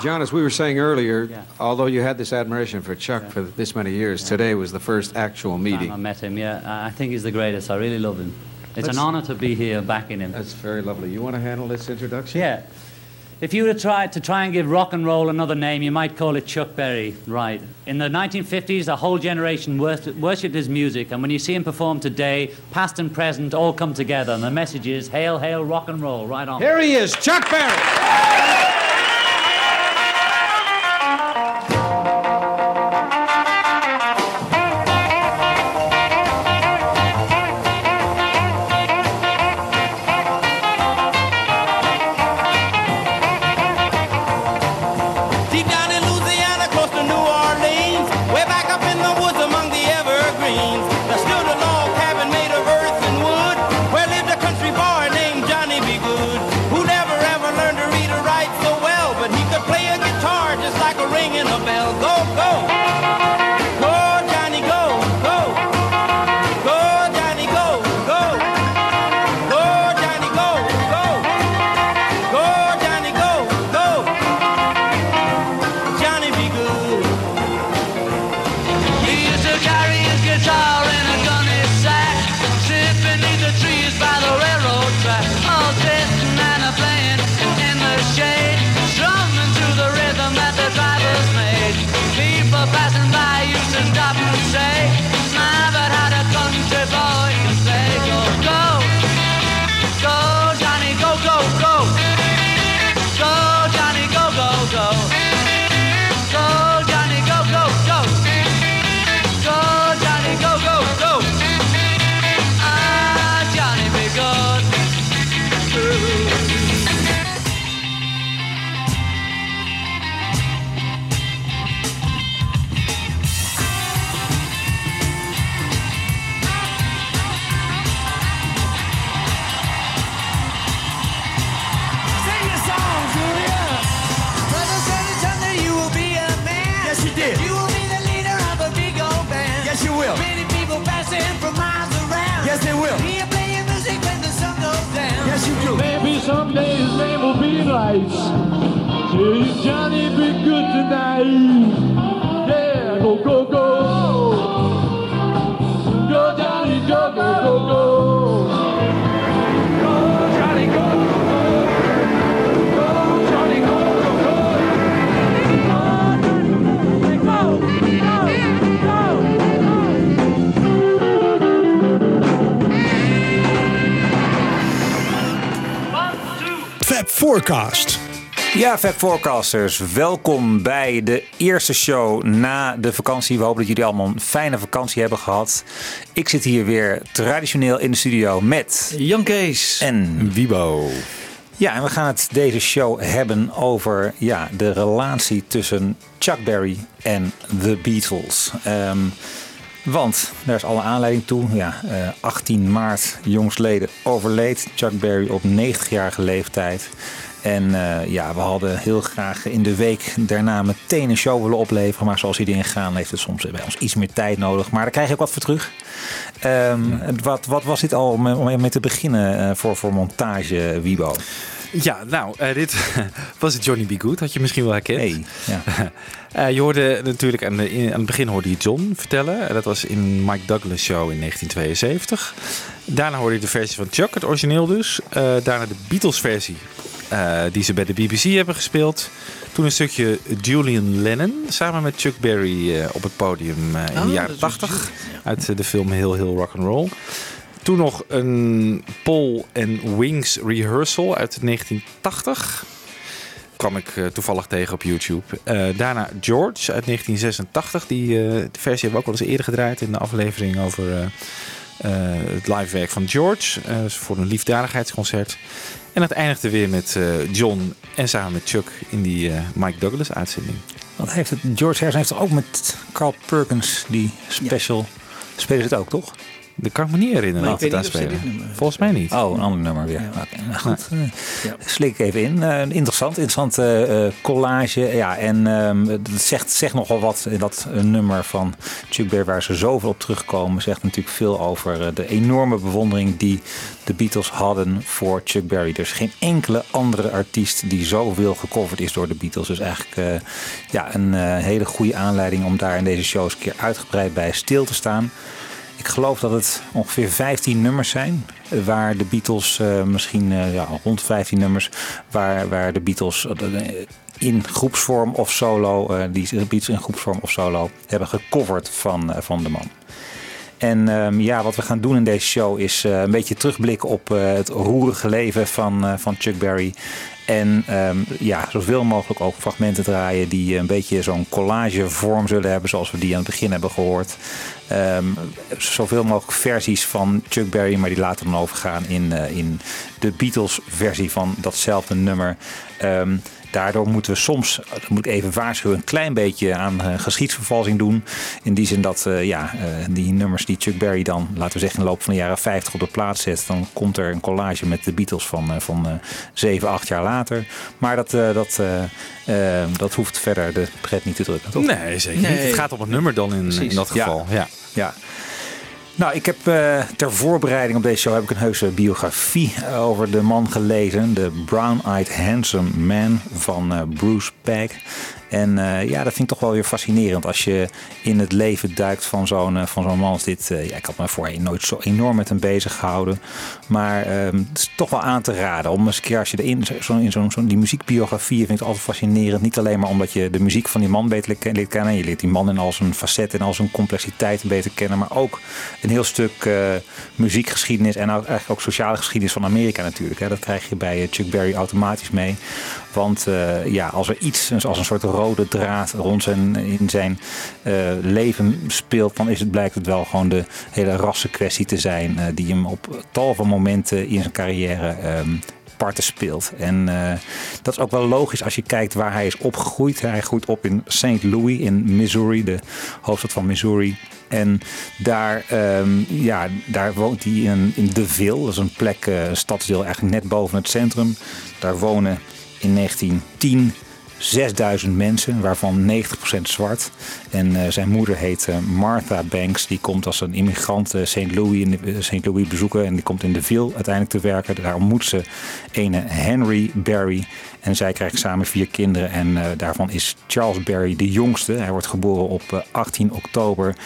John, as we were saying earlier, although you had this admiration for Chuck for this many years, today was the first actual meeting. I met him, yeah. I I think he's the greatest. I really love him. It's Let's- an honor to be here backing him. That's very lovely. You want to handle this introduction? Yeah. If you were to try, to try and give rock and roll another name, you might call it Chuck Berry, right? In the 1950s, a whole generation worshipped his music, and when you see him perform today, past and present all come together, and the message is hail, hail, rock and roll, right on. Here he is, Chuck Berry. Ja, Fab Forecasters, welkom bij de eerste show na de vakantie. We hopen dat jullie allemaal een fijne vakantie hebben gehad. Ik zit hier weer traditioneel in de studio met Jan Kees. en Wibo. ja, en we gaan het deze show hebben over ja, de relatie tussen Chuck Berry en The Beatles. Ehm, want daar is alle aanleiding toe. Ja, eh, 18 maart jongsleden overleed Chuck Berry op 90-jarige leeftijd. En eh, ja, we hadden heel graag in de week daarna meteen een show willen opleveren. Maar zoals die dingen gaan, heeft het soms bij ons iets meer tijd nodig. Maar daar krijg je ook wat voor terug. Ehm, wat, wat was dit al om, om mee te beginnen eh, voor, voor montage, Wibo? Ja, nou, eh, dit was het Johnny B. Good, had je misschien wel herkend. Hey, ja. Je hoorde natuurlijk aan, de, in- aan het begin hoorde je John vertellen. Dat was in Mike Douglas Show in 1972. Daarna hoorde je de versie van Chuck, het origineel dus. Daarna de Beatles versie, eh, die ze bij de BBC hebben gespeeld. Toen een stukje Julian Lennon samen met Chuck Berry eh, op het podium eh, in de jaren 80. Uit de film Heel Heel Rock and Roll. Toen nog een Paul and Wings rehearsal uit 1980 kwam ik toevallig tegen op YouTube. Daarna George uit 1986. Die, versie hebben we ook wel eens eerder gedraaid in de aflevering over eh, het live werk van George. voor een liefdadigheidsconcert. En het eindigde weer met eh, John en samen met Chuck in die eh, Mike Douglas uitzending. Wat heeft het? George Harrison heeft toch ook met Carl Perkins die special. Spelen ze het ook, toch? Dat kan ik me niet herinneren Maar dat ik we weet daar niet of ze spelen. dit nummer- Volgens mij niet. Oh, een ander nummer weer. Oké, nou goed. eh, Ja. Slik ik even in. Eh, interessant, interessante eh, collage. Ja, en ehm, het zegt, zegt nogal wat. eh, Dat een nummer van Chuck Berry waar ze zoveel op terugkomen, zegt natuurlijk veel over eh, de enorme bewondering die de Beatles hadden voor Chuck Berry. Er is geen enkele andere artiest die zoveel gecoverd is door de Beatles. Dus eigenlijk eh, ja, een eh, hele goede aanleiding om daar in deze shows een keer uitgebreid bij stil te staan. Ik geloof dat het ongeveer 15 nummers zijn. Waar de Beatles, eh, misschien eh, ja, rond 15 nummers, waar, waar de Beatles eh, in groepsvorm of solo, die Beatles in groepsvorm of solo hebben gecoverd van, van de man. En ehm, ja, wat we gaan doen in deze show is een beetje terugblikken op het roerige leven van, van Chuck Berry. En ehm, ja, zoveel mogelijk ook fragmenten draaien die een beetje zo'n collagevorm zullen hebben, zoals we die aan het begin hebben gehoord. Ehm, zoveel mogelijk versies van Chuck Berry, maar die laten we dan overgaan in, eh, in de Beatles versie van datzelfde nummer. Ehm, Daardoor moeten we soms, dat moet ik even waarschuwen, een klein beetje aan eh, geschiedsvervalsing doen. In die zin dat eh, ja, eh, die nummers die Chuck Berry dan, laten we zeggen, in de loop van de jaren 50 op de plaats zet. Dan komt er een collage met de Beatles van, eh, van eh, 7, 8 jaar later. Maar dat, eh, dat, dat hoeft verder de pret niet te drukken, toch? Nee, zeker niet. Nee. Het gaat om het nummer dan in, in dat Ja. geval. Ja. Ja. Nou, ik heb eh, ter voorbereiding op deze show heb ik een heuse biografie eh, over de man gelezen. De Brown-Eyed Handsome Man van eh, Bruce Peck. En eh, ja, dat vind ik toch wel weer fascinerend als je in het leven duikt van zo'n eh, van zo'n man als dit. Eh, ja, ik had me voorheen nooit zo enorm met hem bezig gehouden. Maar ehm, het is toch wel aan te raden om eens een keer als je erin, zo, in zo'n die muziekbiografie vind ik altijd fascinerend. Niet alleen maar omdat je de muziek van die man beter le- leert kennen. Je leert die man in al zijn facetten en al zijn complexiteit beter kennen. Maar ook een heel stuk muziekgeschiedenis en eigenlijk ook sociale geschiedenis van Amerika natuurlijk. Hè. Dat krijg je bij Chuck Berry automatisch mee. Want ja, als er iets als een soort rode draad rond zijn, in zijn eh, leven speelt, dan is het, blijkt het wel gewoon de hele rassenkwestie te zijn. eh, die hem op tal van momenten in zijn carrière ehm, parten speelt. En eh, dat is ook wel logisch als je kijkt waar hij is opgegroeid. Hij groeit op in St. Louis in Missouri, de hoofdstad van Missouri. En daar, ehm, ja, daar woont hij in, in DeVille. Dat is een plek, een stadsdeel eigenlijk net boven het centrum. Daar wonen in 1910 6000 mensen, waarvan 90% zwart. En eh, zijn moeder heet eh, Martha Banks. Die komt als een immigrant eh, St. Louis, St. Louis bezoeken. En die komt in de Ville uiteindelijk te werken. Daar ontmoet ze ene Henry Berry. En zij krijgen samen vier kinderen. En daarvan is Charles Berry de jongste. Hij wordt geboren op eh, 18 oktober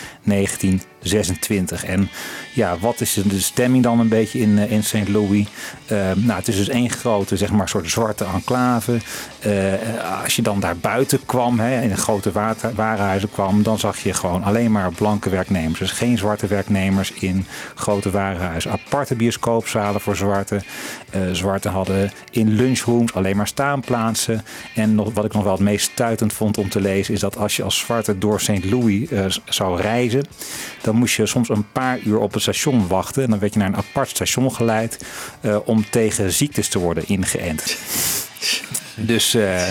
1926. En ja, wat is de stemming dan een beetje in, eh, in St. Louis? Eh, nou, het is dus één grote, zeg maar, soort zwarte enclave. Eh, als je dan daar buiten kwam, hè, in de grote warenhuizen kwam, dan zag je gewoon alleen maar blanke werknemers. Dus geen zwarte werknemers in grote warenhuizen. Aparte bioscoopzalen voor zwarte. Eh zwarte hadden in lunchrooms alleen maar staanplaatsen. En nog, wat ik nog wel het meest stuitend vond om te lezen, is dat als je als zwarte door St. Louis zou reizen, moest je soms een paar uur op het station wachten. En dan werd je naar een apart station geleid eh, om tegen ziektes te worden ingeënt. Dus eh,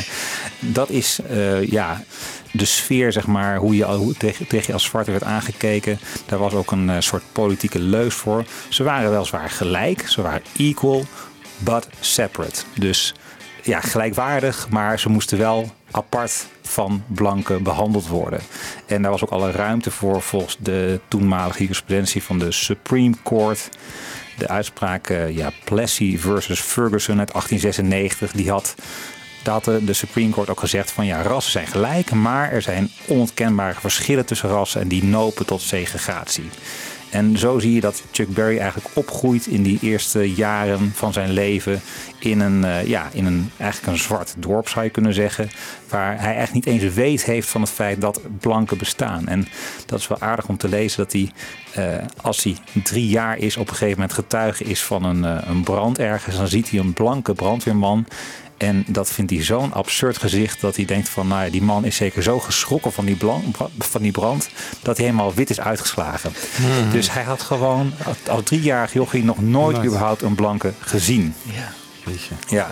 dat is eh, ja, de sfeer, zeg maar, hoe je, hoe tegen, tegen je als zwarte werd aangekeken. Daar was ook een soort politieke leus voor. Ze waren weliswaar gelijk, ze waren equal, but separate. Dus ja, gelijkwaardig, maar ze moesten wel apart van blanken behandeld worden. En daar was ook alle ruimte voor volgens de toenmalige jurisprudentie van de Supreme Court. De uitspraak eh, ja, Plessy versus Ferguson uit 1896, die had de de Supreme Court ook gezegd van ja, rassen zijn gelijk, maar er zijn onontkenbare verschillen tussen rassen en die nopen tot segregatie. En zo zie je dat Chuck Berry eigenlijk opgroeit in die eerste jaren van zijn leven in een, eh, ja, in een eigenlijk een zwart dorp zou je kunnen zeggen. Waar hij echt niet eens weet heeft van het feit dat blanken bestaan. En dat is wel aardig om te lezen dat hij, eh, als hij drie jaar is, op een gegeven moment getuige is van een, eh, een brand ergens. Dan ziet hij een blanke brandweerman. En dat vindt hij zo'n absurd gezicht dat hij denkt van, nou ja, die man is zeker zo geschrokken van die, blan- van die brand dat hij helemaal wit is uitgeslagen. Dus hij had gewoon als driejarig jochie nog nooit Nooit. überhaupt een blanke gezien. Ja. Ja.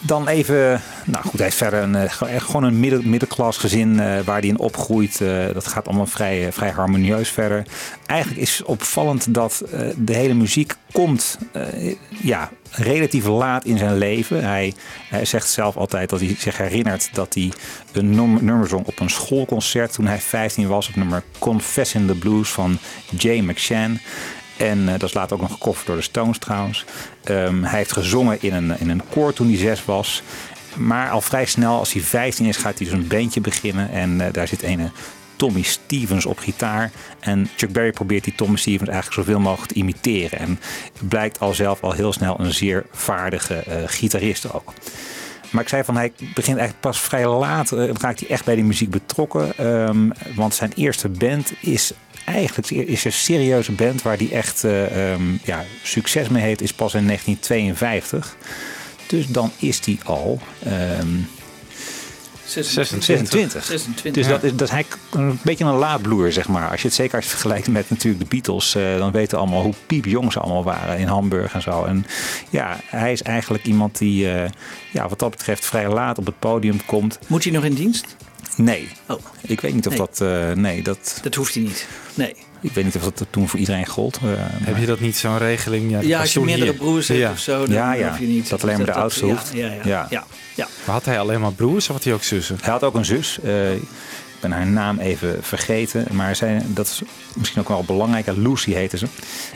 dan even, nou goed, hij heeft verder een, eh, gewoon- een midden, middenklas gezin eh, waar hij in opgroeit. Eh, dat gaat allemaal vrij, vrij harmonieus verder. Eigenlijk is opvallend dat de hele muziek komt ja, relatief laat in zijn leven. Hij, zegt zelf altijd dat hij zich herinnert dat hij een nummer, zong op een schoolconcert toen hij 15 was. Het nummer Confess in the Blues van Jay McShann. En eh, dat is later ook nog gecoverd door de Stones trouwens. Ehm, hij heeft gezongen in een, in een koor toen hij zes was. Maar al vrij snel, als hij 15 is, gaat hij dus een bandje beginnen. En eh, daar zit een Tommy Stevens op gitaar. En Chuck Berry probeert die Tommy Stevens eigenlijk zoveel mogelijk te imiteren. En blijkt al zelf al heel snel een zeer vaardige eh, gitarist ook. Maar ik zei van hij begint eigenlijk pas vrij laat eh, raakt hij echt bij die muziek betrokken. Ehm, want zijn eerste band is eigenlijk is een serieuze band waar hij echt eh, ehm, ja, succes mee heeft, is pas in 1952. Dus dan is hij al ehm, 26. 26. Dus dat is, dat is hij een beetje een laadbloer, zeg maar. Als je het zeker vergelijkt met natuurlijk de Beatles, eh, dan weten we allemaal hoe piepjong ze allemaal waren in Hamburg en zo. En ja, hij is eigenlijk iemand die, eh, ja, wat dat betreft, vrij laat op het podium komt. Moet hij nog in dienst? Nee. Oh. Ik weet niet of Nee. dat. eh, nee, dat. Dat hoeft hij niet. Nee. Ik weet niet of dat toen voor iedereen gold. eh, Heb je dat niet zo'n regeling? Ja, als je meerdere hier. broers hebt Ja. of zo, dan Ja, ja. hoef je niet. Dat alleen maar de oudste ja, hoeft. Ja, ja, Ja. ja. ja. Maar had hij alleen maar broers of had hij ook zussen? Hij had ook een zus. eh, ik ben haar naam even vergeten. Maar zij, dat is misschien ook wel belangrijk. Lucy heette ze.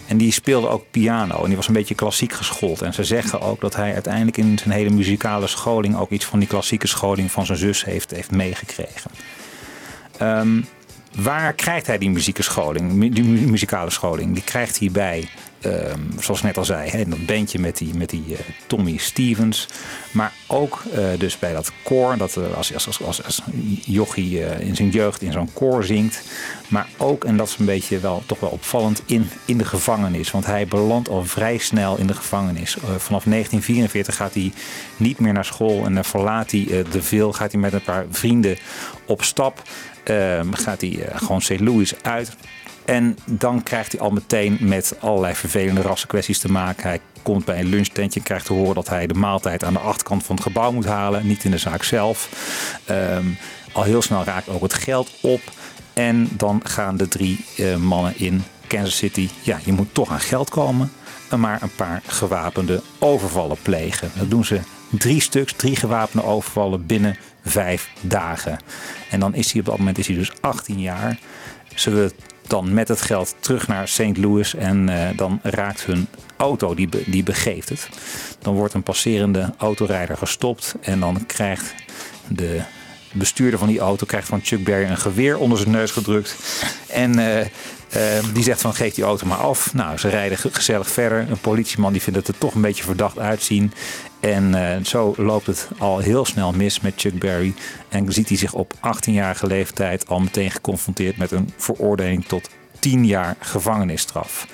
En die speelde ook piano. En die was een beetje klassiek geschoold. En ze zeggen ook dat hij uiteindelijk in zijn hele muzikale scholing... ook iets van die klassieke scholing van zijn zus heeft, heeft meegekregen. Ehm, waar krijgt hij die muzikale scholing? Mu- Die mu- muzikale scholing? Die krijgt hij bij, ehm, zoals ik net al zei, hè, dat bandje met die, met die eh, Tommy Stevens. Maar ook eh, dus bij dat koor, dat eh, als, als, als, jochie in zijn jeugd in zo'n koor zingt. Maar ook, en dat is een beetje wel, toch wel opvallend, in, in de gevangenis. Want hij belandt al vrij snel in de gevangenis. Vanaf 1944 gaat hij niet meer naar school en dan verlaat hij de veel. Gaat hij met een paar vrienden op stap. Ehm, gaat hij gewoon St. Louis uit. En dan krijgt hij al meteen met allerlei vervelende rassenkwesties te maken. Hij komt bij een lunchtentje en krijgt te horen dat hij de maaltijd aan de achterkant van het gebouw moet halen. Niet in de zaak zelf. Ehm, al heel snel raakt ook het geld op. En dan gaan de drie eh, mannen in Kansas City. Ja, je moet toch aan geld komen. En maar een paar gewapende overvallen plegen. Dat doen ze drie stuks, drie gewapende overvallen binnen vijf dagen. En dan is hij op dat moment is hij dus 18 jaar. Ze willen dan met het geld terug naar St. Louis en eh, dan raakt hun auto, die, die begeeft het. Dan wordt een passerende autorijder gestopt en dan krijgt de bestuurder van die auto krijgt van Chuck Berry een geweer onder zijn neus gedrukt. En eh, eh, die zegt van geef die auto maar af. Nou, ze rijden ge- gezellig verder. Een politieman die vindt het er toch een beetje verdacht uitzien. En eh, zo loopt het al heel snel mis met Chuck Berry. En ziet hij zich op 18-jarige leeftijd al meteen geconfronteerd met een veroordeling tot 10 jaar gevangenisstraf.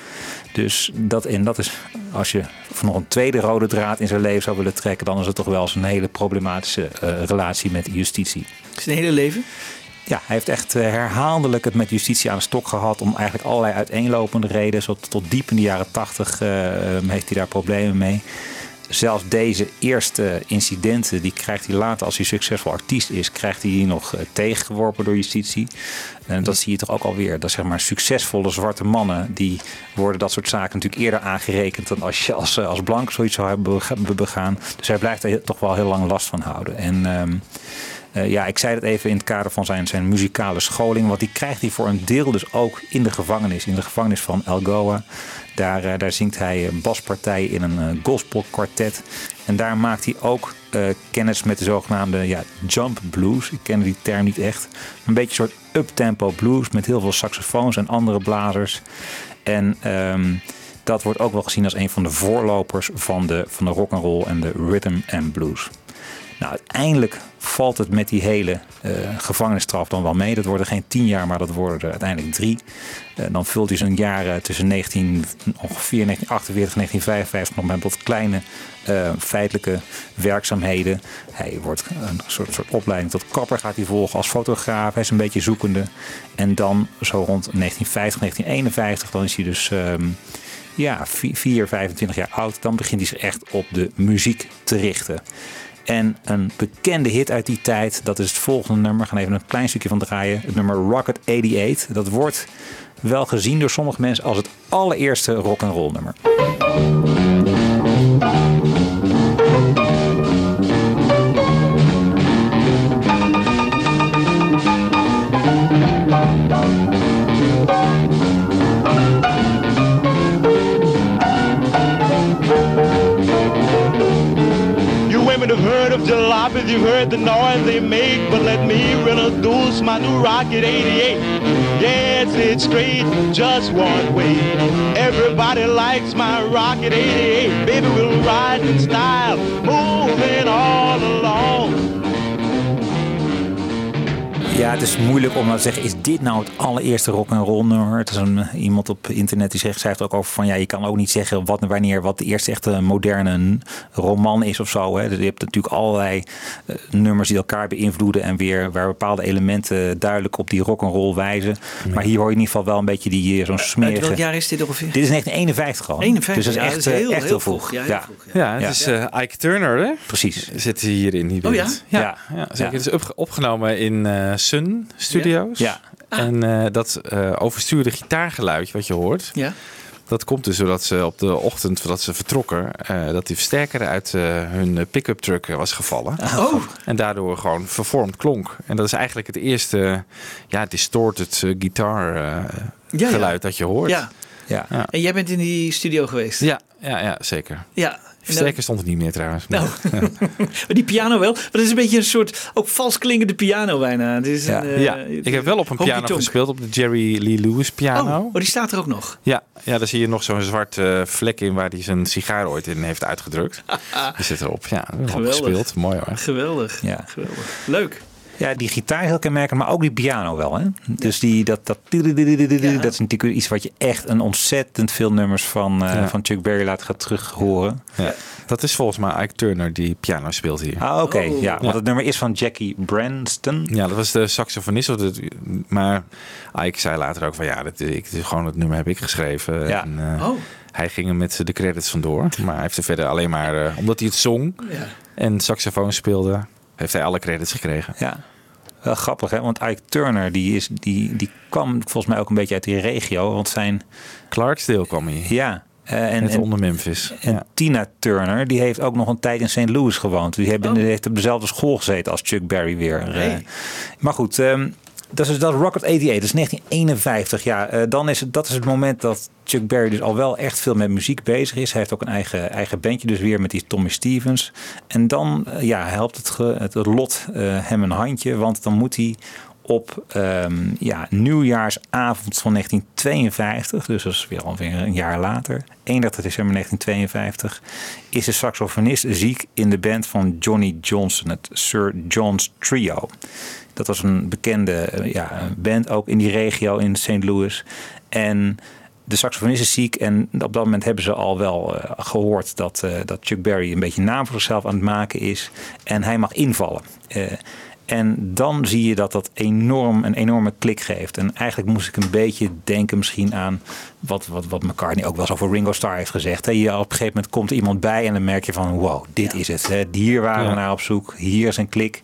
Dus dat, en dat is, als je nog een tweede rode draad in zijn leven zou willen trekken, dan is het toch wel eens een hele problematische eh, relatie met justitie. Zijn hele leven? Ja, hij heeft echt eh, herhaaldelijk het met justitie aan de stok gehad om eigenlijk allerlei uiteenlopende redenen. Zo tot, tot diep in de jaren tachtig eh, heeft hij daar problemen mee. Zelfs deze eerste incidenten, die krijgt hij later als hij succesvol artiest is, krijgt hij nog eh, tegengeworpen door justitie. En dat zie je toch ook alweer. Dat zeg maar succesvolle zwarte mannen, die worden dat soort zaken natuurlijk eerder aangerekend dan als je als, eh, als blank zoiets zou hebben bega- begaan. Dus hij blijft er toch wel heel lang last van houden. En ehm, eh, ja, ik zei het even in het kader van zijn, zijn muzikale scholing. Want die krijgt hij voor een deel dus ook in de gevangenis. In de gevangenis van Algoa. Daar, eh, daar zingt hij eh, baspartijen in een uh, gospelkwartet. En daar maakt hij ook eh, kennis met de zogenaamde ja, jump blues. Ik ken die term niet echt. Een beetje een soort uptempo blues met heel veel saxofoons en andere blazers. En ehm, dat wordt ook wel gezien als een van de voorlopers van de, van de rock and roll en de rhythm and blues. Nou, uiteindelijk valt het met die hele uh, gevangenisstraf dan wel mee. Dat worden geen tien jaar, maar dat worden er uiteindelijk drie. Uh, dan vult hij zijn jaren tussen 19, ongeveer 1948 en 1955 nog met wat kleine feitelijke werkzaamheden. Hij wordt een soort, soort opleiding tot kapper gaat hij volgen als fotograaf. Hij is een beetje zoekende. En dan zo rond 1950, 1951, dan is hij dus... Um, ja, 4, 25 jaar oud. Dan begint hij zich echt op de muziek te richten. En een bekende hit uit die tijd, dat is het volgende nummer. We gaan even een klein stukje van draaien. Het nummer Rocket 88. Dat wordt wel gezien door sommige mensen als het allereerste rock and roll nummer. Jalopies, you've heard the noise they make, but let me introduce my new Rocket 88. Yes, it's straight, just one way. Everybody likes my Rocket 88. Baby, we'll ride in style, moving all along. Ja, het is moeilijk om nou te zeggen, is dit nou het allereerste rock and roll nummer? Het is een, iemand op internet die zegt, schrijft er ook over van, ja, je kan ook niet zeggen wat en wanneer wat de eerste echte moderne roman is of zo. Hè. Dus je hebt natuurlijk allerlei eh, nummers die elkaar beïnvloeden en weer waar bepaalde elementen duidelijk op die rock and roll wijzen. Maar hier hoor je in ieder geval wel een beetje die eh, zo'n Uit smerige. welk jaar is dit ongeveer? Dit is 1951 al. 51, dus dat is ja, echt, dat is heel- eh, echt heel heel vroeg. vroeg. Ja, heel vroeg, Ja, het Ja. is eh, Ike Turner, hè? Precies. Zit hier in die Oh ja? ja? Ja. ja, zeker. Ja. Het is opge- opgenomen in eh, Sun Studios. Ja. En eh, dat eh, overstuurde gitaargeluidje wat je hoort, Ja. dat komt dus doordat ze op de ochtend voordat ze vertrokken, eh, dat die versterker uit hun pick-up truck was gevallen. Oh, En daardoor gewoon vervormd klonk. En dat is eigenlijk het eerste ja, distorted gitaar ja. geluid dat je hoort. Ja. Ja. Ja. En jij bent in die studio geweest? Ja, ja, ja zeker. Ja. Versterker stond er niet meer trouwens. Nou, maar die piano wel. Maar het is een beetje een soort, ook vals klinkende piano bijna. Het is Ja. een, eh, ja, ik heb wel op een piano gespeeld, op de Jerry Lee Lewis piano. Oh, oh, die staat er ook nog. Ja, ja, daar zie je nog zo'n zwart eh, vlek in waar hij zijn sigaar ooit in heeft uitgedrukt. Die zit erop. Ja, wel Geweldig. gespeeld. Mooi hoor. Geweldig. Ja. Geweldig. Leuk. Ja, die gitaar is heel kenmerkend, maar ook die piano wel. Hè? Dus die, dat, dat, dat is natuurlijk iets wat je echt een ontzettend veel nummers van, eh, Ja. van Chuck Berry laat gaan terug horen. Ja. Dat is volgens mij Ike Turner die piano speelt hier. Ah, oké. Oh. Ja, want het nummer is van Jackie Branston. Ja, dat was de saxofonist. of Maar Ike zei later ook van ja, dat, ik, gewoon het nummer heb ik geschreven. Ja. En, eh, Oh. Hij ging er met de credits vandoor. Maar hij heeft er verder alleen maar, eh, omdat hij het zong Ja. en saxofoon speelde, heeft hij alle credits gekregen. Ja. Wel grappig, hè? Want Ike Turner, die, is, die, die kwam volgens mij ook een beetje uit die regio. Want zijn, Clarksdale kwam hij. ja... eh, en, Net en, onder Memphis. en ja. Tina Turner, die heeft ook nog een tijd in St. Louis gewoond. Die, hebben, die heeft op dezelfde school gezeten als Chuck Berry weer. eh. Maar goed, ehm, dat is dat Rocket 88, dat is 1951. Ja, eh, dan is het, dat is het moment dat Chuck Berry dus al wel echt veel met muziek bezig is. Hij heeft ook een eigen, eigen bandje dus weer met die Tommy Stevens. En dan eh, ja, helpt het, het lot eh, hem een handje, want dan moet hij op ehm, ja, nieuwjaarsavond van 1952, dus dat is weer alweer een jaar later, 31 december 1952, is de saxofonist ziek in de band van Johnny Johnson, het Sir John's Trio. Dat was een bekende eh, ja, band ook in die regio in St. Louis. En de saxofonist is ziek en op dat moment hebben ze al wel eh, gehoord dat, eh, dat Chuck Berry een beetje naam voor zichzelf aan het maken is. En hij mag invallen. En dan zie je dat dat enorm, een enorme klik geeft. En eigenlijk moest ik een beetje denken misschien aan wat, wat, wat McCartney ook wel eens over Ringo Starr heeft gezegd. Hè, Je, op een gegeven moment komt er iemand bij en dan merk je van wow, dit is het. Hè. Hier waren we Ja. naar op zoek. Hier is een klik.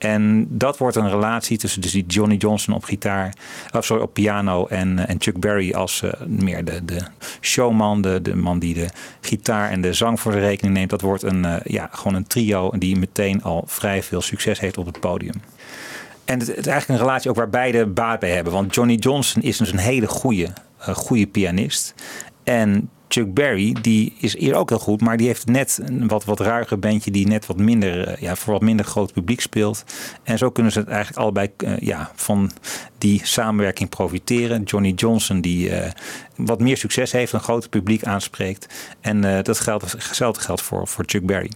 En dat wordt een relatie tussen dus die Johnny Johnson op gitaar, of sorry, op piano en, eh, en Chuck Berry als eh, meer de, de showman, de, de man die de gitaar en de zang voor de rekening neemt. Dat wordt een, eh, ja, gewoon een trio die meteen al vrij veel succes heeft op het podium. En het, is eigenlijk een relatie ook waar beide baat bij hebben. Want Johnny Johnson is dus een hele goede, goede pianist. En Chuck Berry, die is hier ook heel goed, maar die heeft net een wat, wat ruiger bandje die net wat minder, eh, ja, voor wat minder groot publiek speelt. En zo kunnen ze het eigenlijk allebei eh, ja, van die samenwerking profiteren. Johnny Johnson, die eh, wat meer succes heeft, een groter publiek aanspreekt. En dat geldt, hetzelfde geldt voor, voor Chuck Berry.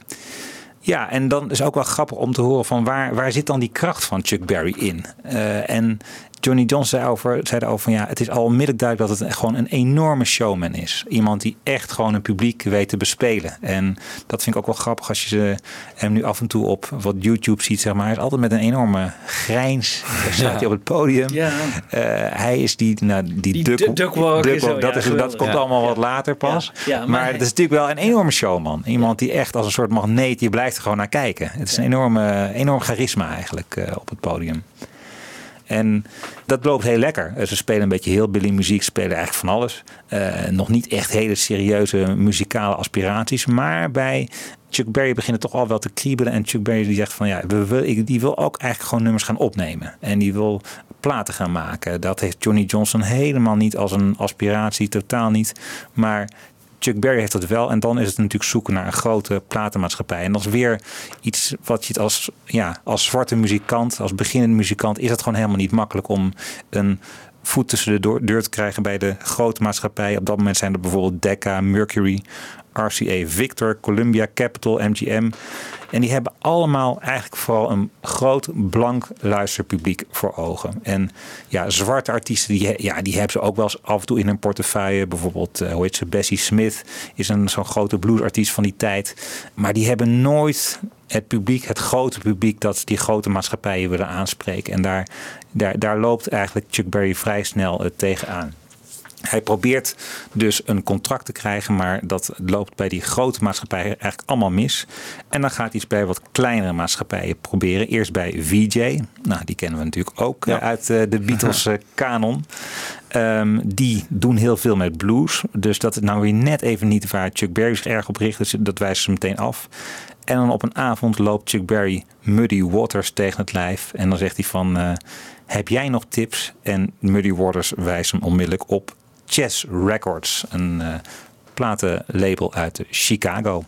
Ja, en dan is ook wel grappig om te horen van waar, waar zit dan die kracht van Chuck Berry in? Eh, en Johnny Johnson zei, over, zei erover van ja, het is al onmiddellijk duidelijk dat het gewoon een enorme showman is. Iemand die echt gewoon een publiek weet te bespelen. En dat vind ik ook wel grappig als je ze- hem nu af en toe op wat YouTube ziet, zeg maar. Hij is altijd met een enorme grijns. Staat hij op het podium. Ja. Eh, hij is die, nou, die, Die duck, du- duckwalk dat, ja, is, dat komt allemaal wat later pas. Ja, maar maar het is natuurlijk wel een enorme showman. Iemand die echt als een soort magneet, je blijft er gewoon naar kijken. Het is een enorme, enorm charisma eigenlijk eh, op het podium. En dat loopt heel lekker. Eh, Ze spelen een beetje heel Billy muziek, spelen eigenlijk van alles. Eh, nog niet echt hele serieuze muzikale aspiraties. Maar bij Chuck Berry begint het toch al wel te kriebelen. En Chuck Berry die zegt van ja, we die wil ook eigenlijk gewoon nummers gaan opnemen. En die wil platen gaan maken. Dat heeft Johnny Johnson helemaal niet als een aspiratie, totaal niet. Maar Chuck Berry heeft dat wel. En dan is het natuurlijk zoeken naar een grote platenmaatschappij. En dat is weer iets wat je het als, ja, als zwarte muzikant, als beginnende muzikant, is het gewoon helemaal niet makkelijk om een voet tussen de deur te krijgen bij de grote maatschappijen. Op dat moment zijn er bijvoorbeeld Decca, Mercury, RCA Victor, Columbia, Capital, MGM. En die hebben allemaal eigenlijk vooral een groot blank luisterpubliek voor ogen. En ja, zwarte artiesten, die, ja, die hebben ze ook wel eens af en toe in hun portefeuille. Bijvoorbeeld, eh, hoe heet ze, Bessie Smith is een zo'n grote bluesartiest van die tijd. Maar die hebben nooit het publiek, het grote publiek, dat die grote maatschappijen willen aanspreken. En daar, daar, daar loopt eigenlijk Chuck Berry vrij snel eh, tegenaan. Hij probeert dus een contract te krijgen, maar dat loopt bij die grote maatschappijen eigenlijk allemaal mis. En dan gaat hij iets bij wat kleinere maatschappijen proberen. Eerst bij VJ, nou die kennen we natuurlijk ook eh, uit eh, de Beatles eh, kanon. Ehm, die doen heel veel met blues, dus dat is nou weer net even niet waar Chuck Berry zich erg op richt, dus dat wijzen ze meteen af. En dan op een avond loopt Chuck Berry Muddy Waters tegen het lijf. En dan zegt hij van, eh, heb jij nog tips? En Muddy Waters wijst hem onmiddellijk op Chess Records. Een eh, platenlabel uit Chicago.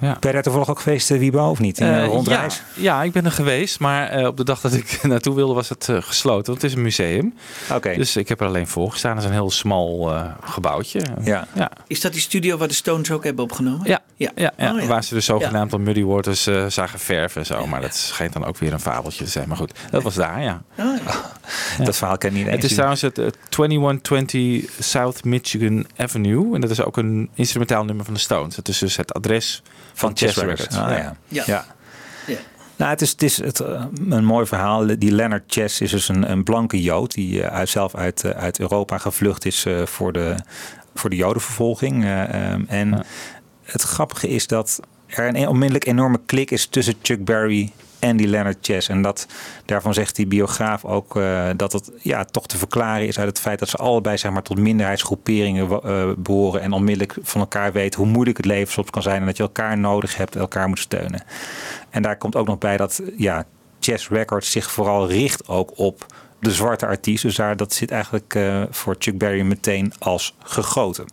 Ja. Ben je daar toevallig ook geweest, eh, Wiebo, of niet? In Eh, een rondreis? Ja, ja, ik ben er geweest, maar eh, op de dag dat ik naartoe wilde was het eh, gesloten. Want het is een museum. Oké. Dus ik heb er alleen voor gestaan. Het is een heel smal eh, gebouwtje. Ja. Ja. Is dat die studio waar de Stones ook hebben opgenomen? Ja, Ja. ja, ja. Oh, ja. waar ze dus zogenaamd al Muddy Waters eh, zagen verven en zo. Maar dat schijnt dan ook weer een fabeltje te zijn. Maar goed, dat was daar, ja. Oh, ja. Dat verhaal ken ik niet eens. Het is trouwens het eh, 2120 South Michigan Avenue. En dat is ook een instrumentaal nummer van de Stones. Het is dus het adres van, Chess Records. Ah, ja. Ja. Ja. Ja. Nou, het is, het is het, eh, een mooi verhaal. Die Leonard Chess is dus een, een blanke Jood die eh, uit, zelf uit, eh, uit Europa gevlucht is eh, voor, de, voor de Jodenvervolging. Eh, ehm, en Ja. het grappige is dat er een onmiddellijk enorme klik is tussen Chuck Berry en die Leonard Chess. En dat, daarvan zegt die biograaf ook eh, dat het ja, toch te verklaren is uit het feit dat ze allebei zeg maar, tot minderheidsgroeperingen eh, behoren. En onmiddellijk van elkaar weten hoe moeilijk het leven soms kan zijn. En dat je elkaar nodig hebt, elkaar moet steunen. En daar komt ook nog bij dat ja, Chess Records zich vooral richt ook op de zwarte artiest. Dus daar, dat zit eigenlijk eh, voor Chuck Berry meteen als gegoten.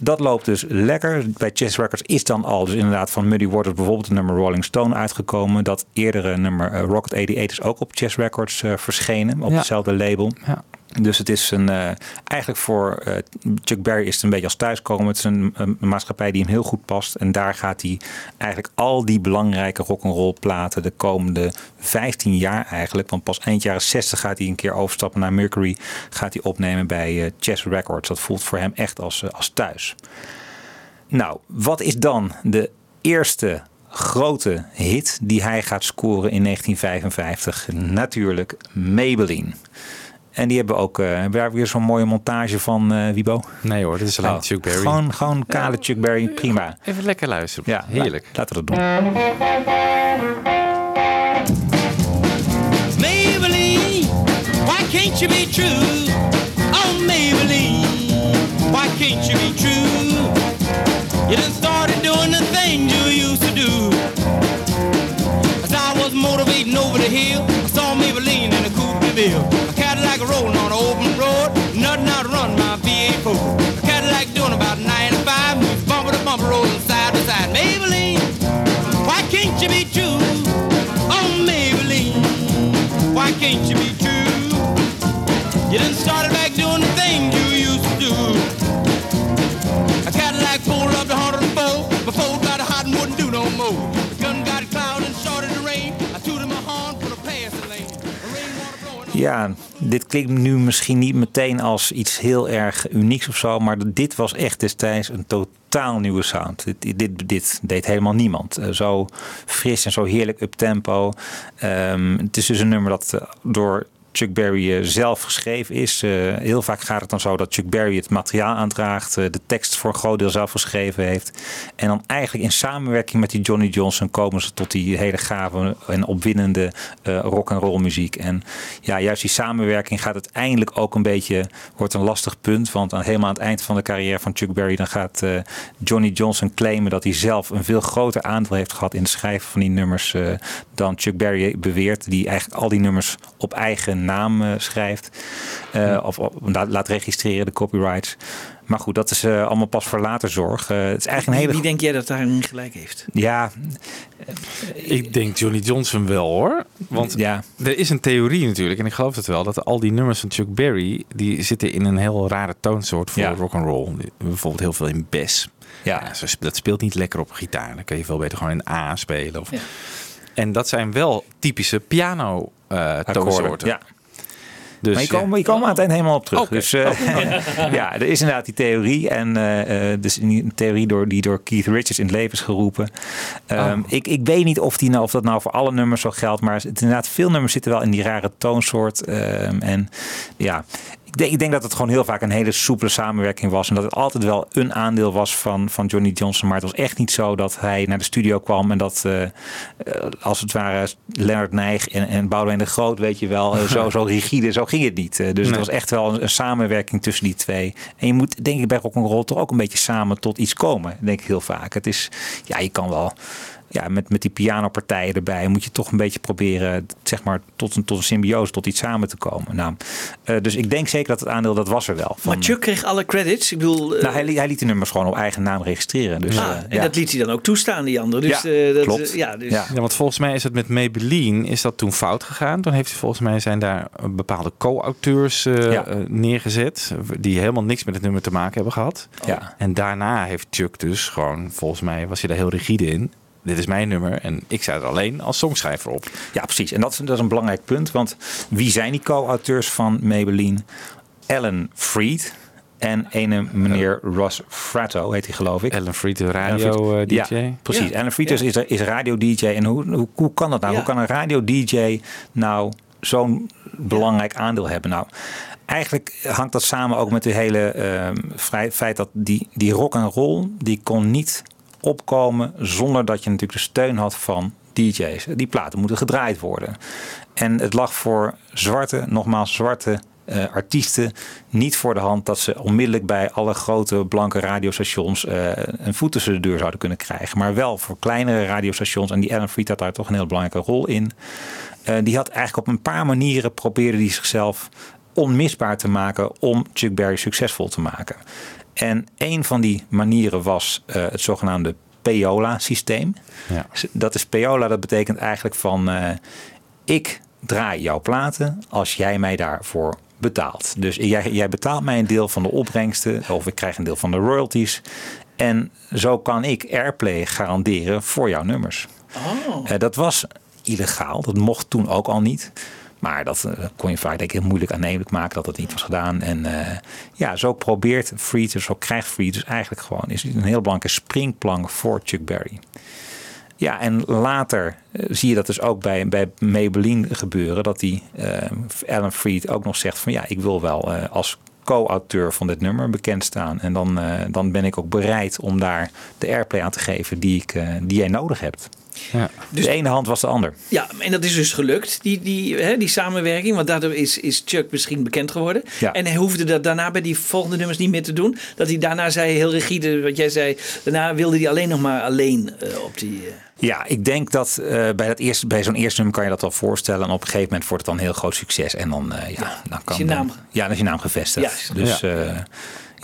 Dat loopt dus lekker. Bij Chess Records is dan al dus inderdaad van Muddy Waters bijvoorbeeld het nummer Rolling Stone uitgekomen. Dat eerdere nummer eh, Rocket 88 is ook op Chess Records eh, verschenen, op Ja. hetzelfde label. Ja. Dus het is een, eh, eigenlijk voor eh, Chuck Berry is het een beetje als thuiskomen. Het is een, een maatschappij die hem heel goed past. En daar gaat hij eigenlijk al die belangrijke rock'n'roll platen de komende 15 jaar eigenlijk. Want pas eind jaren 60 gaat hij een keer overstappen naar Mercury. Gaat hij opnemen bij eh, Chess Records. Dat voelt voor hem echt als, als thuis. Nou, wat is dan de eerste grote hit die hij gaat scoren in 1955? Natuurlijk Maybelline. En die hebben ook, eh, hebben weer zo'n mooie montage van, eh Wibo? Nee hoor, dit is alleen Oh, Chuck Berry. Gewoon, gewoon kale Chuck Berry, prima. Even lekker luisteren. Ja, Heerlijk. la- laten we dat doen. Maybelline, why can't you be true? Oh, Maybelline, why can't you be true? You done started doing the things you used to do. As I was motivating over the hill, I saw Maybelline in a coupe de ville. Rolling on an open road, nothing out run my V8 A Cadillac doing about 95, moves bumper to bumper, rolling side to side. Maybelline, why can't you be true? Oh, Maybelline, why can't you be true? You done started back doing the things Ja, dit klinkt nu misschien niet meteen als iets heel erg unieks of zo, maar dit was echt destijds een totaal nieuwe sound. Dit, dit, dit deed helemaal niemand. Eh, zo fris en zo heerlijk up tempo. Ehm, het is dus een nummer dat eh, door Chuck Berry eh, zelf geschreven is. Eh, heel vaak gaat het dan zo dat Chuck Berry het materiaal aandraagt, eh, de tekst voor een groot deel zelf geschreven heeft. En dan eigenlijk in samenwerking met die Johnny Johnson komen ze tot die hele gave en opwindende rock and roll muziek. En ja, juist die samenwerking gaat uiteindelijk ook een beetje, wordt een lastig punt. Want aan, helemaal aan het eind van de carrière van Chuck Berry, dan gaat Johnny Johnson claimen dat hij zelf een veel groter aandeel heeft gehad in het schrijven van die nummers dan Chuck Berry beweert. Die eigenlijk al die nummers op eigen naam eh, schrijft. Uh, of, of laat registreren, de copyrights. Maar goed, dat is uh, allemaal pas voor later zorg. Uh, het is eigenlijk een hele... Wie denk jij dat daar niet gelijk heeft? Ja. Ik denk Johnny Johnson wel hoor. Want ja. er is een theorie natuurlijk, en ik geloof het wel, dat al die nummers van Chuck Berry, die zitten in een heel rare toonsoort voor ja. rock and roll. Bijvoorbeeld heel veel in bass. Ja. ja. dat speelt niet lekker op gitaar. Dan kun je veel beter gewoon in A spelen. Of... Ja. En dat zijn wel typische piano uh, toonsoorten. Ja. Dus, maar je komt, je komt aan het eind helemaal op terug. Dus uh, ja, er is inderdaad die theorie. En uh, dus een theorie door, die door Keith Richards in het leven is geroepen. Um, oh. ik, ik weet niet of, die nou, of dat nou voor alle nummers zo geldt. Maar het, inderdaad, veel nummers zitten wel in die rare toonsoort. Um, en ja, ik denk dat het gewoon heel vaak een hele soepele samenwerking was. En dat het altijd wel een aandeel was van, van Johnny Johnson. Maar het was echt niet zo dat hij naar de studio kwam en dat uh, als het ware Leonard Nijg en, en Boudewijn de Groot, weet je wel, zo, zo rigide. Zo ging het niet. dus nee. het was echt wel een, een, samenwerking tussen die twee. En je moet denk ik bij rock'n'roll toch ook een beetje samen tot iets komen. Denk ik heel vaak. Het is, ja, je kan wel ja, met, met die pianopartijen erbij moet je toch een beetje proberen, zeg maar, tot een, tot een symbiose, tot iets samen te komen. Nou, uh, dus ik denk zeker dat het aandeel, dat was er wel. Van, maar Chuck kreeg alle credits. Ik bedoel, uh, nou, hij, hij, liet de nummers gewoon op eigen naam registreren. Dus, ah, uh, en ja. dat liet hij dan ook toestaan, die andere. Dus, ja, dat, klopt. ja, dus. ja. want volgens mij is het met Maybelline, is dat toen fout gegaan. Toen heeft hij volgens mij zijn daar bepaalde co-auteurs ja. neergezet, die helemaal niks met het nummer te maken hebben gehad. Ja. En daarna heeft Chuck dus gewoon, volgens mij was hij daar heel rigide in dit is mijn nummer en ik sta er alleen als songschrijver op. Ja, precies. En dat is, dat is een belangrijk punt, want wie zijn die co-auteurs van Maybelline? Alan Freed en ene meneer Ross Fratto heet hij geloof ik. Alan Freed, de radio-dj. Ja, precies. Ja. Alan Freed is, is radio-dj. En hoe, hoe, hoe kan dat nou? Hoe kan een radio-dj nou zo'n belangrijk aandeel hebben? Nou, eigenlijk hangt dat samen ook met de hele uh, feit dat die, die rock en roll die kon niet opkomen zonder dat je natuurlijk de steun had van DJ's. Die platen moeten gedraaid worden. En het lag voor zwarte, nogmaals zwarte uh, artiesten niet voor de hand dat ze onmiddellijk bij alle grote blanke radiostations uh, een voet tussen de deur zouden kunnen krijgen. Maar wel voor kleinere radiostations. En die Alan Freed had daar toch een heel belangrijke rol in. Uh, die had eigenlijk op een paar manieren probeerde die zichzelf onmisbaar te maken om Chuck Berry succesvol te maken. En een van die manieren was uh, het zogenaamde Peola-systeem. Ja. Dat is Peola, dat betekent eigenlijk van uh, ik draai jouw platen als jij mij daarvoor betaalt. Dus jij, jij betaalt mij een deel van de opbrengsten of ik krijg een deel van de royalties. En zo kan ik airplay garanderen voor jouw nummers. Oh. Uh, dat was illegaal, dat mocht toen ook al niet. Maar dat uh, kon je vaak denk ik heel moeilijk aannemelijk maken dat dat niet was gedaan. En uh, ja, zo probeert Free, zo krijgt Free dus eigenlijk gewoon is een heel belangrijke springplank voor Chuck Berry. Ja, en later uh, zie je dat dus ook bij, bij Maybelline gebeuren. Dat die Alan Freed ook nog zegt van ja, ik wil wel als co-auteur van dit nummer bekend staan. En dan, dan ben ik ook bereid om daar de airplay aan te geven die, ik, die jij nodig hebt. Ja. Dus de ene hand was de ander. Ja, en dat is dus gelukt, die, die, hè, die samenwerking. Want daardoor is, is Chuck misschien bekend geworden. Ja. En hij hoefde dat daarna bij die volgende nummers niet meer te doen. Dat hij daarna zei, heel rigide, wat jij zei. Daarna wilde hij alleen nog maar alleen uh, op die... Uh... Ja, ik denk dat uh, bij, dat eerste, bij zo'n eerste nummer kan je dat wel voorstellen. En op een gegeven moment wordt het dan een heel groot succes. En dan, ja, ja, dan kan is je naam, dan, ja, dan is je naam gevestigd. Ja, dus...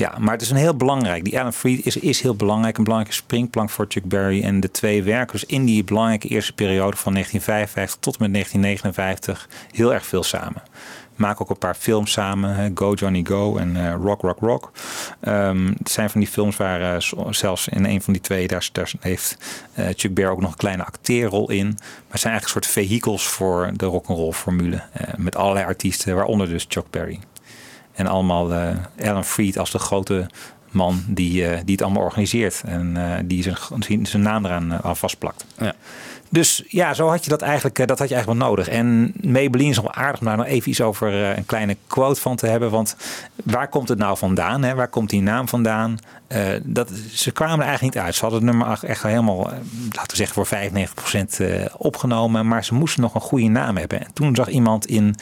Ja maar het is een heel belangrijk. Die Alan Freed is, is heel belangrijk. Een belangrijke springplank voor Chuck Berry. En de twee werken dus in die belangrijke eerste periode van 1955 tot en met 1959 heel erg veel samen. Maken ook een paar films samen. Go Johnny Go en eh, Rock Rock Rock. Ehm, het zijn van die films waar eh, zelfs in een van die twee... daar, heeft eh, Chuck Berry ook nog een kleine acteerrol in. Maar het zijn eigenlijk een soort vehikels voor de rock'n'roll formule. met allerlei artiesten, waaronder dus Chuck Berry. En allemaal eh, Alan Freed als de grote man die, eh, die het allemaal organiseert. En eh, die zijn, zijn naam eraan aan vastplakt. Ja. Dus ja, zo had je dat eigenlijk, dat had je eigenlijk wel nodig. En Maybelline is nog wel aardig om daar nog even iets over een kleine quote van te hebben. Want waar komt het nou vandaan? Hè? Waar komt die naam vandaan? Dat, ze kwamen er eigenlijk niet uit. Ze hadden het nummer echt helemaal, laten we zeggen, voor 95% eh, opgenomen. Maar ze moesten nog een goede naam hebben. En toen zag iemand in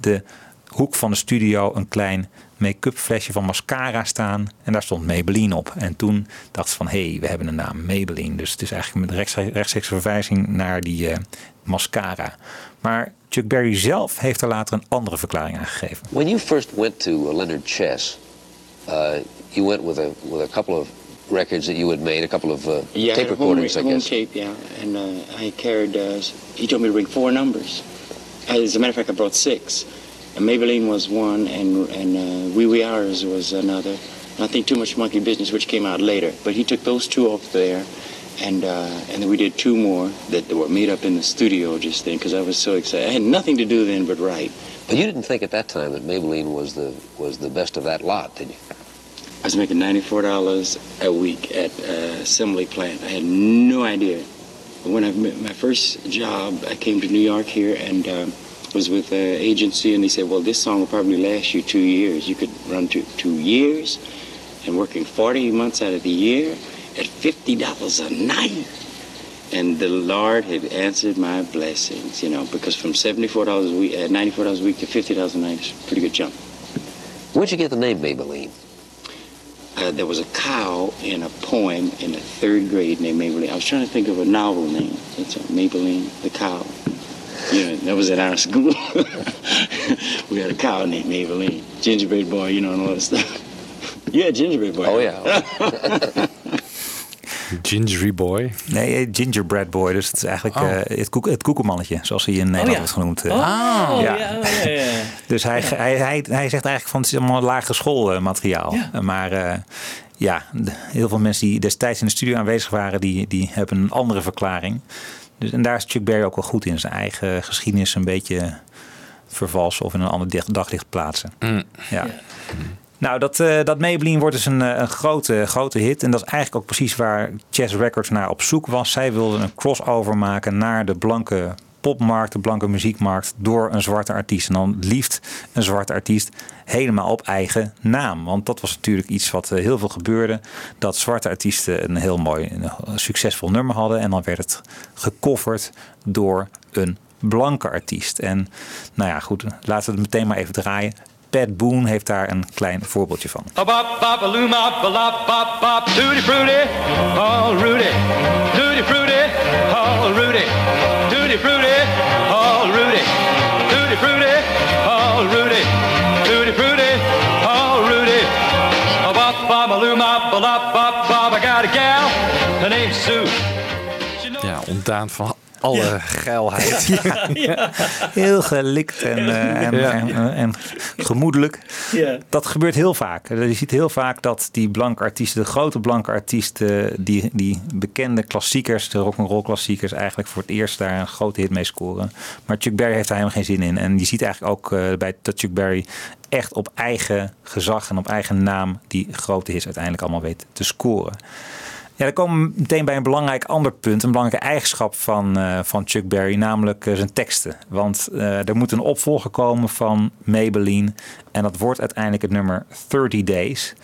de hoek van de studio een klein make-up flesje van mascara staan. En daar stond Maybelline op. En toen dacht ze van, hé, hey, we hebben een naam, Maybelline. Dus het is eigenlijk met rechts, rechtstreeks verwijzing naar die eh, mascara. Maar Chuck Berry zelf heeft er later een andere verklaring aan gegeven. When you first went to uh, Leonard Chess, uh, you went with a with a couple of records that you had made, a couple of uh, Yeah, tape a home, recordings, I home guess. tape, yeah. And uh, I carried, uh, he told me to bring four numbers. As a matter of fact, I brought six. Maybelline was one, and, and uh, Wee Wee Hours was another. And I think Too Much Monkey Business, which came out later. But he took those two off there. And, uh, and then we did two more that were made up in the studio just then because I was so excited. I had nothing to do then but write. But you didn't think at that time that Maybelline was the was the best of that lot, did you? I was making $94 a week at uh, assembly plant. I had no idea. When I met my first job, I came to New York here and um, was with an agency, and they said, "Well, this song will probably last you two years. You could run two two years, and working 40 months out of the year at fifty dollars a night." And the Lord had answered my blessings, you know, because from $74 a week, uh, $94 a week to $50 a night is a pretty good jump. Where'd you get the name Maybelline? Uh, there was a cow in a poem in the third grade named Maybelline. I was trying to think of a novel name. It's Maybelline, the cow. Know, that was at our school. we had a cow named Maybelline. Gingerbread boy, you know, and all that stuff. Yeah, gingerbread boy. Oh yeah. Gingery Boy. Nee, eh, Gingerbread Boy. Dus het is eigenlijk Oh. eh, het, koek, het koekenmannetje, zoals hij in Nederland ja. wordt genoemd. eh. Oh, Ja. ja. ja, ja, ja. Dus hij, hij, hij, hij zegt eigenlijk van het is allemaal lagere schoolmateriaal. Ja. Maar eh, ja, heel veel mensen die destijds in de studio aanwezig waren, die, die hebben een andere verklaring. Dus, en daar is Chuck Berry ook wel goed in. Zijn eigen geschiedenis een beetje vervalsen of in een ander daglicht plaatsen. Ja. Nou, dat, eh, dat Maybelline wordt dus een, eh, een grote, grote hit. En dat is eigenlijk ook precies waar Chess Records naar op zoek was. Zij wilden een crossover maken naar de blanke popmarkt, de blanke muziekmarkt, door een zwarte artiest. En dan liefst een zwarte artiest helemaal op eigen naam. Want dat was natuurlijk iets wat eh, heel veel gebeurde. Dat zwarte artiesten een heel mooi, een succesvol nummer hadden. En dan werd het gecoverd door een blanke artiest. En nou ja, goed, laten we het meteen maar even draaien. Pat Boone heeft daar een klein voorbeeldje van. Tutti frutti, oh Rudy, tutti frutti, oh Rudy, tutti frutti, oh Rudy. A bop bop a loom bop bop bop. I got a gal, her name's Sue. Ja, ontdaan van alle geilheid. Ja, Heel gelikt en, eh, en, Ja. en, en- en gemoedelijk. Ja. Dat gebeurt heel vaak. Je ziet heel vaak dat die blanke artiesten, de grote blanke artiesten, die, die bekende klassiekers, de rock'n'roll klassiekers, eigenlijk voor het eerst daar een grote hit mee scoren. Maar Chuck Berry heeft daar helemaal geen zin in. En je ziet eigenlijk ook eh, bij dat Chuck Berry echt op eigen gezag en op eigen naam die grote hits uiteindelijk allemaal weet te scoren. Ja, dan komen we meteen bij een belangrijk ander punt. Een belangrijke eigenschap van, eh, van Chuck Berry, namelijk eh, zijn teksten. Want eh, er moet een opvolger komen van Maybelline. En dat wordt uiteindelijk het nummer 30 Days.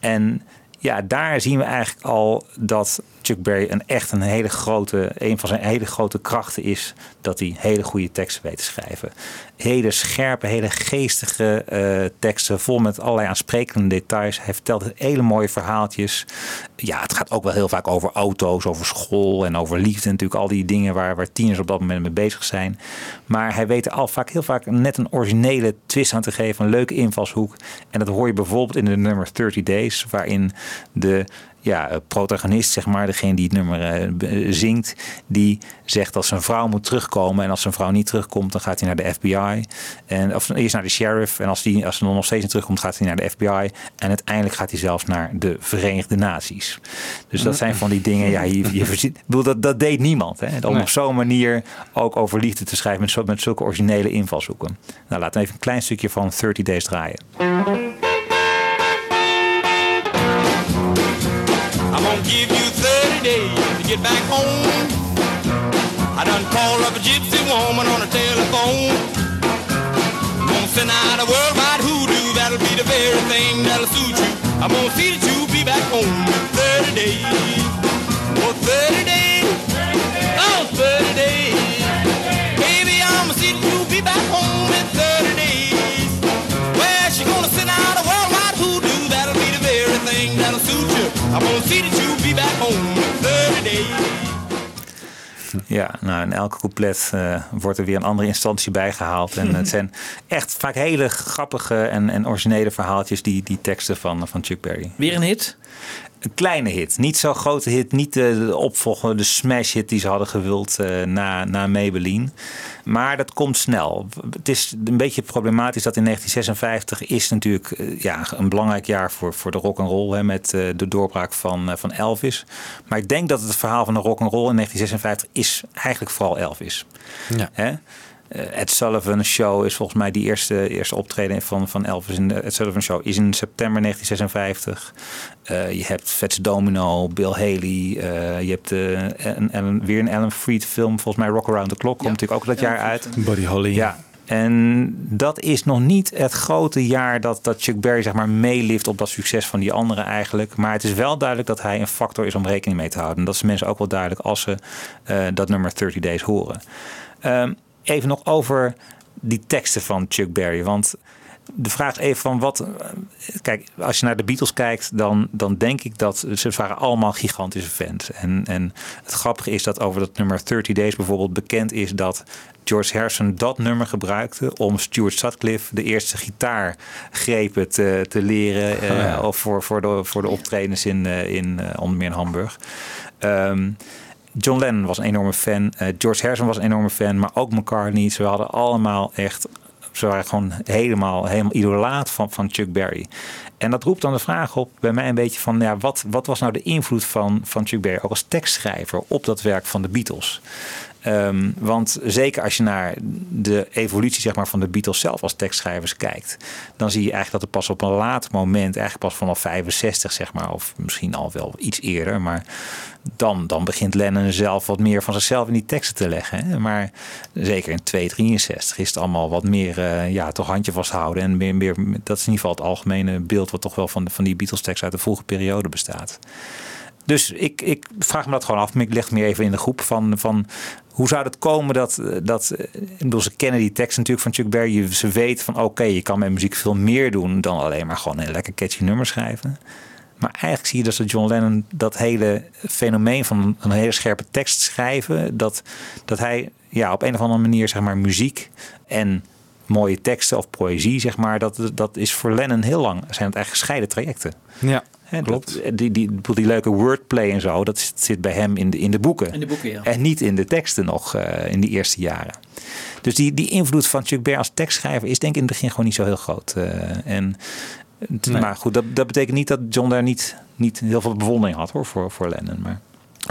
En ja, daar zien we eigenlijk al dat Chuck Berry een echt een hele grote, een van zijn hele grote krachten is dat hij hele goede teksten weet te schrijven. Hele scherpe, hele geestige eh, teksten, vol met allerlei aansprekende details. Hij vertelt hele mooie verhaaltjes. Ja, het gaat ook wel heel vaak over auto's, over school en over liefde. Natuurlijk al die dingen waar, waar tieners op dat moment mee bezig zijn. Maar hij weet er al vaak, heel vaak net een originele twist aan te geven, een leuke invalshoek. En dat hoor je bijvoorbeeld in de nummer 30 Days, waarin de ja, eh, protagonist, zeg maar, degene die het nummer eh, zingt, die zegt dat zijn vrouw moet terugkomen. En als zijn vrouw niet terugkomt, dan gaat hij naar de FBI. En, of eerst naar de sheriff. En als, die, als hij nog steeds niet terugkomt, gaat hij naar de FBI. En uiteindelijk gaat hij zelfs naar de Verenigde Naties. Dus dat zijn van die dingen, ja, je, je bedoel, dat, dat deed niemand. Hè? Om Nee. op zo'n manier ook over liefde te schrijven met, met zulke originele invalshoeken. Nou, laten we even een klein stukje van 30 Days draaien. 30 days to get back home. I done called up a gypsy woman on the telephone. Gonna send out a worldwide hoodoo, that'll be the very thing that'll suit you. I'm gonna see that you be back home in 30 days. Oh, 30 days. Oh, 30 days. I'm gonna see that you be back home in 30 days. Ja, nou, in elke couplet eh, wordt er weer een andere instantie bijgehaald. En het zijn echt vaak hele grappige en, en originele verhaaltjes, die, die teksten van, van Chuck Berry. Weer een hit? Een kleine hit. Niet zo'n grote hit. Niet de, de opvolger, de smash hit die ze hadden gewild eh, na, na Maybelline. Maar dat komt snel. Het is een beetje problematisch dat in 1956 is natuurlijk eh, ja, een belangrijk jaar voor, voor de rock and roll hè, met eh, de doorbraak van, van Elvis. Maar ik denk dat het verhaal van de rock and roll in 1956 is eigenlijk vooral Elvis. Ja. Hè? Eh, Ed Sullivan Show is volgens mij die eerste, eerste optreden van, van Elvis in de Ed Sullivan Show is in september 1956. Eh, je hebt Fats Domino, Bill Haley, eh, je hebt een, een, weer een Alan Freed film, volgens mij Rock Around the Clock, komt natuurlijk ook dat jaar uit. Buddy Holly. Ja. En dat is nog niet het grote jaar dat, dat Chuck Berry zeg maar meelift op dat succes van die anderen eigenlijk. Maar het is wel duidelijk dat hij een factor is om rekening mee te houden. En dat is mensen ook wel duidelijk als ze dat nummer 30 Days horen. Ehm, even nog over die teksten van Chuck Berry. Want de vraag even van wat. eh, Kijk, als je naar de Beatles kijkt, dan, dan denk ik dat ze waren allemaal gigantische fans. En, en het grappige is dat over dat nummer 30 Days bijvoorbeeld bekend is dat George Harrison dat nummer gebruikte om Stuart Sutcliffe de eerste gitaargrepen te, te leren. eh, Oh ja. Of voor, voor, de, voor de optredens in, eh, in eh, onder meer in Hamburg. Ehm, John Lennon was een enorme fan. Eh, George Harrison was een enorme fan. Maar ook McCartney. Ze hadden allemaal echt... Ze waren gewoon helemaal, helemaal idolaat van, van Chuck Berry. En dat roept dan de vraag op bij mij een beetje van... Ja, wat, wat was nou de invloed van, van Chuck Berry ook als tekstschrijver op dat werk van de Beatles? Ehm, want zeker als je naar de evolutie zeg maar, van de Beatles zelf als tekstschrijvers kijkt, dan zie je eigenlijk dat er pas op een laat moment, eigenlijk pas vanaf 65 zeg maar, of misschien al wel iets eerder, maar dan, dan begint Lennon zelf wat meer van zichzelf in die teksten te leggen. Hè? Maar zeker in 263 is het allemaal wat meer, eh, ja, toch handje vasthouden en meer, meer, dat is in ieder geval het algemene beeld wat toch wel van, van die Beatles tekst uit de vroege periode bestaat. Dus ik, ik vraag me dat gewoon af. Ik leg meer even in de groep van, van hoe zou het komen dat, dat eh, bedoel, ze kennen die tekst natuurlijk van Chuck Berry. Ze weten van oké, je kan met muziek veel meer doen dan alleen maar gewoon een lekker catchy nummer schrijven. Maar eigenlijk zie je dus dat John Lennon dat hele fenomeen van een hele scherpe tekst schrijven, dat, dat hij ja, op een of andere manier zeg maar muziek en mooie teksten of poëzie zeg maar, dat, dat is voor Lennon heel lang zijn het eigenlijk gescheiden trajecten. Ja, Hè, dat- die, die, die, die leuke wordplay en zo, dat zit, bij hem in de, in de boeken. In de boeken, ja. En niet in de teksten nog eh, in die eerste jaren. Dus die, die invloed van Chuck Berry als tekstschrijver is denk ik in het begin gewoon niet zo heel groot. Eh, en, Nee. Maar goed, dat, dat betekent niet dat John daar niet, niet heel veel bewondering had hoor, voor, voor Lennon. Maar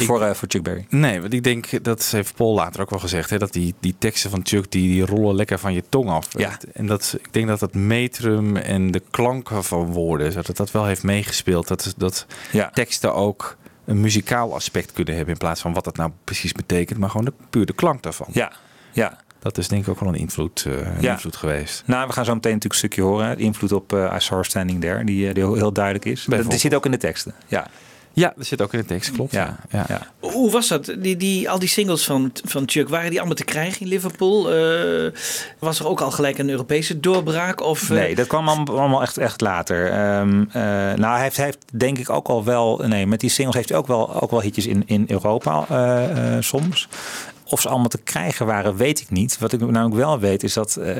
voor, eh, voor Chuck Berry. Nee, want ik denk, dat heeft Paul later ook wel gezegd, hè, dat die, die teksten van Chuck, die, die rollen lekker van je tong af. Ja. En dat, ik denk dat het metrum en de klanken van woorden, dat het dat wel heeft meegespeeld. Dat, dat Ja. teksten ook een muzikaal aspect kunnen hebben in plaats van wat dat nou precies betekent, maar gewoon de, puur de klank daarvan. Ja, ja. Dat is denk ik ook wel een invloed, eh, een Ja. invloed geweest. Nou, we gaan zo meteen natuurlijk een stukje horen. De invloed op eh I Saw Standing There, die, die heel, heel duidelijk is. Dat, die zit ook in de teksten. Ja, Ja, dat zit ook in de tekst, klopt. ja, ja. ja. Hoe was dat? Die, die, al die singles van, van Chuck, waren die allemaal te krijgen in Liverpool? Eh, was er ook al gelijk een Europese doorbraak? Of, eh, Nee, dat kwam allemaal allemaal echt, echt later. Ehm, eh, nou, hij heeft, hij heeft denk ik ook al wel... Nee, met die singles heeft hij ook wel, ook wel hitjes in, in Europa eh, eh, soms. Of ze allemaal te krijgen waren, weet ik niet. Wat ik namelijk wel weet, is dat... eh,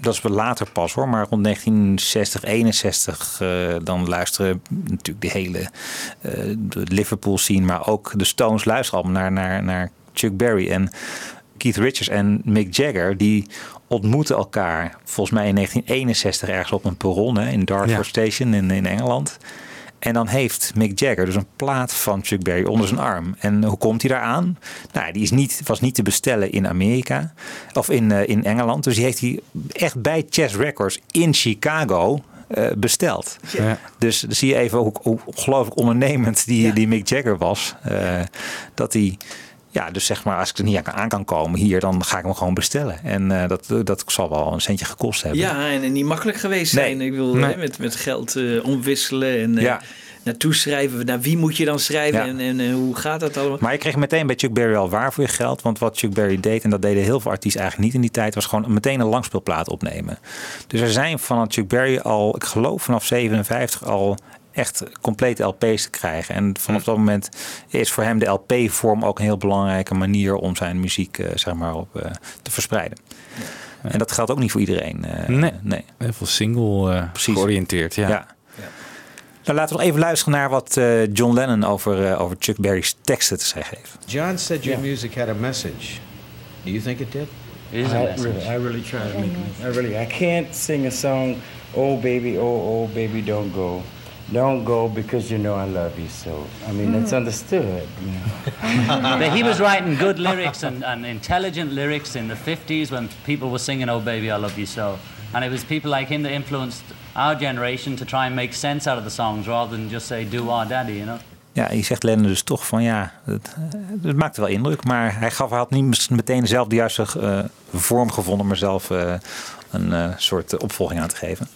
dat is wel later pas hoor, maar rond 1960, 61... eh, dan luisteren natuurlijk de hele eh, Liverpool scene... maar ook de Stones luisteren allemaal naar, naar, naar Chuck Berry. En Keith Richards en Mick Jagger, die ontmoeten elkaar volgens mij in 1961 ergens op een perron hè, in Dartford Ja. Station in, in Engeland. En dan heeft Mick Jagger dus een plaat van Chuck Berry onder zijn arm. En hoe komt hij daar aan? Nou, die is niet, was niet te bestellen in Amerika of in, eh, in Engeland. Dus die heeft hij echt bij Chess Records in Chicago eh, besteld. Ja. Dus dan zie je even hoe, hoe ongelooflijk ondernemend die, die Mick Jagger was. Eh, dat hij, ja, dus zeg maar, als ik er niet aan- kan komen hier, dan ga ik hem gewoon bestellen. En eh, dat, dat zal wel een centje gekost hebben. Ja, en, en niet makkelijk geweest Nee. zijn. Ik Nee. hè, met, met geld eh, omwisselen en eh, Ja. naartoe schrijven. Naar wie moet je dan schrijven Ja. en, en hoe gaat dat allemaal? Maar je kreeg meteen bij Chuck Berry al waar voor je geld. Want wat Chuck Berry deed, en dat deden heel veel artiesten eigenlijk niet in die tijd, was gewoon meteen een langspeelplaat opnemen. Dus er zijn van Chuck Berry al, ik geloof vanaf 57 al echt complete LP's te krijgen. En vanaf dat moment is voor hem de LP-vorm ook een heel belangrijke manier om zijn muziek eh, zeg maar, op, eh, te verspreiden. En dat geldt ook niet voor iedereen. eh, Nee. nee. Heel veel single eh, Precies. georiënteerd, ja. Ja. Nou, laten we nog even luisteren naar wat eh, John Lennon over, eh, over Chuck Berry's teksten te zeggen heeft. John said your music had a message. Do you think it did? I really, I really try to make it. I really, I can't sing a song, oh baby, oh, oh baby, don't go. Don't go because you know I love you so. I mean, that's understood, you know. But he was writing good lyrics and, and intelligent lyrics in the 50s when people were singing Oh Baby, I Love You So. And it was people like him that influenced our generation to try and make sense out of the songs rather than just say, do our daddy, you know? Ja, je zegt Lennon dus toch van ja, het, het maakte wel indruk. Maar hij gaf, hij had niet meteen zelf de juiste eh, vorm gevonden om er zelf eh, een eh, soort opvolging aan te geven.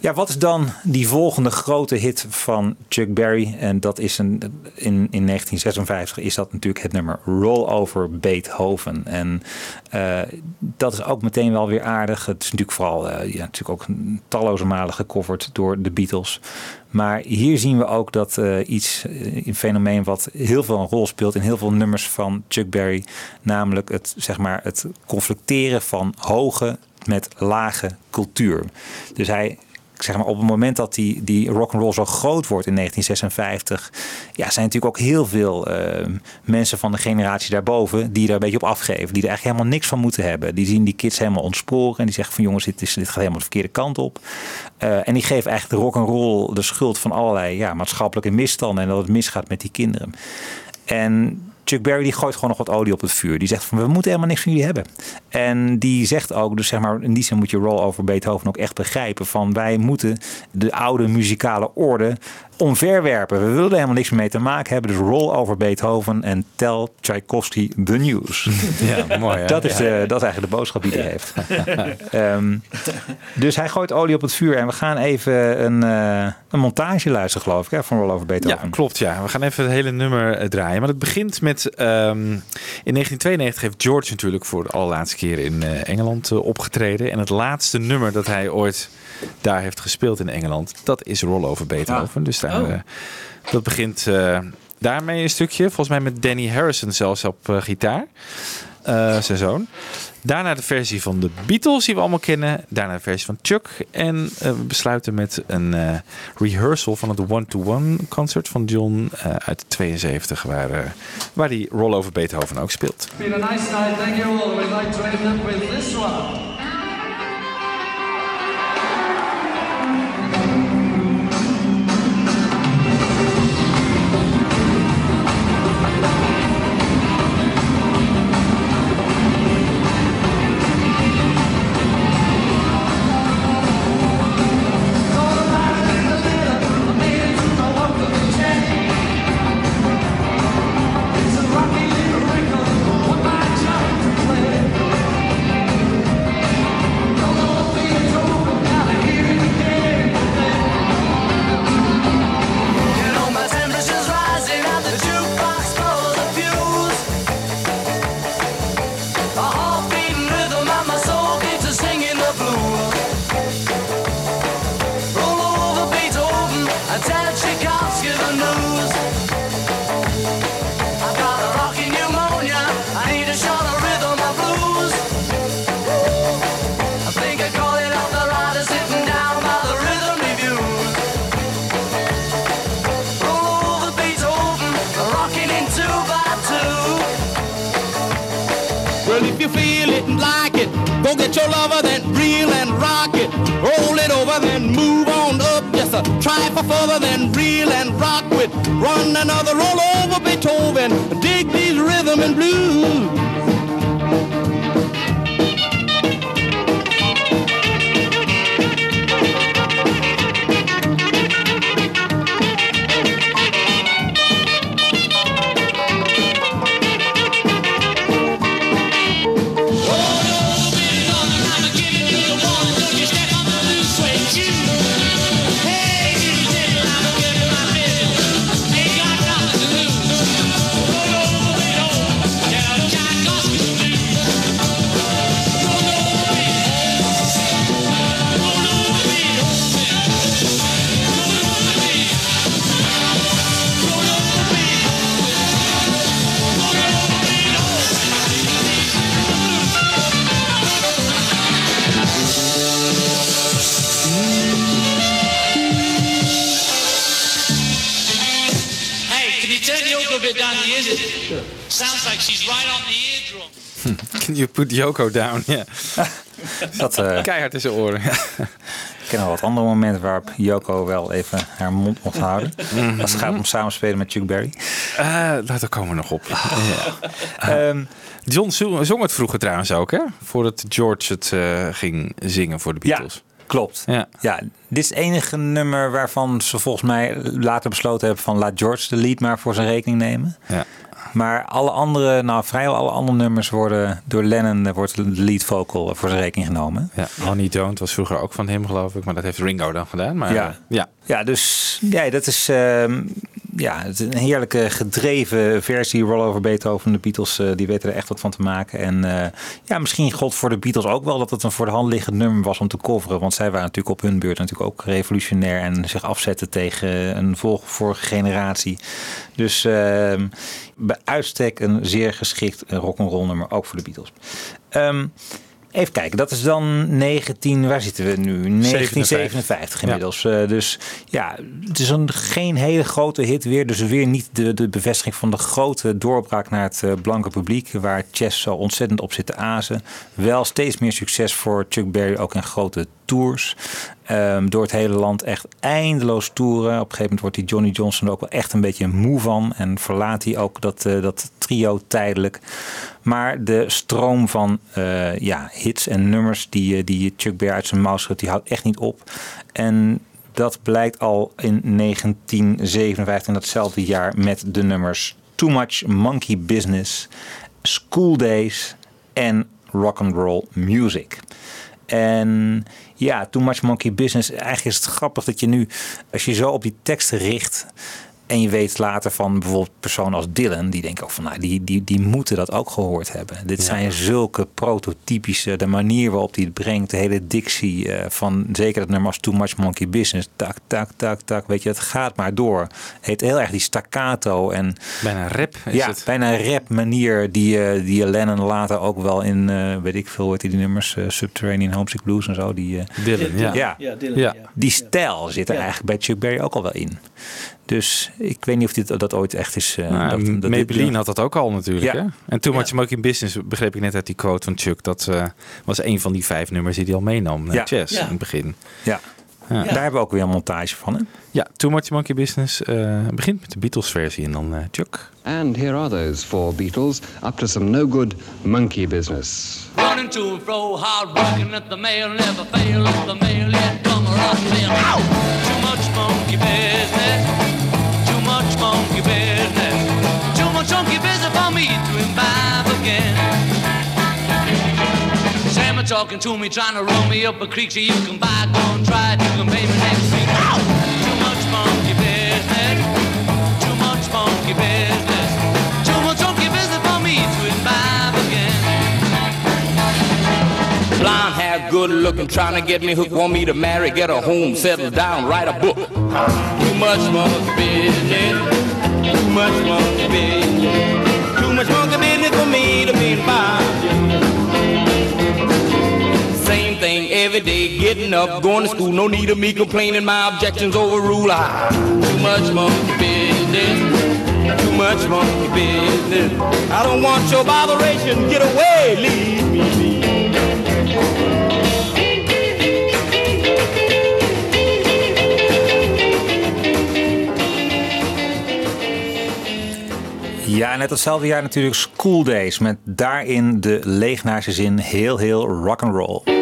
Ja, wat is dan die volgende grote hit van Chuck Berry? En dat is een, in, in 1956 is dat natuurlijk het nummer Roll Over Beethoven. En eh, dat is ook meteen wel weer aardig. Het is natuurlijk vooral eh, ja, natuurlijk ook talloze malen gecoverd door de Beatles. Maar hier zien we ook dat eh, iets, een fenomeen wat heel veel een rol speelt in heel veel nummers van Chuck Berry. Namelijk het, zeg maar, het conflicteren van hoge met lage cultuur. Dus hij zeg maar, op het moment dat die, die rock'n'roll zo groot wordt in 1956, ja, zijn natuurlijk ook heel veel eh, mensen van de generatie daarboven die daar een beetje op afgeven. Die er eigenlijk helemaal niks van moeten hebben. Die zien die kids helemaal ontsporen en die zeggen van jongens, dit, is, dit gaat helemaal de verkeerde kant op. Eh, en die geven eigenlijk de rock'n'roll de schuld van allerlei ja, maatschappelijke misstanden en dat het misgaat met die kinderen. En Chuck Berry die gooit gewoon nog wat olie op het vuur. Die zegt van we moeten helemaal niks van jullie hebben. En die zegt ook, dus zeg maar in die zin moet je Roll over Beethoven ook echt begrijpen. Van wij moeten de oude muzikale orde omverwerpen. We willen er helemaal niks mee te maken hebben. Dus Roll over Beethoven en tell Tchaikovsky the news. Ja, mooi. hè? Dat is, de, dat is eigenlijk de boodschap die hij heeft. Ehm, dus hij gooit olie op het vuur. En we gaan even een, eh, een montage luisteren, geloof ik, hè, van Roll over Beethoven. Ja, klopt. Ja. We gaan even het hele nummer eh, draaien. Maar het begint met... ehm, in 1992 heeft George natuurlijk voor de allerlaatste keer in eh, Engeland opgetreden. En het laatste nummer dat hij ooit daar heeft gespeeld in Engeland... dat is Roll Over Beethoven. Dus daar, Oh. eh, dat begint eh, daarmee een stukje. Volgens mij met Danny Harrison zelfs op eh, gitaar. Eh, zijn zoon. Daarna de versie van de Beatles, die we allemaal kennen. Daarna de versie van Chuck. En we besluiten met een eh, rehearsal van het one-to-one concert van John uit 72, waar, eh, waar die Roll Over Beethoven ook speelt. It's been a nice night, thank you all. We'd like to end up with this one. Another roll over Beethoven. Dig these rhythm and blues. You put Yoko down? Ja. Dat, eh, Keihard in zijn oren. Ik ken al wat andere momenten waarop Yoko wel even haar mond mocht houden. Als het gaat om samenspelen met Chuck Berry. Eh, daar komen we nog op. Ja. Ehm, John zong het vroeger trouwens ook, hè? Voordat George het eh, ging zingen voor de Beatles. Klopt. Ja. Ja, dit is het enige nummer waarvan ze volgens mij later besloten hebben van laat George de lead maar voor zijn rekening nemen. Ja. Maar alle andere, nou vrijwel alle andere nummers worden door Lennon wordt de lead vocal voor zijn rekening genomen. Ja, Honey Don't was vroeger ook van hem, geloof ik. Maar dat heeft Ringo dan gedaan. Maar, Ja. ja. Ja, dus ja, dat is ehm, ja, het is een heerlijke gedreven versie. Rollover Beethoven, de Beatles, eh, die weten er echt wat van te maken. En eh, ja, misschien gold voor de Beatles ook wel dat het een voor de hand liggend nummer was om te coveren. Want zij waren natuurlijk op hun beurt natuurlijk ook revolutionair en zich afzetten tegen een vorige generatie. Dus ehm, bij uitstek een zeer geschikt eh, rock'n'roll nummer, ook voor de Beatles. Ehm, Even kijken, dat is dan 19, waar zitten we nu? 1957 inmiddels. Eh, dus ja, het is een, geen hele grote hit weer. Dus weer niet de, de bevestiging van de grote doorbraak naar het eh, blanke publiek. Waar Chess zo ontzettend op zit te azen. Wel steeds meer succes voor Chuck Berry, ook in grote tours. Ehm, door het hele land echt eindeloos toeren. Op een gegeven moment wordt die Johnny Johnson er ook wel echt een beetje moe van. En verlaat hij ook dat, eh, dat trio tijdelijk. Maar de stroom van eh, ja, hits en nummers die, eh, die Chuck Berry uit zijn mouw schudt, die houdt echt niet op. En dat blijkt al in 1957, in datzelfde jaar, met de nummers Too Much Monkey Business, School Days en Rock and Roll Music. En ja, Too Much Monkey Business. Eigenlijk is het grappig dat je nu, als je zo op die teksten richt. En je weet later van bijvoorbeeld personen als Dylan, die denken ook van, nou, die, die, die moeten dat ook gehoord hebben. Dit zijn zulke prototypische, de manier waarop hij het brengt, de hele dictie eh, van zeker het nummer als Too Much Monkey Business. Tak, tak, tak, tak. Weet je, het gaat maar door. Het heeft heel erg die staccato en Bijna rap is ja, het. bijna een rap manier die, eh, die Lennon later ook wel in, eh, weet ik veel, heet die nummers, eh, Subterranean Homesick Blues en zo. Die, Dylan, ja. ja. Ja, Dylan, Ja. ja. Die stijl zit er Ja. eigenlijk bij Chuck Berry ook al wel in. Dus ik weet niet of dit, dat ooit echt is. eh, Nou, dat, dat dit- Maybelline had dat ook al natuurlijk. Ja. Hè? En Too Much Monkey Business begreep ik net uit die quote van Chuck. Dat eh, was een van die vijf nummers die hij al meenam. naar Ja. Chess Ja. in het begin. Ja. Ja. Daar hebben we ook weer een montage van. Hè? Ja, Too Much Monkey Business eh, begint met de Beatles versie en dan eh, Chuck. And here are those four Beatles up to some no good monkey business. Running to and fro, hard working at the mail, never fail at the mail, yet come around in. Too much monkey business, too much monkey business, too much monkey business talking to me, trying to run me up a creek, so you can buy, go and try it, you can pay me next week. Too much monkey business, too much monkey business, too much monkey business for me to imbibe again. Blonde hair, good looking, trying to get me hooked, want me to marry, get a home, settle down, write a book. Too much monkey business, too much monkey business, every day, getting up, going to school. No need of me complaining, my objections overrule. I ah, too much monkey business, too much monkey business. I don't want your botheration. Get away, leave me. be. Ja, net hetzelfde jaar natuurlijk School Days met daarin de leegnaarse zin heel heel rock and roll.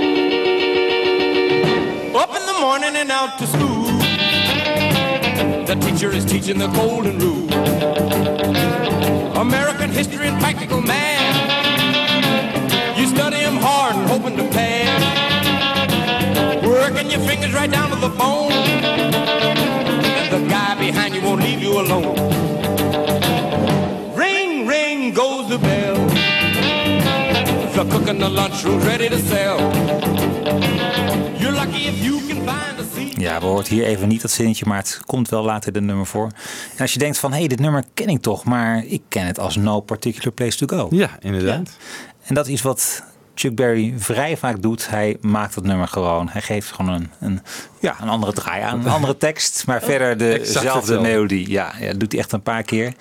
Morning and out to school. The teacher is teaching the golden rule. American history and practical math. You study them hard and hoping to pass. Working your fingers right down to the bone. And the guy behind you won't leave you alone. Ring, ring goes the bell. The cook in the lunchroom's ready to sell. You're lucky if you Ja, we hoort hier even niet dat zinnetje, maar het komt wel later de nummer voor. En als je denkt van, hé, hey, dit nummer ken ik toch, maar ik ken het als No Particular Place to Go. Ja, inderdaad. En dat is wat Chuck Berry vrij vaak doet. Hij maakt het nummer gewoon. Hij geeft gewoon een, een, ja, een andere draai aan, een andere tekst, maar verder dezelfde melodie. Ja, ja, dat doet hij echt een paar keer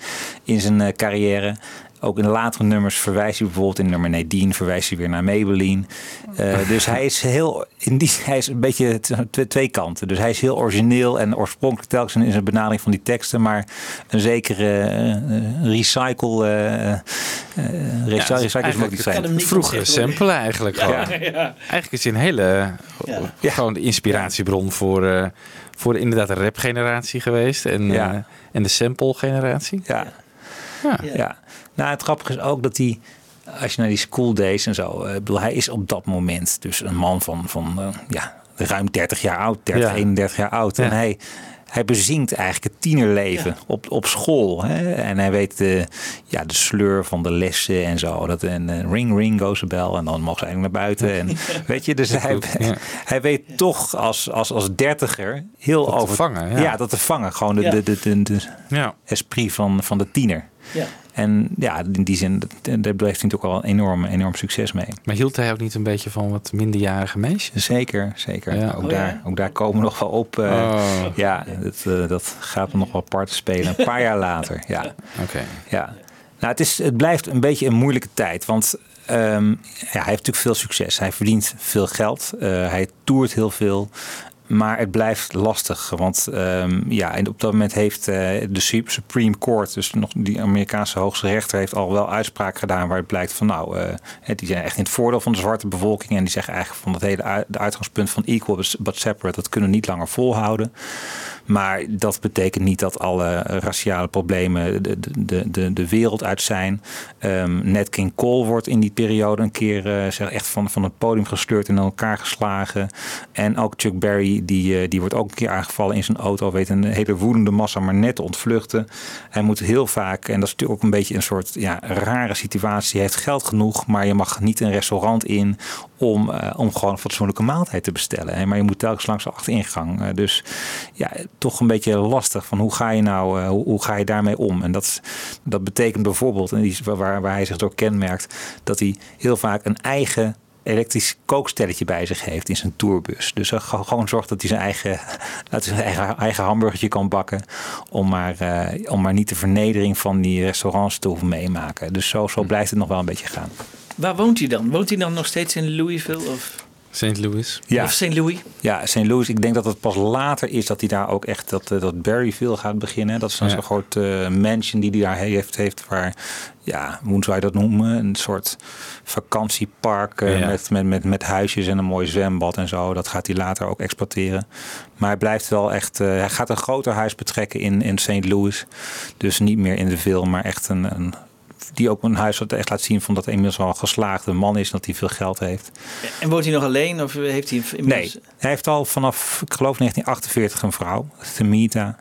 in zijn eh, carrière. Ook in de latere nummers verwijst hij bijvoorbeeld in nummer Nadine verwijst hij weer naar Maybelline. Eh, dus hij is heel, in die, hij is een beetje twee kanten. Dus hij is heel origineel en oorspronkelijk telkens in zijn benadering van die teksten, maar een zekere eh, eh, recycle, eh, eh, recycle, recycle is ook niet zijn. vroegere samplen eigenlijk gewoon. Ja. Ja. Eigenlijk is hij een hele, Ja. gewoon de inspiratiebron voor, eh, voor de, inderdaad de rap generatie geweest en, Ja. en de sample generatie. Ja. Ja. Nou, het grappige is ook dat hij, als je naar die school days en zo, eh, ik bedoel, hij is op dat moment dus een man van, van eh, ja, ruim 30 jaar oud, 30, Ja. 31 jaar oud. En hij, hij bezinkt eigenlijk het tienerleven op, op school. Hè? En hij weet de, ja, de sleur van de lessen en zo. Dat, en eh, ring, ring goes a bell. En dan mag ze eigenlijk naar buiten. En, weet je, dus hij, Ja. hij weet toch als, als, als dertiger heel Dat te over... vangen, ja. ja. dat te vangen. Gewoon de, Ja. de, de, de, de Ja. esprit van, van de tiener. Ja. En ja, in die zin, dat- daar heeft hij natuurlijk ook wel enorm, enorm succes mee. Maar hield hij ook niet een beetje van wat minderjarige meisjes? Zeker, zeker. Ja. Ook, Oh, daar, ja? ook daar komen we nog wel op. eh, Oh. Ja, dat, eh, dat gaat nog wel parten spelen. Een paar jaar later, ja. Oké. ja. Nou, het, is, het blijft een beetje een moeilijke tijd. Want ehm, ja, hij heeft natuurlijk veel succes. Hij verdient veel geld. Eh, hij toert heel veel. Maar het blijft lastig. Want ehm, ja, en op dat moment heeft eh, de Sup- Supreme Court, dus nog die Amerikaanse hoogste rechter, heeft al wel uitspraak gedaan waar het blijkt van nou, eh, die zijn echt in het voordeel van de zwarte bevolking. En die zeggen eigenlijk van dat hele de uitgangspunt van equal but separate, dat kunnen we niet langer volhouden. Maar dat betekent niet dat alle raciale problemen de, de, de, de wereld uit zijn. Ehm Nat King Cole wordt in die periode een keer eh, echt van, van het podium gesleurd en in elkaar geslagen. En ook Chuck Berry, die, eh, die wordt ook een keer aangevallen in zijn auto. Weet een hele woedende massa maar net te ontvluchten. Hij moet heel vaak, en dat is natuurlijk ook een beetje een soort ja, rare situatie. Hij heeft geld genoeg, maar je mag niet een restaurant in om, eh, om gewoon een fatsoenlijke maaltijd te bestellen. Hè. Maar je moet telkens langs de achteringang. Eh, dus ja, toch een beetje lastig van hoe ga je nou, eh, hoe, hoe ga je daarmee om? En dat, dat betekent bijvoorbeeld, en die waar, waar hij zich door kenmerkt, dat hij heel vaak een eigen elektrisch kookstelletje bij zich heeft in zijn tourbus. Dus hij gewoon zorgt dat hij zijn eigen, dat zijn eigen, eigen hamburgertje kan bakken. Om maar, om maar niet de vernedering van die restaurants te hoeven meemaken. Dus zo, zo blijft het nog wel een beetje gaan. Waar woont hij dan? Woont hij dan nog steeds in Louisville of, St. Louis. Ja. of St. Louis? Ja, St. Louis. Ik denk dat het pas later is dat hij daar ook echt dat, eh, dat Berryville gaat beginnen. Dat is een Ja. zo'n groot eh, mansion die hij daar heeft, heeft waar, ja, hoe zou je dat noemen? Een soort vakantiepark eh, Ja. met, met, met, met huisjes en een mooi zwembad en zo. Dat gaat hij later ook exploiteren. Maar hij blijft wel echt, eh, hij gaat een groter huis betrekken in, in St. Louis. Dus niet meer in de Ville, maar echt een, een die ook een huis echt laat zien van dat hij inmiddels al een geslaagde man is, dat hij veel geld heeft. En woont hij nog alleen of heeft hij Nee, hij heeft al vanaf, ik geloof 1948 een vrouw, Themita.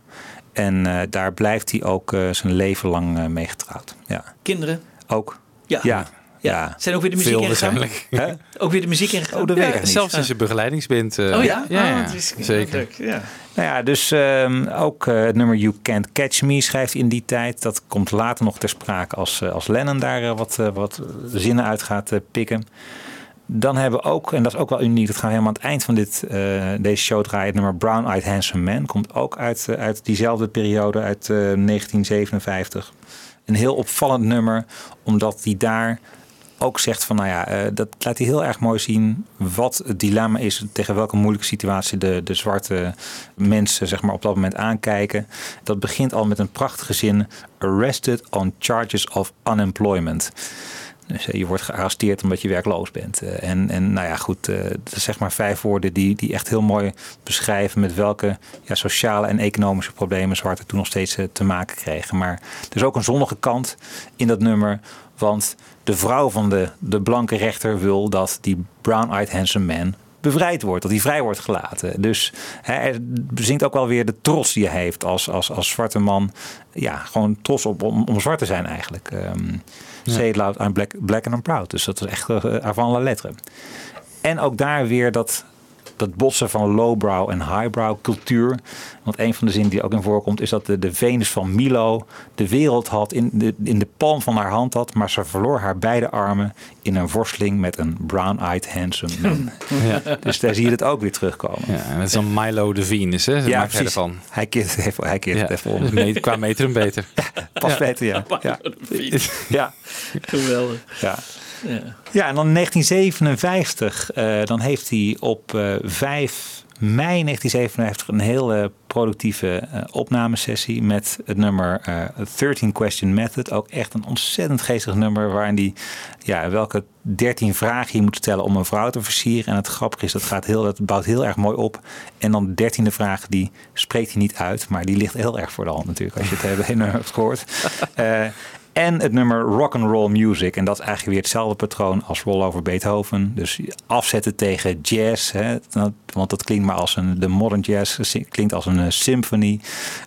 En eh, daar blijft hij ook eh, zijn leven lang eh, mee getrouwd. Ja, Kinderen? ook. Ja. Ja, ja. Zijn ook weer de muziek Veel ingegaan? Hè? Ook weer de muziek ingegaan? Oh, dat weet ik niet. Zelfs in zijn begeleidingsband. eh, Oh ja? Ja, Oh, ja, het is- zeker. leuk, Ja. Nou ja, dus ehm, ook eh, het nummer You Can't Catch Me schrijft in die tijd. Dat komt later nog ter sprake als, eh, als Lennon daar wat, wat zinnen uit gaat pikken. Dan hebben we ook, en dat is ook wel uniek, dat gaan we helemaal aan het eind van dit, eh, deze show draaien. Het nummer Brown Eyed Handsome Man komt ook uit, uit diezelfde periode, uit eh, 1957. Een heel opvallend nummer, omdat hij daar ook zegt van, nou ja, eh, dat laat hij heel erg mooi zien wat het dilemma is, tegen welke moeilijke situatie de, de zwarte mensen zeg maar, op dat moment aankijken. Dat begint al met een prachtige zin, arrested on charges of unemployment. Dus eh, je wordt gearresteerd omdat je werkloos bent. Eh, En, en nou ja, goed, dat is zeg maar vijf woorden die, die echt heel mooi beschrijven met welke ja, sociale en economische problemen zwarte toen nog steeds te maken kregen. Maar er is ook een zonnige kant in dat nummer. Want de vrouw van de, de blanke rechter wil dat die brown-eyed handsome man bevrijd wordt, dat hij vrij wordt gelaten. Dus hij bezinkt ook wel weer de trots die hij heeft als, als, als zwarte man. Ja, gewoon trots op om, om zwart te zijn eigenlijk. Say it loud, I'm black, black and I'm proud. Dus dat is echt uh, avant la lettre. En ook daar weer dat, dat botsen van lowbrow en highbrow cultuur. Want een van de zinnen die ook in voorkomt is dat de, de Venus van Milo de wereld had in de, in de palm van haar hand had, maar ze verloor haar beide armen in een worsteling met een brown-eyed handsome man. Ja. Dus daar zie je het ook weer terugkomen. Ja, en dat is dan Milo de Venus, hè? Dat Ja, maakt precies. ervan. Hij keert het even, hij keert het even om. me- qua metrum beter. Pas Ja. beter, ja. Ja. ja. Geweldig. Ja. Ja. En dan 1957, eh, dan heeft hij op eh 5 mei 1957 een hele productieve eh, opnamesessie met het nummer eh 13 Question Method. Ook echt een ontzettend geestig nummer waarin hij ja, welke 13 vragen je moet stellen om een vrouw te versieren. En het grappige is, dat, gaat heel, dat bouwt heel erg mooi op. En dan de dertiende vraag, die spreekt hij niet uit, maar die ligt heel erg voor de hand natuurlijk als je het hele nummer hebt gehoord. Eh, en het nummer rock and roll music. En dat is eigenlijk weer hetzelfde patroon als Roll Over Beethoven. Dus afzetten tegen jazz. Hè? Want dat klinkt maar als een. De modern jazz klinkt als een eh, symphony.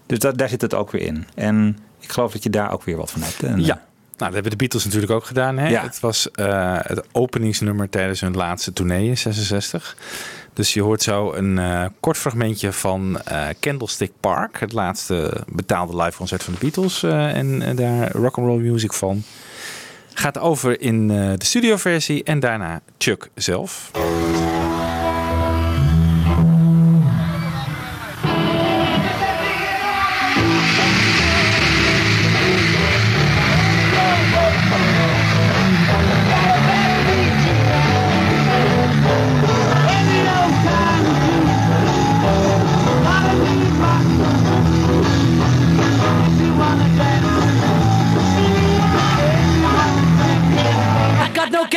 Dus dat, daar zit het ook weer in. En ik geloof dat je daar ook weer wat van hebt. En, Ja. Nou, dat hebben de Beatles natuurlijk ook gedaan. Hè? Ja. Het was eh, het openingsnummer tijdens hun laatste tournee in 66. Dus je hoort zo een eh, kort fragmentje van eh, Candlestick Park. Het laatste betaalde live concert van de Beatles. eh, en daar rock'n'roll music van. Gaat over in de studioversie en daarna Chuck zelf.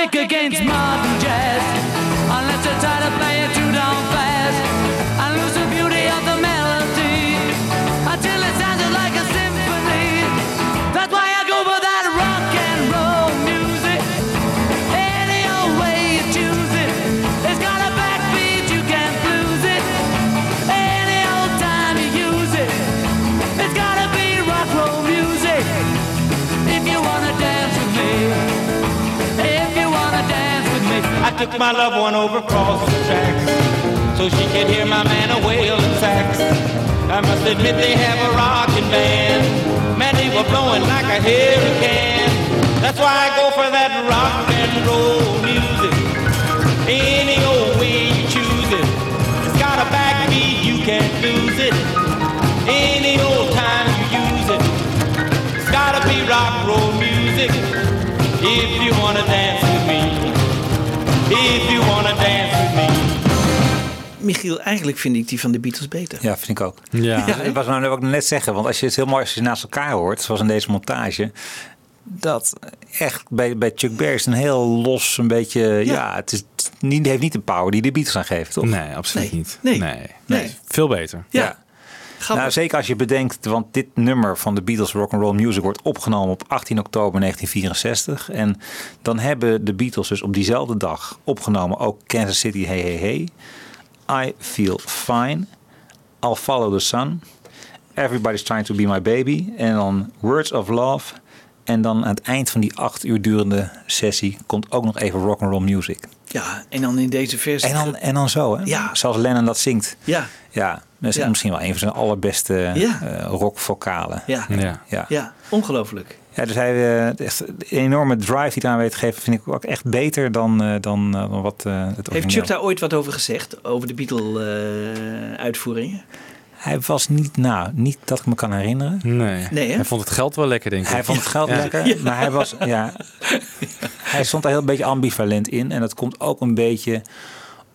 Kick against modern jazz unless you try to play took my loved one over across the tracks so she could hear my man a wailing sax. I must admit they have a rockin' band. Man, they were blowing like a hurricane. That's why I go for that rock and roll music. Any old way you choose it. It's got a backbeat, you can't lose it. Any old time you use it. It's gotta be rock roll music. If you wanna dance. If you wanna dance with me. Michiel, eigenlijk vind ik die van de Beatles beter. Ja, vind ik ook. Ja. Ja, ik was nou ook net zeggen, want als je het heel mooi als je ze naast elkaar hoort, zoals in deze montage, dat echt bij, bij Chuck Berry is een heel los, een beetje, ja, het is niet, heeft niet de power die de Beatles aan geven, toch? Nee, absoluut niet. Nee. Nee. Nee. Veel beter. Ja. Nou, zeker als je bedenkt, want dit nummer van de Beatles Rock'n'Roll Music wordt opgenomen op 18 oktober 1964. En dan hebben de Beatles dus op diezelfde dag opgenomen ook Kansas City Hey Hey Hey, I Feel Fine, I'll Follow the Sun, Everybody's Trying to Be My Baby en dan Words of Love. En dan aan het eind van die acht uur durende sessie komt ook nog even rock'n'roll music. Ja, en dan in deze versie. En dan, en dan zo, hè? Ja. Zoals Lennon dat zingt. Ja. Ja, dat is Ja. misschien wel een van zijn allerbeste Ja. eh, rockvokalen. Ja. Ja. Ja. Ja, ongelooflijk. Ja, dus hij, eh, echt een enorme drive die hij aan weet te geven, vind ik ook echt beter dan, eh, dan, dan wat eh, het Heeft origineel. Chuck daar ooit wat over gezegd? Over de Beatle-uitvoeringen? Hij was niet, nou, niet dat ik me kan herinneren. Nee. Hij vond het geld wel lekker, denk ik. Hij vond het geld Ja. lekker, Ja. maar hij was, ja. hij stond daar heel een beetje ambivalent in. En dat komt ook een beetje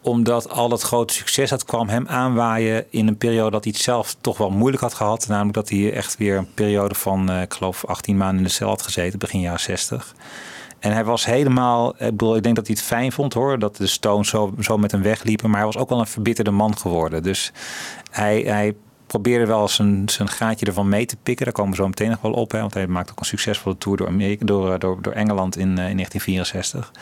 omdat al dat grote succes, dat kwam hem aanwaaien in een periode dat hij het zelf toch wel moeilijk had gehad. Namelijk dat hij echt weer een periode van, eh, ik geloof, 18 maanden in de cel had gezeten, begin jaren 60. En hij was helemaal, ik bedoel, ik denk dat hij het fijn vond hoor, dat de Stones zo, zo met hem wegliepen. Maar hij was ook wel een verbitterde man geworden. Dus hij, hij probeerde wel zijn, zijn gaatje ervan mee te pikken. Daar komen we zo meteen nog wel op. Hè, want hij maakte ook een succesvolle tour door, Amerika, door, eh, door, door Engeland in, eh, in 1964.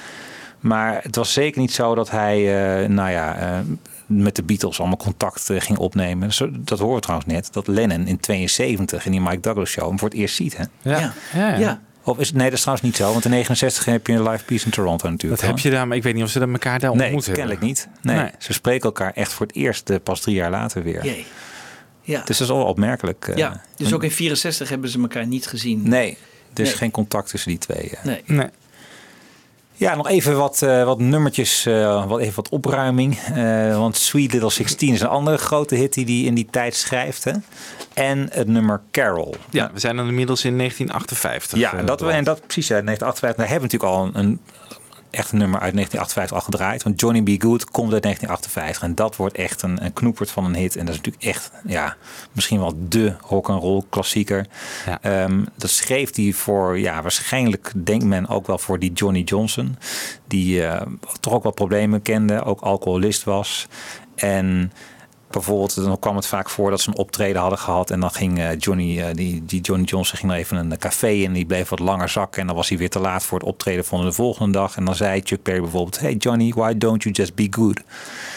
Maar het was zeker niet zo dat hij, eh, nou ja, eh, met de Beatles allemaal contact ging opnemen. Dat horen we trouwens net. Dat Lennon in 72 in die Mike Douglas show hem voor het eerst ziet. Hè? Ja. Ja. Ja. Ja. Of is, nee, dat is trouwens niet zo. Want in 69 heb je een live piece in Toronto natuurlijk. Dat heb je daar, maar ik weet niet of ze dat elkaar daar Nee, ontmoet hebben. kennelijk niet. Nee, Nee. Ze spreken elkaar echt voor het eerst eh, pas drie jaar later weer. Jee. Ja. Dus dat is wel opmerkelijk. eh. ja, dus ook in 64 hebben ze elkaar niet gezien. Nee, er is Nee. geen contact tussen die twee. Nee. Nee. Ja, nog even wat, eh, wat nummertjes, eh, wat, even wat opruiming. Eh, want Sweet Little 16 is een andere grote hit die hij in die tijd schrijft. Hè? En het nummer Carol. Ja, we zijn dan inmiddels in 1958. Ja, en dat, en dat precies, ja, 1958. Daar hebben we natuurlijk al een, een echt een nummer uit 1958 al gedraaid. Want Johnny B. Good komt uit 1958. En dat wordt echt een, een knoepert van een hit. En dat is natuurlijk echt, ja, misschien wel de rock and roll klassieker. Ehm, dat schreef hij voor, ja, waarschijnlijk denkt men ook wel voor die Johnny Johnson. Die eh, toch ook wel problemen kende, ook alcoholist was. En bijvoorbeeld, dan kwam het vaak voor dat ze een optreden hadden gehad. En dan ging eh, Johnny, eh, die, die Johnny Johnson ging even een café in. Die bleef wat langer zakken. En dan was hij weer te laat voor het optreden van de volgende dag. En dan zei Chuck Berry bijvoorbeeld: Hey Johnny, why don't you just be good?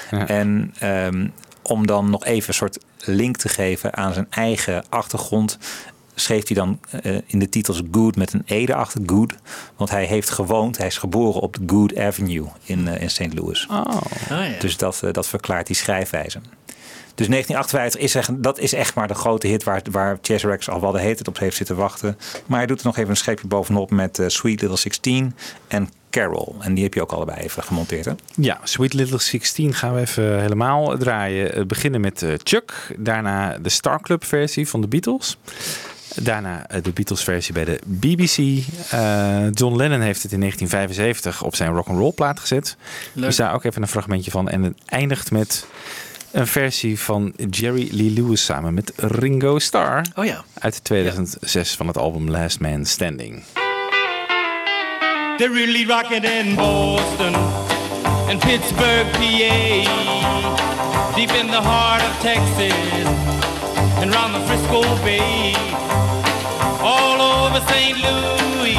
En ehm, om dan nog even een soort link te geven aan zijn eigen achtergrond. Schreef hij dan eh, in de titels Good met een E erachter, Good. Want hij heeft gewoond, hij is geboren op de Good Avenue in, eh, in St. Louis. Oh. Dus dat, eh, dat verklaart die schrijfwijze. Dus 1958 is echt, dat is echt maar de grote hit waar, waar Chess Rex al wel de hele tijd op heeft zitten wachten. Maar hij doet er nog even een scheepje bovenop met eh, Sweet Little 16 en Carol. En die heb je ook allebei even gemonteerd. Hè? Ja, Sweet Little 16 gaan we even helemaal draaien. We beginnen met eh, Chuck, daarna de Star Club versie van de Beatles. Daarna eh, de Beatles versie bij de BBC. Eh, John Lennon heeft het in 1975 op zijn rock'n'roll plaat gezet. Leuk. Dus daar ook even een fragmentje van. En het eindigt met een versie van Jerry Lee Lewis samen met Ringo Starr. Oh ja. Uit 2006 van het album Last Man Standing. They're really rocking in Boston and Pittsburgh, PA. Deep in the heart of Texas and round the Frisco Bay. All over St. Louis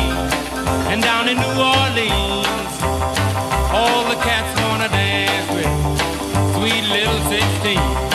and down in New Orleans. Little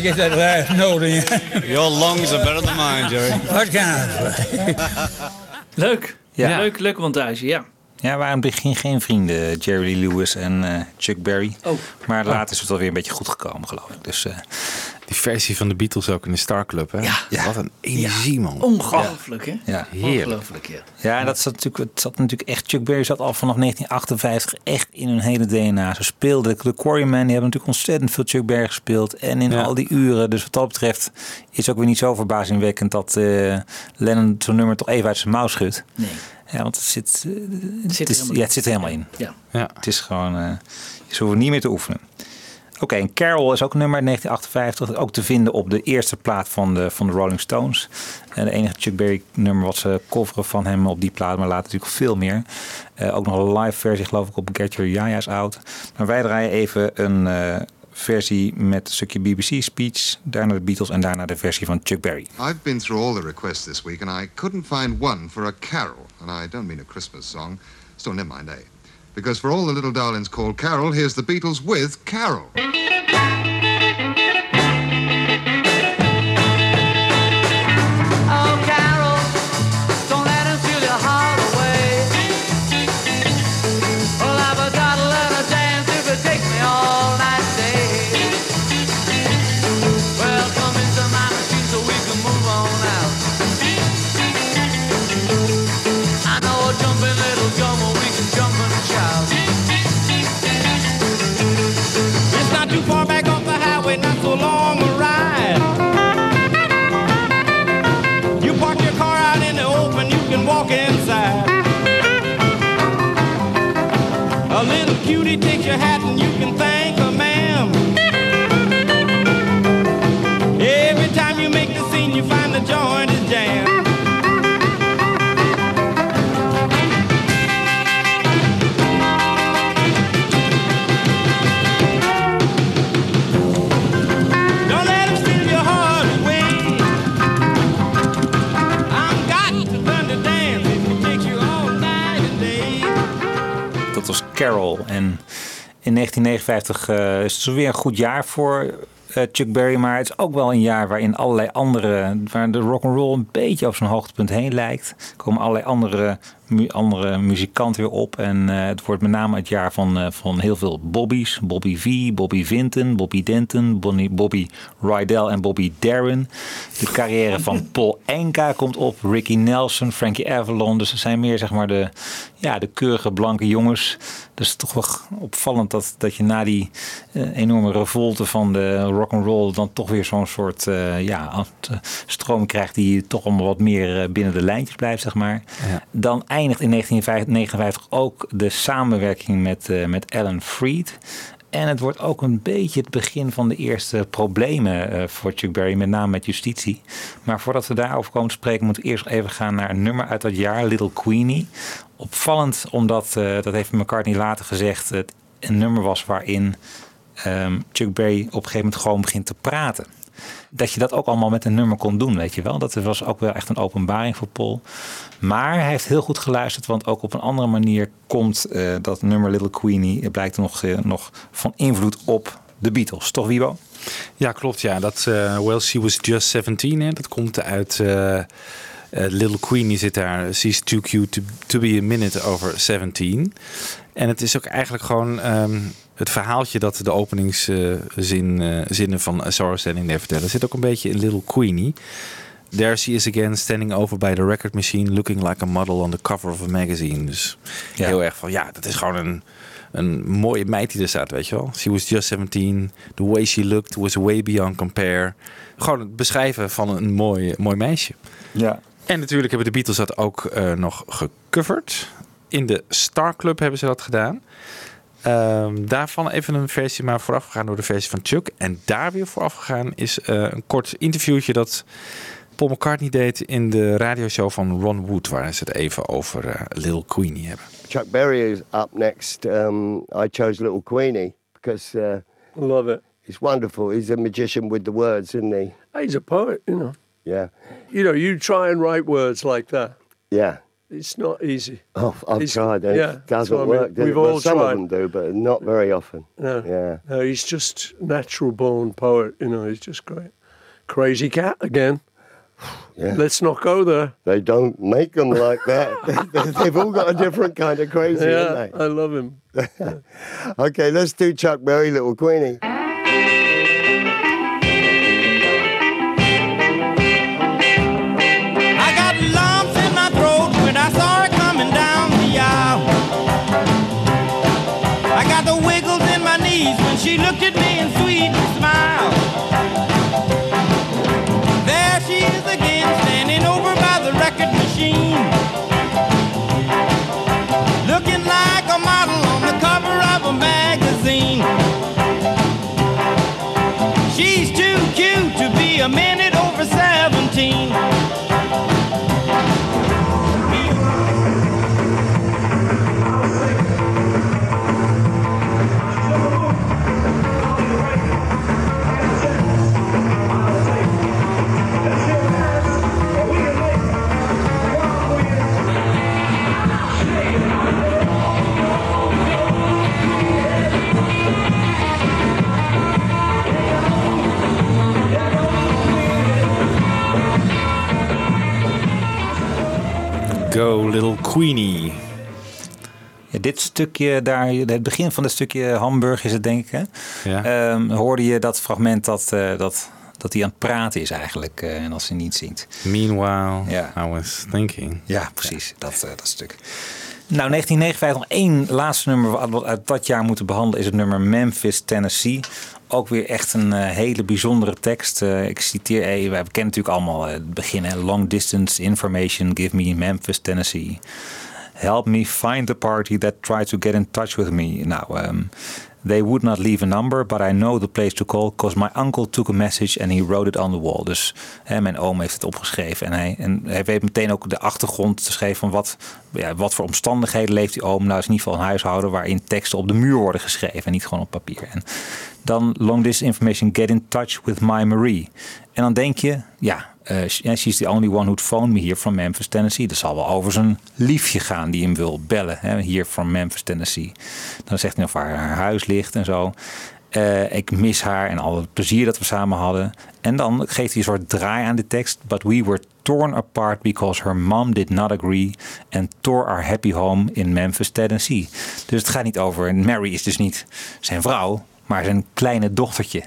I get that last note in. Your lungs are better than mine, Jerry. What kind. Leuk. Ja. Leuk, leuke montage, ja. Ja, waren in het begin geen vrienden, Jerry Lee Lewis en eh, Chuck Berry. Oh. Maar later is het alweer een beetje goed gekomen, geloof ik. Dus, eh, Die versie van de Beatles ook in de Star Club, hè? Ja. Wat een energie, man. Ongelooflijk, hè? ja. Heerlijk. Ongelooflijk, ja. Ja, en dat zat natuurlijk, het zat natuurlijk echt. Chuck Berry zat al vanaf 1958 echt in hun hele DNA. Ze speelden de Quarrymen, die hebben natuurlijk ontzettend veel Chuck Berry gespeeld. En in Ja. al die uren. Dus wat dat betreft is het ook weer niet zo verbazingwekkend dat eh, Lennon zo'n nummer toch even uit zijn mouw schudt. Nee. Ja, want het zit, eh, het, zit er is, helemaal ja, het zit er helemaal in. Ja. Ja. Het is gewoon, eh je hoeft niet meer te oefenen. Oké, en Carol is ook nummer uit 1958. Ook te vinden op de eerste plaat van de, van de Rolling Stones. En de enige Chuck Berry nummer wat ze coveren van hem op die plaat. Maar later natuurlijk veel meer. Eh, ook nog een live versie geloof ik op Get Your Yaya's Out. Maar wij draaien even een eh, versie met een stukje BBC speech. Daarna de Beatles en daarna de versie van Chuck Berry. I've been through all the requests this week and I couldn't find one for a carol. And I don't mean a Christmas song. Still, never mind, eh? Because for all the little darlings called Carol, here's the Beatles with Carol. Little cutie takes your hat and you can was Carol. En in 1959 eh, is het zo weer een goed jaar voor eh, Chuck Berry. Maar het is ook wel een jaar waarin allerlei andere... waar de rock'n'roll een beetje op zijn hoogtepunt heen lijkt. Komen allerlei andere, mu- andere muzikanten weer op. En eh, het wordt met name het jaar van, eh, van heel veel Bobby's. Bobby V, Bobby Vinton, Bobby Denton, Bonnie, Bobby Rydell en Bobby Darin. De carrière van Paul Enka komt op. Ricky Nelson, Frankie Avalon. Dus er zijn meer zeg maar de, ja, de keurige blanke jongens. Dus toch wel opvallend dat, dat je na die eh, enorme revolte van de rock'n'roll dan toch weer zo'n soort ja, stroom krijgt die toch allemaal wat meer binnen de lijntjes blijft, zeg maar. Ja. Dan in 1959 ook de samenwerking met, eh, met Alan Freed. En het wordt ook een beetje het begin van de eerste problemen eh, voor Chuck Berry, met name met justitie. Maar voordat we daarover komen te spreken, moeten we eerst even gaan naar een nummer uit dat jaar, Little Queenie. Opvallend, omdat, eh, dat heeft McCartney later gezegd, het een nummer was waarin ehm, Chuck Berry op een gegeven moment gewoon begint te praten. Dat je dat ook allemaal met een nummer kon doen, weet je wel. Dat was ook wel echt een openbaring voor Paul. Maar hij heeft heel goed geluisterd, want ook op een andere manier komt eh, dat nummer Little Queenie, blijkt nog, eh, nog van invloed op de Beatles. Toch, Wibo? Ja, klopt. Ja, dat eh, Well, She Was Just 17, hè, dat komt uit Little Queenie zit daar. She's too cute to, to be a minute over 17. En het is ook eigenlijk gewoon ehm, het verhaaltje dat de openingszinnen zinnen van A Sorrow Standing There vertellen. Zit ook een beetje in Little Queenie. There she is again, standing over by the record machine, looking like a model on the cover of a magazine. Dus Ja. heel erg van, ja, dat is gewoon een, een mooie meid die er staat, weet je wel. She was just 17, the way she looked was way beyond compare. Gewoon het beschrijven van een mooi, mooi meisje. Ja. En natuurlijk hebben de Beatles dat ook eh, nog gecoverd. In de Star Club hebben ze dat gedaan. Ehm, daarvan even een versie, maar voorafgegaan door de versie van Chuck. En daar weer voorafgegaan is eh, een kort interviewtje dat Paul McCartney deed in de radioshow van Ron Wood, waar ze het even over eh, Lil Queenie hebben. Chuck Berry is up next. Um, I chose Little Queenie because uh, love it. He's wonderful. He's a magician with the words, isn't he? He's a poet, you know. Yeah, You know, you try and write words like that. yeah. It's not easy. Oh, I've He's- tried. and yeah, it doesn't I mean. work. does We've it? Well, all some tried. of them do, but not very often. No. Yeah. No, he's just natural born poet. You know, he's just great. Crazy cat again. Yeah. Let's not go there. They don't make them like that. They've all got a different kind of crazy, yeah, haven't they? I love him. okay, let's do Chuck Berry, Little Queenie. Minute over 17. Go Little Queenie. Ja, dit stukje daar, het begin van het stukje Hamburg is het denk ik. Hè? Ja. Ehm, hoorde je dat fragment dat, eh, dat, dat hij aan het praten is eigenlijk eh, en als hij niet zingt. Meanwhile, Ja. I was thinking. Ja, precies. Dat, eh, dat stuk. Nou, 1959 nog één laatste nummer wat we uit dat jaar moeten behandelen is het nummer Memphis, Tennessee. Ook weer echt een eh, hele bijzondere tekst. Eh, ik citeer even, we kennen natuurlijk allemaal eh, het begin. Hè? Long distance information, give me Memphis, Tennessee. Help me find the party that tried to get in touch with me. Nou, ehm, they would not leave a number, but I know the place to call because my uncle took a message and he wrote it on the wall. Dus hè, mijn oom heeft het opgeschreven en hij, en hij weet meteen ook de achtergrond te schrijven van wat, ja, wat voor omstandigheden leeft die oom. Nou, is in ieder geval een huishouden waarin teksten op de muur worden geschreven en niet gewoon op papier. En dan long distance information, get in touch with my Marie. En dan denk je, ja, she- she's the only one who'd phone me here from Memphis, Tennessee. Dat zal wel over zijn liefje gaan die hem wil bellen, hè, hier from Memphis, Tennessee. Dan zegt hij nog waar haar huis ligt en zo. Eh, ik mis haar en al het plezier dat we samen hadden. En dan geeft hij een soort draai aan de tekst. But we were torn apart because her mom did not agree and tore our happy home in Memphis, Tennessee. Dus het gaat niet over. Mary is dus niet zijn vrouw, maar zijn kleine dochtertje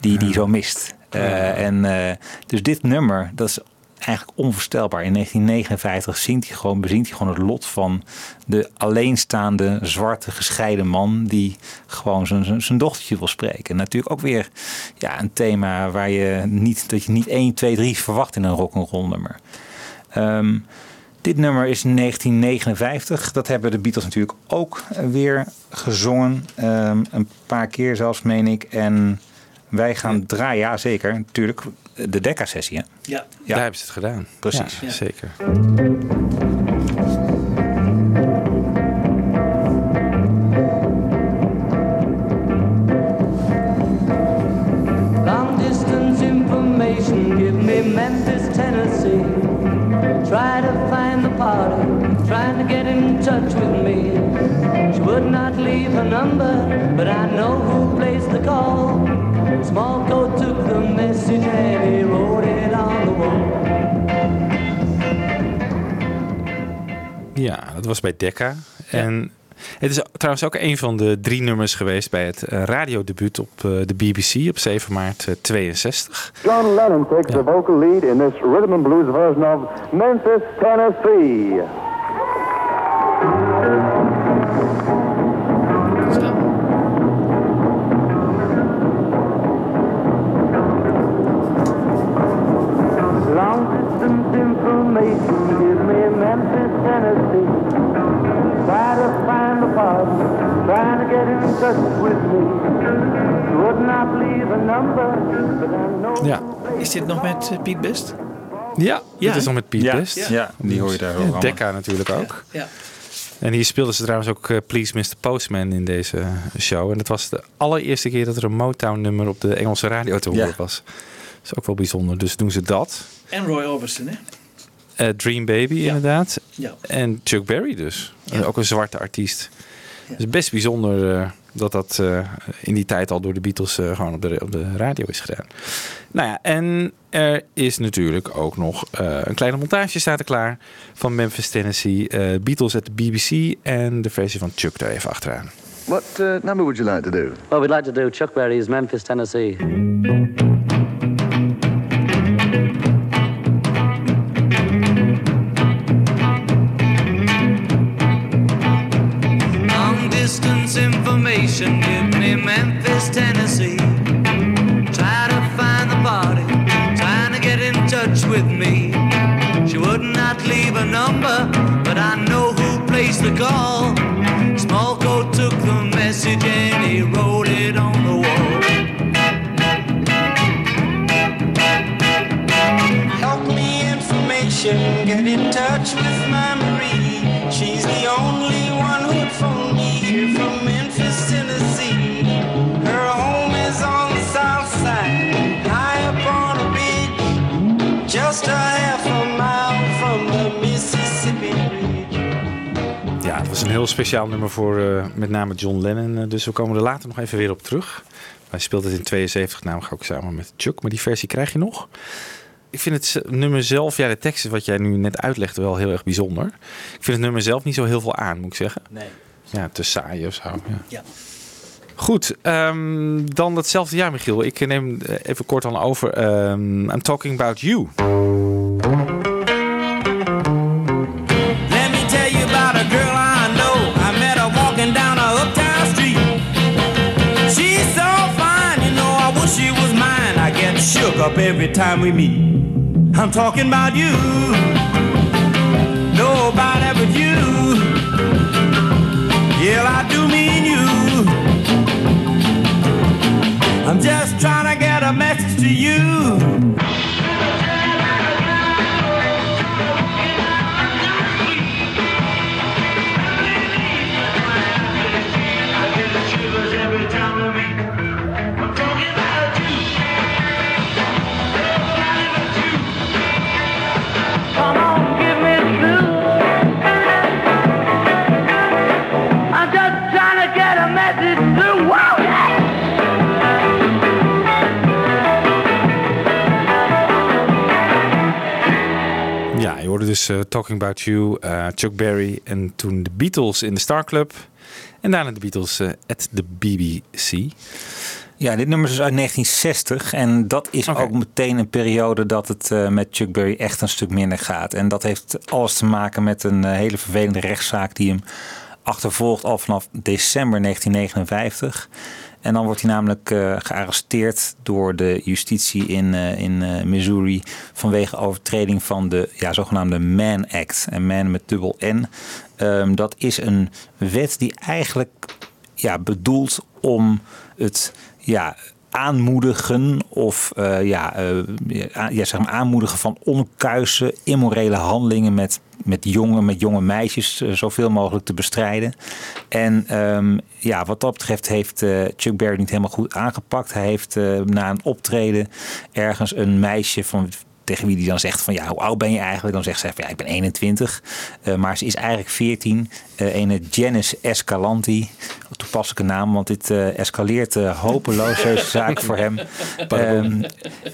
die die zo mist. Eh, En eh, dus dit nummer, dat is eigenlijk onvoorstelbaar. In 1959 zingt hij gewoon, bezingt hij gewoon het lot van de alleenstaande zwarte gescheiden man die gewoon zijn, zijn, dochtertje wil spreken. En natuurlijk ook weer ja, een thema waar je niet, dat je niet 1, 2, 3 verwacht in een rock'n'roll nummer. Ehm, dit nummer is in 1959. Dat hebben de Beatles natuurlijk ook weer gezongen. Ehm, een paar keer zelfs, meen ik. En wij gaan draaien, ja zeker, natuurlijk. De Decca-sessie, hè? Ja. Daar hebben ze het gedaan. Precies. Ja, zeker. Long distance information, give me Memphis, Tennessee. Try to find the party, trying to get in touch with me. She would not leave her number, but I know who placed the call. Took the message and he wrote it on the wall. Ja, dat was bij Decca. En het is trouwens ook een van de drie nummers geweest bij het eh, radiodebuut op eh, de BBC op 7 maart eh, 62. John Lennon takes the vocal lead in this rhythm and blues version of Memphis, Tennessee. Ja. Is dit nog met eh, Piet Best? Ja, Ja. dit is nog met Piet Ja. Best. Ja, die hoor je daar ook. Decca natuurlijk ook. Ja. En hier speelden ze trouwens ook eh, Please Mr. Postman in deze show. En het was de allereerste keer dat er een Motown-nummer op de Engelse radio te horen Ja. was. Dat is ook wel bijzonder. Dus doen ze dat. En Roy Orbison, hè? Eh, Dream Baby inderdaad. Ja. En Chuck Berry dus. Eh, ook een zwarte artiest. Het is best bijzonder eh, dat dat eh, in die tijd al door de Beatles eh, gewoon op de, op de radio is gedaan. Nou ja, en er is natuurlijk ook nog eh, een kleine montage staat er klaar van Memphis, Tennessee. eh, Beatles at de BBC en de versie van Chuck daar even achteraan. What uh, number would you like to do? Well, we'd like to do Chuck Berry's Memphis, Tennessee. Information, give me Memphis, Tennessee. Try to find the party, trying to get in touch with me. She would not leave a number, but I know who placed the call. Small coat took the message and he wrote it on the wall. Help me information, get in touch with my Marie. She's the only een heel speciaal nummer voor eh, met name John Lennon. eh, dus we komen er later nog even weer op terug. Hij speelt het in 72 namelijk ook samen met Chuck. Maar die versie krijg je nog. Ik vind het nummer zelf, ja, de tekst wat jij nu net uitlegde, wel heel erg bijzonder. Ik vind het nummer zelf niet zo heel veel aan, moet ik zeggen. Nee. Ja, te saai of zo. Ja. Ja. Goed, ehm, dan datzelfde jaar, Michiel. Ik neem eh, even kort aan over. Ehm, I'm talking about you. Up every time we meet. I'm talking about you. Nobody but you. Yeah, I do mean you. I'm just trying to get a message to you. Dus eh, Talking About You, eh, Chuck Berry en toen de Beatles in de Star Club. En daarna de Beatles eh, at de BBC. Ja, dit nummer is dus uit 1960 en dat is ook meteen een periode dat het met Chuck Berry echt een stuk minder gaat. En dat heeft alles te maken met een hele vervelende rechtszaak die hem achtervolgt al vanaf december 1959. En dan wordt hij namelijk eh, gearresteerd door de justitie in, eh, in eh, Missouri vanwege overtreding van de ja, zogenaamde Mann Act. En Man met dubbel N. Ehm, dat is een wet die eigenlijk ja, bedoeld om het ja, aanmoedigen of ja, ja, ja, zeg maar aanmoedigen van onkuise, immorele handelingen met, met, jonge, met jonge meisjes eh, zoveel mogelijk te bestrijden. En ehm, ja, wat dat betreft heeft eh, Chuck Berry niet helemaal goed aangepakt. Hij heeft eh, na een optreden ergens een meisje van tegen wie die dan zegt van ja, hoe oud ben je eigenlijk? Dan zegt ze van ja, ik ben 21. Eh, maar ze is eigenlijk 14. Eh ene Janice Escalanti. Toepasselijke naam, want dit eh, escaleert eh, hopeloos deze zaak voor hem. Ehm,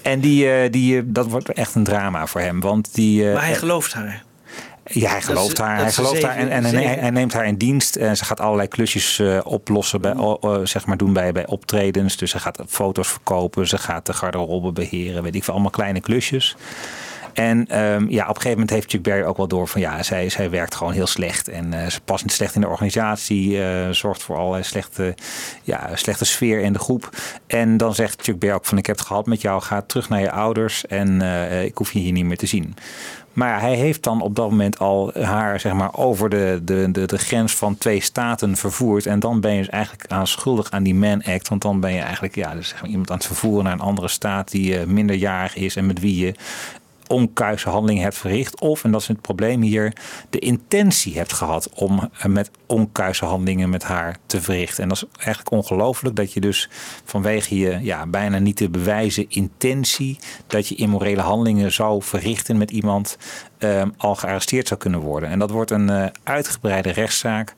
en die, eh, die, dat wordt echt een drama voor hem. Want die, eh, Maar hij gelooft haar. Ja, hij gelooft haar. Hij gelooft zeven- haar en, en hij, zeven. hij neemt haar in dienst. En ze gaat allerlei klusjes eh, oplossen, bij, o- zeg maar doen bij, bij optredens. Dus ze gaat foto's verkopen, ze gaat de garderobe beheren, weet ik veel, allemaal kleine klusjes. En ehm, ja, op een gegeven moment heeft Chuck Berry ook wel door van ja, zij, zij werkt gewoon heel slecht. En eh, ze past niet slecht in de organisatie. eh, zorgt voor allerlei slechte, ja, slechte sfeer in de groep. En dan zegt Chuck Berry ook van ik heb het gehad met jou. Ga terug naar je ouders en ik hoef je hier niet meer te zien. Maar ja, hij heeft dan op dat moment al haar zeg maar, over de, de, de, de grens van twee staten vervoerd. En dan ben je dus eigenlijk aan schuldig aan die Man Act. Want dan ben je eigenlijk ja, dus zeg iemand aan het vervoeren naar een andere staat die eh, minderjarig is en met wie je onkuise handeling hebt verricht. Of, en dat is het probleem hier, de intentie hebt gehad om eh, met onkuise handelingen met haar te verrichten. En dat is eigenlijk ongelooflijk dat je dus vanwege je ja, bijna niet te bewijzen intentie dat je immorele handelingen zou verrichten met iemand ehm, al gearresteerd zou kunnen worden. En dat wordt een eh, uitgebreide rechtszaak.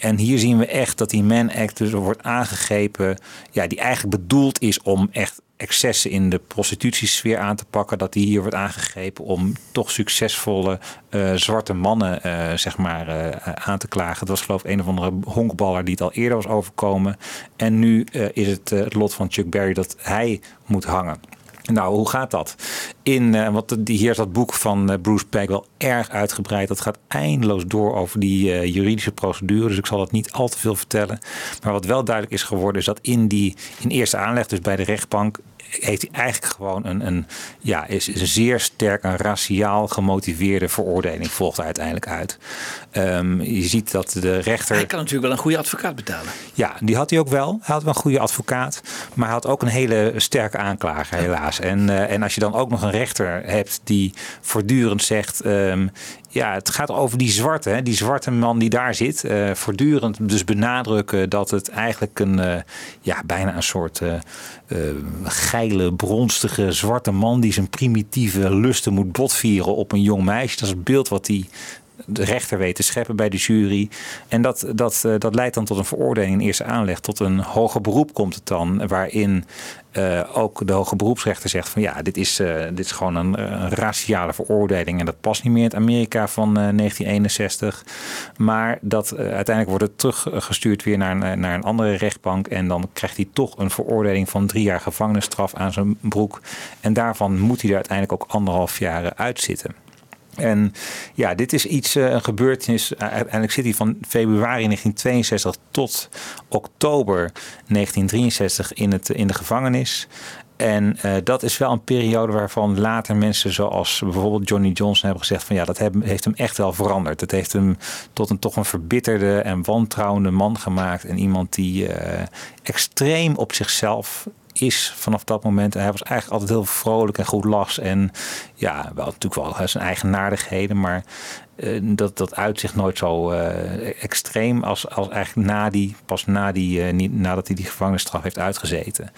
En hier zien we echt dat die Man Act dus wordt aangegrepen, ja, die eigenlijk bedoeld is om echt excessen in de prostitutiesfeer aan te pakken. Dat die hier wordt aangegrepen om toch succesvolle eh, zwarte mannen eh, zeg maar, eh, aan te klagen. Dat was geloof ik een of andere honkballer die het al eerder was overkomen. En nu is het het lot van Chuck Berry dat hij moet hangen. Nou, hoe gaat dat? In, want die, hier is dat boek van Bruce Peck wel erg uitgebreid. Dat gaat eindeloos door over die juridische procedure. Dus ik zal het niet al te veel vertellen. Maar wat wel duidelijk is geworden, is dat in die in eerste aanleg, dus bij de rechtbank, heeft hij eigenlijk gewoon een, een ja, is, een zeer sterk een raciaal gemotiveerde veroordeling volgt uiteindelijk uit. Ehm, je ziet dat de rechter. Hij kan natuurlijk wel een goede advocaat betalen. Ja, die had hij ook wel. Hij had wel een goede advocaat. Maar hij had ook een hele sterke aanklager, helaas. En, eh, en als je dan ook nog een rechter hebt die voortdurend zegt. ehm, ja, het gaat over die zwarte, hè, die zwarte man die daar zit. eh, voortdurend dus benadrukken dat het eigenlijk een, eh, ja, bijna een soort geile, bronstige zwarte man die zijn primitieve lusten moet botvieren op een jong meisje. Dat is het beeld wat hij de rechter weet te scheppen bij de jury. En dat, dat, eh, dat leidt dan tot een veroordeling in eerste aanleg. Tot een hoger beroep komt het dan. Waarin eh, ook de hoge beroepsrechter zegt van ja, dit is, eh, dit is gewoon een, raciale veroordeling. En dat past niet meer in het Amerika van eh, 1961. Maar dat uiteindelijk wordt het teruggestuurd weer naar naar een andere rechtbank. En dan krijgt hij toch een veroordeling van drie jaar gevangenisstraf aan zijn broek. En daarvan moet hij er uiteindelijk ook anderhalf jaar uitzitten. En ja, dit is iets, eh, een gebeurtenis. eh, Uiteindelijk zit hij van februari 1962 tot oktober 1963 in, het, in de gevangenis. En eh, dat is wel een periode waarvan later mensen zoals bijvoorbeeld Johnny Johnson hebben gezegd van ja, dat heeft hem echt wel veranderd. Het heeft hem tot een toch een verbitterde en wantrouwende man gemaakt. En iemand die extreem op zichzelf is vanaf dat moment. En hij was eigenlijk altijd heel vrolijk en goed las. En ja, wel natuurlijk wel zijn eigen naardigheden, maar eh, dat, dat uitzicht nooit zo eh, extreem als, als eigenlijk na die, pas na die, eh, niet, nadat hij die gevangenisstraf heeft uitgezeten.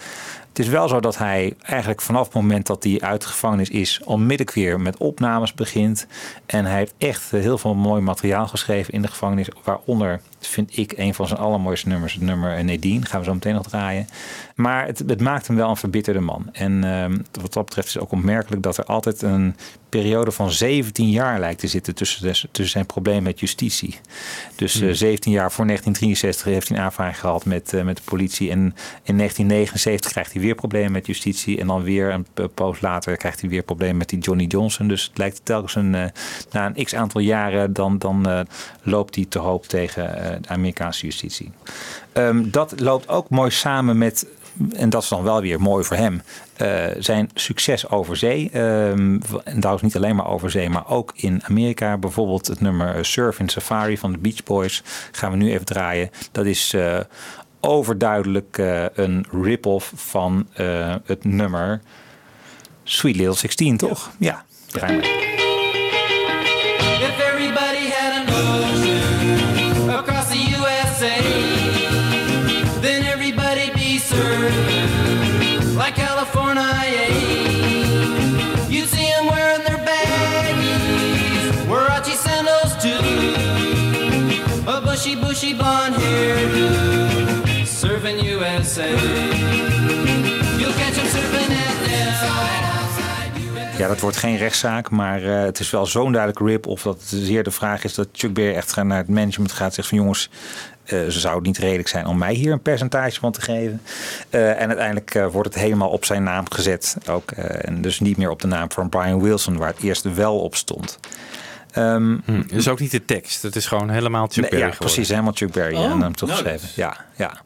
Het is wel zo dat hij eigenlijk vanaf het moment dat hij uit de gevangenis is, onmiddellijk weer met opnames begint. En hij heeft echt heel veel mooi materiaal geschreven in de gevangenis. Waaronder vind ik een van zijn allermooiste nummers, het nummer eh, Nadine. Gaan we zo meteen nog draaien. Maar het, het maakt hem wel een verbitterde man. En ehm, wat dat betreft is het ook opmerkelijk dat er altijd een periode van 17 jaar lijkt te zitten tussen, tussen zijn probleem met justitie. Dus eh, 17 jaar voor 1963 heeft hij een aanvraag gehad met, eh, met de politie. En in 1979 krijgt hij weer problemen met justitie. En dan weer een poos later krijgt hij weer problemen met die Johnny Johnson. Dus het lijkt telkens een, na een x aantal jaren dan, dan loopt hij te hoop tegen de Amerikaanse justitie. Ehm, dat loopt ook mooi samen met, en dat is dan wel weer mooi voor hem, eh, zijn succes over zee. Ehm, en trouwens niet alleen maar over zee, maar ook in Amerika. Bijvoorbeeld het nummer eh, Surf in Safari van de Beach Boys gaan we nu even draaien. Dat is eh, overduidelijk eh, een rip-off van eh, het nummer Sweet Little 16, toch? Ja, draai You'll. Ja, dat wordt geen rechtszaak, maar eh, het is wel zo'n duidelijk rip. Of dat zeer de vraag is dat Chuck Berry echt naar het management gaat. Zegt van jongens, eh, ze zou het niet redelijk zijn om mij hier een percentage van te geven. Eh, en uiteindelijk wordt het helemaal op zijn naam gezet. Ook, en dus niet meer op de naam van Brian Wilson, waar het eerst wel op stond. Ehm, Hm, dus ook niet de tekst. Het is gewoon helemaal Chuck Nee, Berry ja, geworden. precies, helemaal Chuck Berry. Oh, en hem nou, toegeschreven. Ja, ja.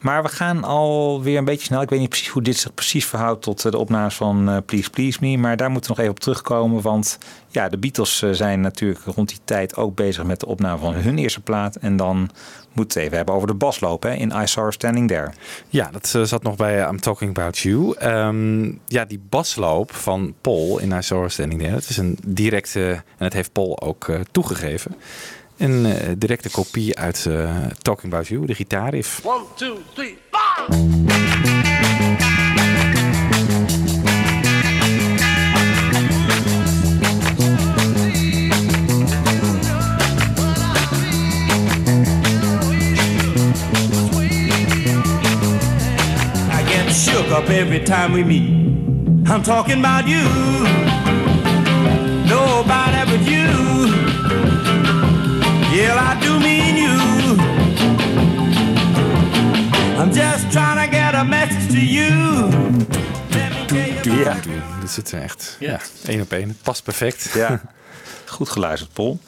Maar we gaan alweer een beetje snel. Ik weet niet precies hoe dit zich precies verhoudt tot eh, de opnames van eh, Please Please Me. Maar daar moeten we nog even op terugkomen. Want ja, de Beatles eh, zijn natuurlijk rond die tijd ook bezig met de opname van hun eerste plaat. En dan moeten we het even hebben over de basloop hè, in I Saw Her Standing There. Ja, dat eh, zat nog bij I'm Talking About You. Ehm, ja, die basloop van Paul in I Saw Her Standing There. Dat is een directe, en dat heeft Paul ook eh, toegegeven. Een eh, directe kopie uit eh, Talking About You, de gitaarriff. One, two, three, up every time we meet. I'm talking about you. Nobody but you. Yeah, I do mean you. I'm just trying to get a message to you. Ja. Dit zit er echt ja. één op één. Het past perfect. Ja, goed geluisterd, Paul.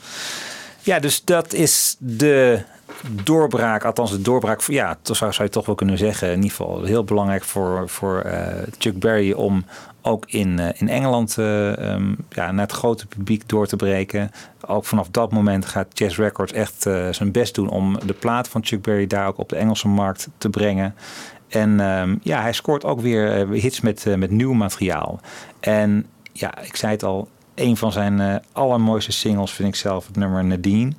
Ja, dus dat is de doorbraak, althans de doorbraak, ja, dat zou, zou je toch wel kunnen zeggen. In ieder geval heel belangrijk voor, voor eh, Chuck Berry om ook in, eh, in Engeland eh, ehm, ja, naar het grote publiek door te breken. Ook vanaf dat moment gaat Chess Records echt zijn best doen om de plaat van Chuck Berry daar ook op de Engelse markt te brengen. En ehm, ja, hij scoort ook weer hits met, met nieuw materiaal. En ja, ik zei het al, een van zijn allermooiste singles vind ik zelf het nummer Nadine.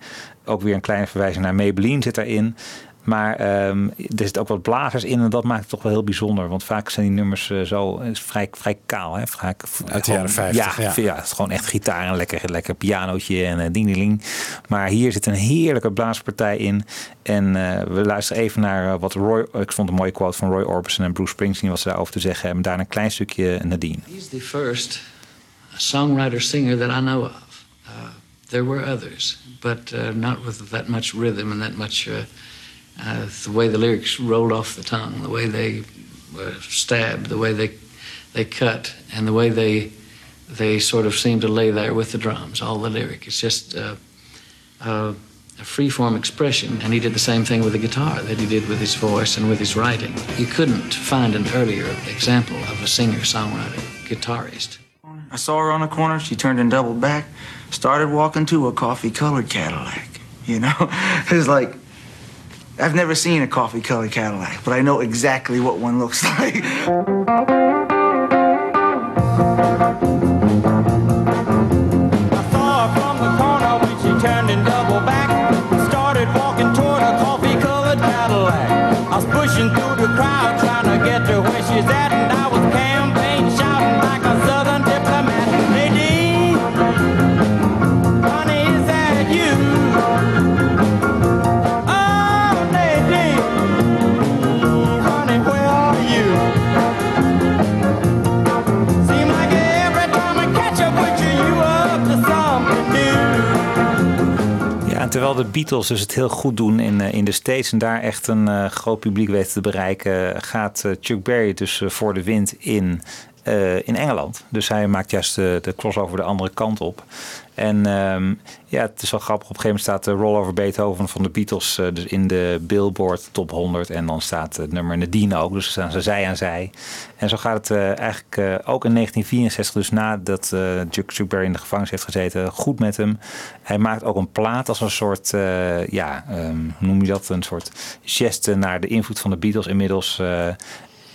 Ook weer een kleine verwijzing naar Maybelline zit daarin. Maar ehm, er zitten ook wat blazers in en dat maakt het toch wel heel bijzonder. Want vaak zijn die nummers eh, zo is vrij, vrij kaal. Hè? Vaak, Uit de jaren 50, Ja, ja. ja, het is gewoon echt gitaar en lekker, lekker pianootje en uh, ding Maar hier zit een heerlijke blaaspartij in. En eh, we luisteren even naar eh, wat Roy... Ik vond een mooie quote van Roy Orbison en Bruce Springsteen... wat ze daarover te zeggen hebben. Daar een klein stukje Nadine. He's the first songwriter singer that I know of. There were others, but uh, not with that much rhythm and that much uh, uh, the way the lyrics rolled off the tongue, the way they were stabbed, the way they they cut, and the way they they sort of seemed to lay there with the drums. All the lyric, it's just. Uh, uh, a free-form expression, and he did the same thing with the guitar that he did with his voice and with his writing. You couldn't find an earlier example of a singer-songwriter, guitarist. I saw her on the corner. She turned and doubled back, started walking to a coffee colored Cadillac. You know, it's like I've never seen a coffee colored Cadillac, but I know exactly what one looks like. De Beatles dus het heel goed doen in, eh, in de States en daar echt een eh, groot publiek weten te bereiken, gaat eh, Chuck Berry dus voor de wind in, in Engeland. Dus hij maakt juist de, de crossover de andere kant op. En ehm, ja, het is wel grappig. Op een gegeven moment staat de Roll Over Beethoven van de Beatles eh, dus in de Billboard Top 100. En dan staat het nummer Nadine ook. Dus staan ze zij aan zij. En zo gaat het eh, eigenlijk eh, ook in 1964, dus nadat eh Chuck, Berry in de gevangenis heeft gezeten, goed met hem. Hij maakt ook een plaat als een soort, eh, ja, ehm, hoe noem je dat? Een soort geste naar de invloed van de Beatles inmiddels.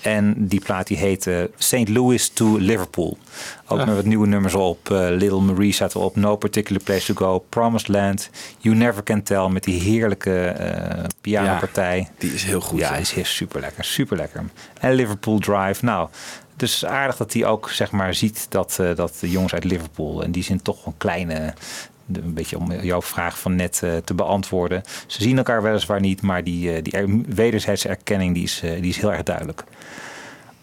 En die plaat die heette St. Louis to Liverpool. Ook Ja. met wat nieuwe nummers op. Eh, Little Marie staat erop. No Particular Place to Go. Promised Land. You Never Can Tell. Met die heerlijke eh pianopartij. die is heel goed. Ja, die is super lekker. Super lekker. En Liverpool Drive. Nou, dus aardig dat hij ook zeg maar ziet dat, eh, dat de jongens uit Liverpool... in die zin toch een kleine... Een beetje om jouw vraag van net te beantwoorden. Ze zien elkaar weliswaar niet, maar die, eh, die er, wederzijdse erkenning die is, die is heel erg duidelijk.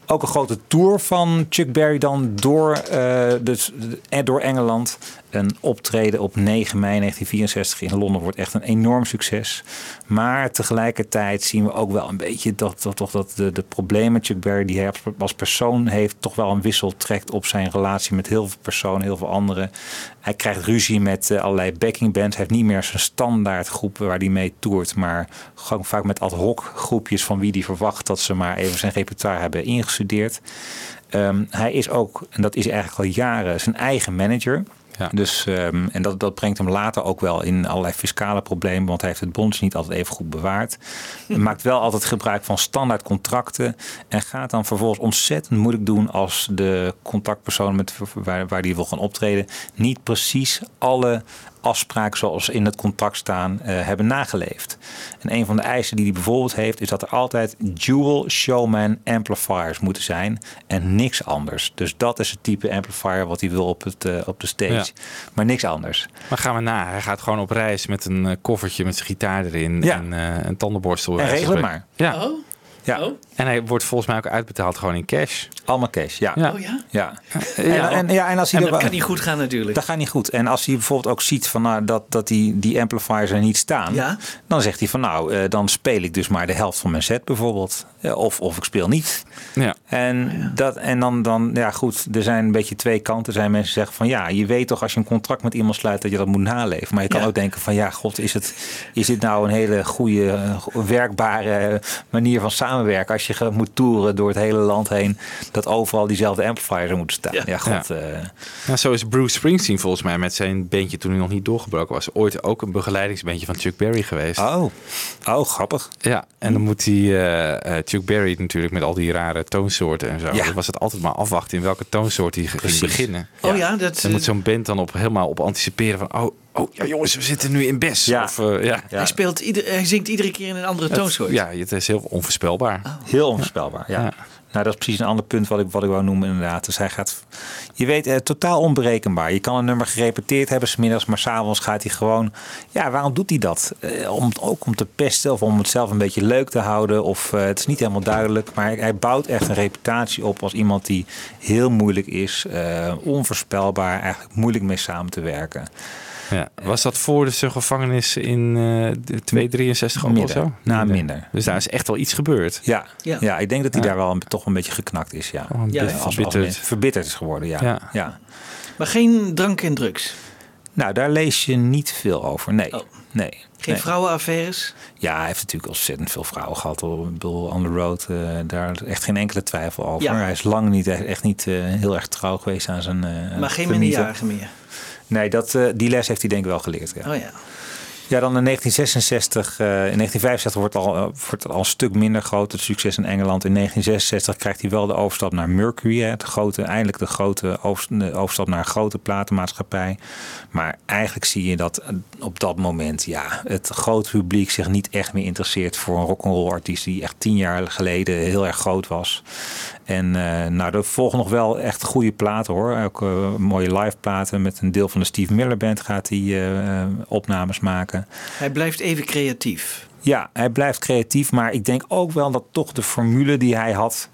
Ook een grote tour van Chuck Berry dan door, eh, dus, eh, door Engeland. Een optreden op 9 mei 1964 in Londen wordt echt een enorm succes. Maar tegelijkertijd zien we ook wel een beetje dat, toch dat de, de problemen Chuck Berry die hij als persoon heeft, toch wel een wissel trekt op zijn relatie met heel veel personen, heel veel anderen. Hij krijgt ruzie met eh, allerlei backing bands. Hij heeft niet meer zijn standaard groep waar hij mee toert, maar gewoon vaak met ad hoc groepjes van wie hij verwacht dat ze maar even zijn repertoire hebben ingestudeerd. Ehm, hij is ook, en dat is eigenlijk al jaren, zijn eigen manager. Dus, ehm, en dat, dat brengt hem later ook wel in allerlei fiscale problemen, want hij heeft het bondje niet altijd even goed bewaard. Hij maakt wel altijd gebruik van standaard contracten en gaat dan vervolgens ontzettend moeilijk doen als de contactpersoon met, waar, waar die wil gaan optreden niet precies alle afspraken zoals in het contract staan eh, hebben nageleefd. En een van de eisen die hij bijvoorbeeld heeft is dat er altijd dual showman amplifiers moeten zijn en niks anders. Dus dat is het type amplifier wat hij wil op, het, eh, op de stage. Ja. Maar niks anders. Maar gaan we na. Hij gaat gewoon op reis met een eh, koffertje met zijn gitaar erin Ja. en eh, een tandenborstel. En regel het maar. Ja. Oh. Ja. En hij wordt volgens mij ook uitbetaald gewoon in cash. Allemaal cash, ja. Ja. Oh ja? Ja. En, Ja. en, ja, en als hij En er dat wel- kan niet goed gaan natuurlijk. Dat gaat niet goed. En als hij bijvoorbeeld ook ziet van, nou, dat, dat die, die amplifiers er niet staan, Ja. dan zegt hij van nou, eh, dan speel ik dus maar de helft van mijn set bijvoorbeeld. Ja, Of, of ik speel niet. Ja. En, dat, en dan, dan, ja goed, er zijn een beetje twee kanten. Er zijn mensen die zeggen van ja, je weet toch als je een contract met iemand sluit dat je dat moet naleven. Maar je kan Ja. ook denken van ja, god, is, het, is dit nou een hele goede, eh, werkbare manier van samenwerken als je moet toeren door het hele land heen, dat overal diezelfde amplifiers er moeten staan. Ja, god. Ja. eh, Nou, zo is Bruce Springsteen volgens mij met zijn bandje toen hij nog niet doorgebroken was. Ooit ook een begeleidingsbandje van Chuck Berry geweest. Oh, oh grappig. Ja, en dan moet hij eh, eh, Chuck Berry natuurlijk met al die rare toonsoorten en zo. Ja. Was het altijd maar afwachten in welke toonsoort hij ging beginnen. Oh ja, dat... Dan moet zo'n band dan op, helemaal op anticiperen van... Oh, oh ja jongens, we zitten nu in Bes. Ja. Of, eh, ja. Hij, speelt ieder, hij zingt iedere keer in een andere toonsoort. Ja, het is heel onvoorspelbaar. Heel onvoorspelbaar, ja. Ja. Nou, dat is precies een ander punt wat ik, wat ik wou noemen inderdaad. Dus hij gaat, je weet, eh, totaal onberekenbaar. Je kan een nummer gerepeteerd hebben, 's middags, maar s'avonds gaat hij gewoon... Ja, waarom doet hij dat? Eh, om, ook om te pesten of om het zelf een beetje leuk te houden. Of eh, het is niet helemaal duidelijk. Maar hij, hij bouwt echt een reputatie op als iemand die heel moeilijk is. eh, onvoorspelbaar, eigenlijk moeilijk mee samen te werken. Ja. Was dat voor de zijn gevangenis in eh, de 263 ook of Minder. zo? Nou, minder. Dus daar is echt wel iets gebeurd. Ja, Ja. ja. ik denk dat hij Ja. daar wel een, toch een beetje geknakt is. Ja. Oh, een Ja. Als- verbitterd. is geworden, ja. Ja. ja. Maar geen drank en drugs. Nou, daar lees je niet veel over. Nee. Oh. nee. Geen nee. vrouwenaffaires. Ja, hij heeft natuurlijk ontzettend veel vrouwen gehad. Ik bedoel, on the road, eh, daar is echt geen enkele twijfel over. Ja. Hij is lang niet, echt niet eh, heel erg trouw geweest aan zijn eh maar geen minderjarige meer. Nee, dat, eh, die les heeft hij denk ik wel geleerd. Ja. Oh ja. Ja, dan in 1966, eh, in 1965 wordt, al, eh, wordt het al een stuk minder groot, het succes in Engeland. In 1966 krijgt hij wel de overstap naar Mercury, hè, het grote, eindelijk de grote overstap naar een grote platenmaatschappij. Maar eigenlijk zie je dat op dat moment ja, het grote publiek zich niet echt meer interesseert voor een rock'n'roll artiest die echt tien jaar geleden heel erg groot was. En eh, nou, er volgen nog wel echt goede platen hoor. Ook eh, mooie live platen. Met een deel van de Steve Miller Band gaat hij eh, eh, opnames maken. Hij blijft even creatief. Ja, hij blijft creatief. Maar ik denk ook wel dat toch de formule die hij had,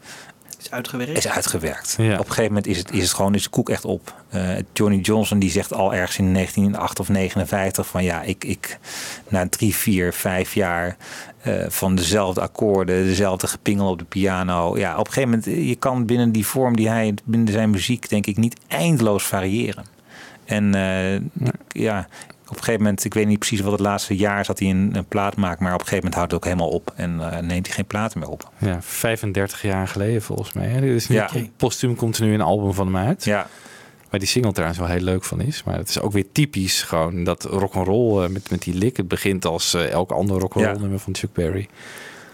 Is uitgewerkt. is uitgewerkt. Ja. Op een gegeven moment is het, is het gewoon is de koek echt op. Eh, Johnny Johnson die zegt al ergens in 1908 of 59 van ja, ik, ik na drie, vier, vijf jaar eh, van dezelfde akkoorden, dezelfde gepingel op de piano. Ja, op een gegeven moment, eh, je kan binnen die vorm die hij, binnen zijn muziek denk ik niet eindeloos variëren. En eh, ik- ja, op een gegeven moment, ik weet niet precies wat het laatste jaar is dat hij een, een plaat maakt, maar op een gegeven moment houdt het ook helemaal op en neemt hij geen platen meer op. Ja, 35 jaar geleden volgens mij. hè. Dit is nu, Ja. Postuum komt er nu een album van hem uit. Ja, Waar die single trouwens wel heel leuk van is. Maar het is ook weer typisch gewoon dat rock'n'roll eh, met, met die lik. Het begint als eh, elk ander rock'n'roll Ja. nummer van Chuck Berry.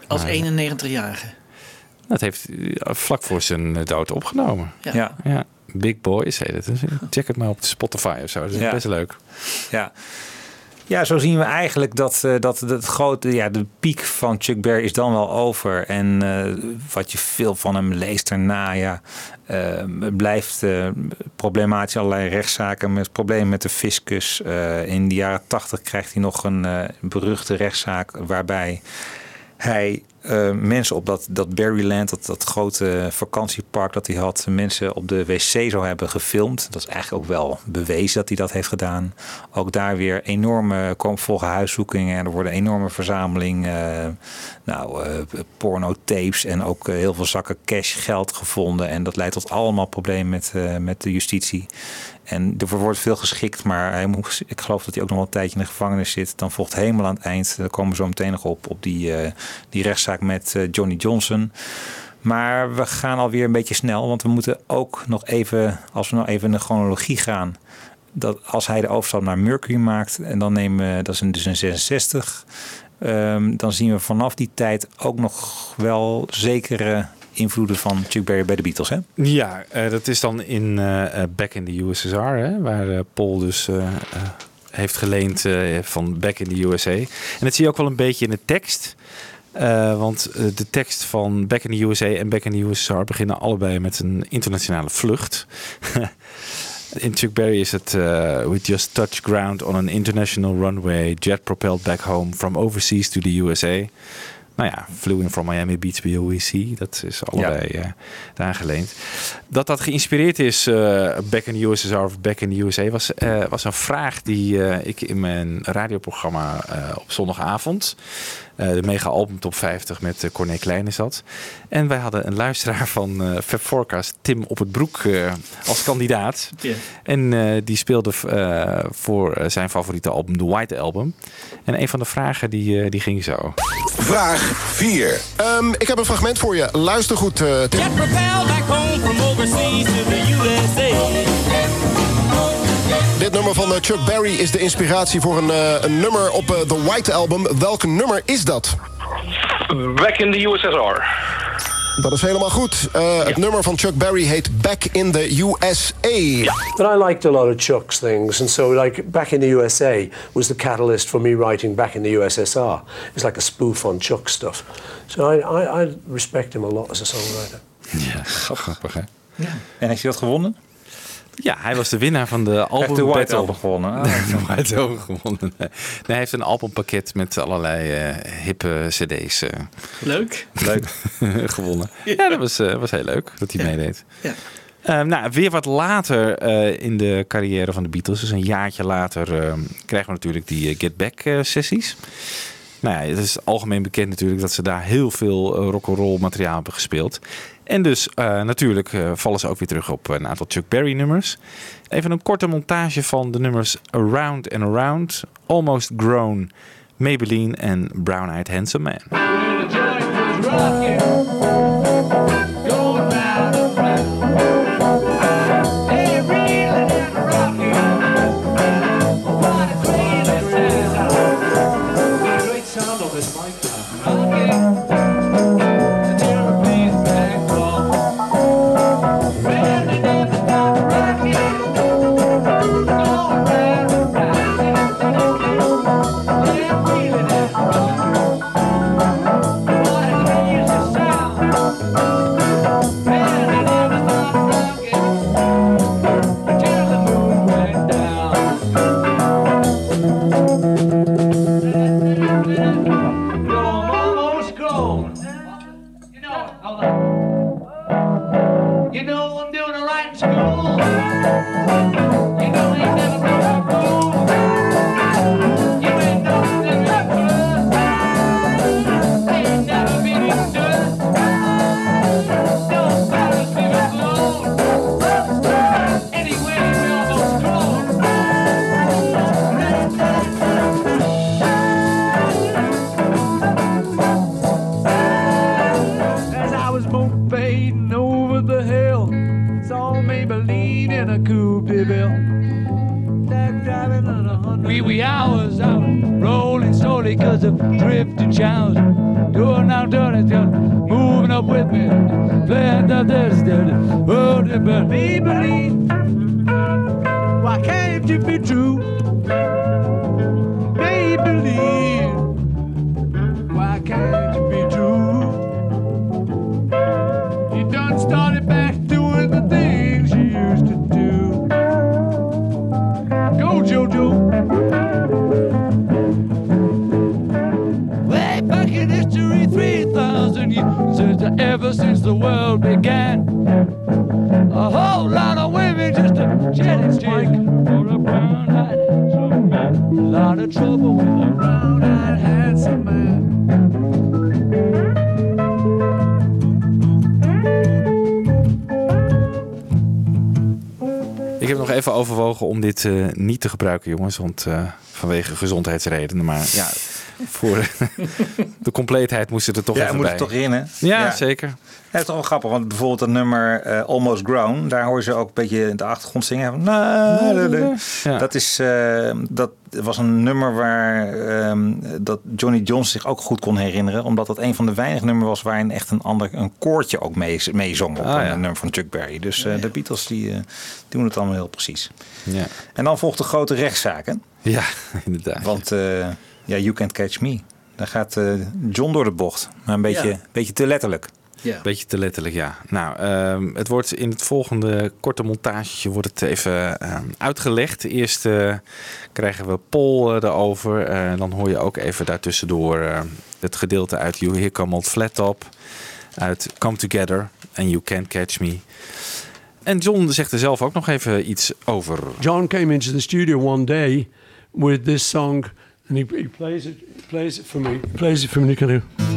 Als Maar, 91-jarige. Dat heeft eh, vlak voor zijn dood opgenomen. Ja. ja. Ja, Big Boys heet het. Dus check het maar op Spotify of zo. Dat is Ja. best leuk. Ja. Ja, zo zien we eigenlijk dat, eh, dat het grote, ja, de piek van Chuck Berry is dan wel over. En eh, wat je veel van hem leest daarna, ja, eh, blijft eh, problematisch. Allerlei rechtszaken met problemen met de fiscus. In de jaren tachtig krijgt hij nog een beruchte rechtszaak waarbij hij eh, mensen op dat, dat Berryland, dat, dat grote vakantiepark dat hij had, mensen op de wc zou hebben gefilmd. Dat is eigenlijk ook wel bewezen dat hij dat heeft gedaan. Ook daar weer enorme, volgen huiszoekingen en er worden enorme verzameling, eh, nou, eh, pornotapes en ook heel veel zakken cash geld gevonden. En dat leidt tot allemaal problemen met, met de justitie. En er wordt veel geschikt, maar hij moet, ik geloof dat hij ook nog wel een tijdje in de gevangenis zit. Dan volgt helemaal aan het eind, daar komen we zo meteen nog op, op die, eh, die rechtszaak met eh, Johnny Johnson. Maar we gaan alweer een beetje snel, want we moeten ook nog even, als we nou even in de chronologie gaan, dat als hij de overstap naar Mercury maakt, en dan nemen we, dat is in- dus in 66, ehm, dan zien we vanaf die tijd ook nog wel zekere invloeden van Chuck Berry bij de Beatles, hè? Ja, eh, dat is dan in eh, Back in the USSR, hè, waar Paul dus heeft geleend van Back in the USA. En dat zie je ook wel een beetje in de tekst. Want de tekst van Back in the USA en Back in the USSR beginnen allebei met een internationale vlucht. In Chuck Berry is het uh, We just touched ground on an international runway, jet propelled back home from overseas to the USA. Nou ja, flew in from Miami Beach to OEC. Dat is allebei eh daar geleend. Dat dat geïnspireerd is, eh, Back in the USSR of Back in the USA, was, eh, was een vraag die eh, ik in mijn radioprogramma eh, op zondagavond, eh, de mega album top 50 met uh, Corné Kleine zat. En wij hadden een luisteraar van eh Fab Forecast, Tim op het Broek, eh, als kandidaat. Ja. En eh, die speelde eh, voor eh, zijn favoriete album, The White Album. En een van de vragen die, eh, die ging zo. Vraag 4. Ehm, ik heb een fragment voor je. Luister goed, eh, Tim. Propelled back home from overseas to the USA. Nummer van eh, Chuck Berry is de inspiratie voor een, eh, een nummer op eh, The White Album. Welk nummer is dat? Back in the USSR. Dat is helemaal goed. Eh, Het nummer van Chuck Berry heet Back in the USA. But I liked a lot of Chuck's things, and so like back in the USA was the catalyst for me writing back in the USSR. It's like a spoof on Chuck stuff. So I, I, I respect him a lot as a songwriter. Ja, grappig hè? En heeft hij dat gewonnen? Ja, hij was de winnaar van de album de White Battle. Album gewonnen. Ah, de White Album gewonnen. Nee. Hij heeft een albumpakket met allerlei eh, hippe cd's eh, Leuk. Leuk. gewonnen. Ja, dat was, eh, was heel leuk dat hij meedeed. Ja. Eh, nou, weer wat later eh, in de carrière van de Beatles, dus een jaartje later, eh, krijgen we natuurlijk die Get Back sessies. Nou ja, het is algemeen bekend natuurlijk dat ze daar heel veel eh, rock'n'roll materiaal hebben gespeeld. En dus eh, natuurlijk eh, vallen ze ook weer terug op een aantal Chuck Berry nummers. Even een korte montage van de nummers Around and Around, Almost Grown, Maybelline en Brown Eyed Handsome Man. Gebruiken, jongens. Want eh, vanwege gezondheidsredenen. Maar ja, voor de compleetheid moest het er toch ja, even moet bij. het toch in, hè? Ja, zeker. Ja, het is toch wel grappig, want bijvoorbeeld het nummer eh, Almost Grown, daar hoor je ze ook een beetje in de achtergrond zingen. Ja. Dat, is, eh, dat was een nummer waar ehm, dat Johnny Jones zich ook goed kon herinneren, omdat dat een van de weinige nummers was waarin echt een ander een koortje ook mee, meezong op Ah, een ja. nummer van Chuck Berry. Dus eh, de Beatles die, eh, doen het allemaal heel precies. Ja, En dan volgt de grote rechtszaak, hè? ja inderdaad. Want eh, ja, You Can't Catch Me. Daar gaat eh, John door de bocht, maar een beetje, Ja. beetje te letterlijk. Ja. Beetje te letterlijk, ja. Nou, ehm, het wordt in het volgende korte montage wordt het even ehm, uitgelegd. Eerst eh, krijgen we Paul eh, erover. Eh, dan hoor je ook even daartussendoor eh, het gedeelte uit You Here Come Old Flat Top. Uit Come Together en You Can't Catch Me. En John zegt er zelf ook nog even iets over. John came into the studio one day with this song, and he, he plays it. He plays it for me. He plays it for me. Of.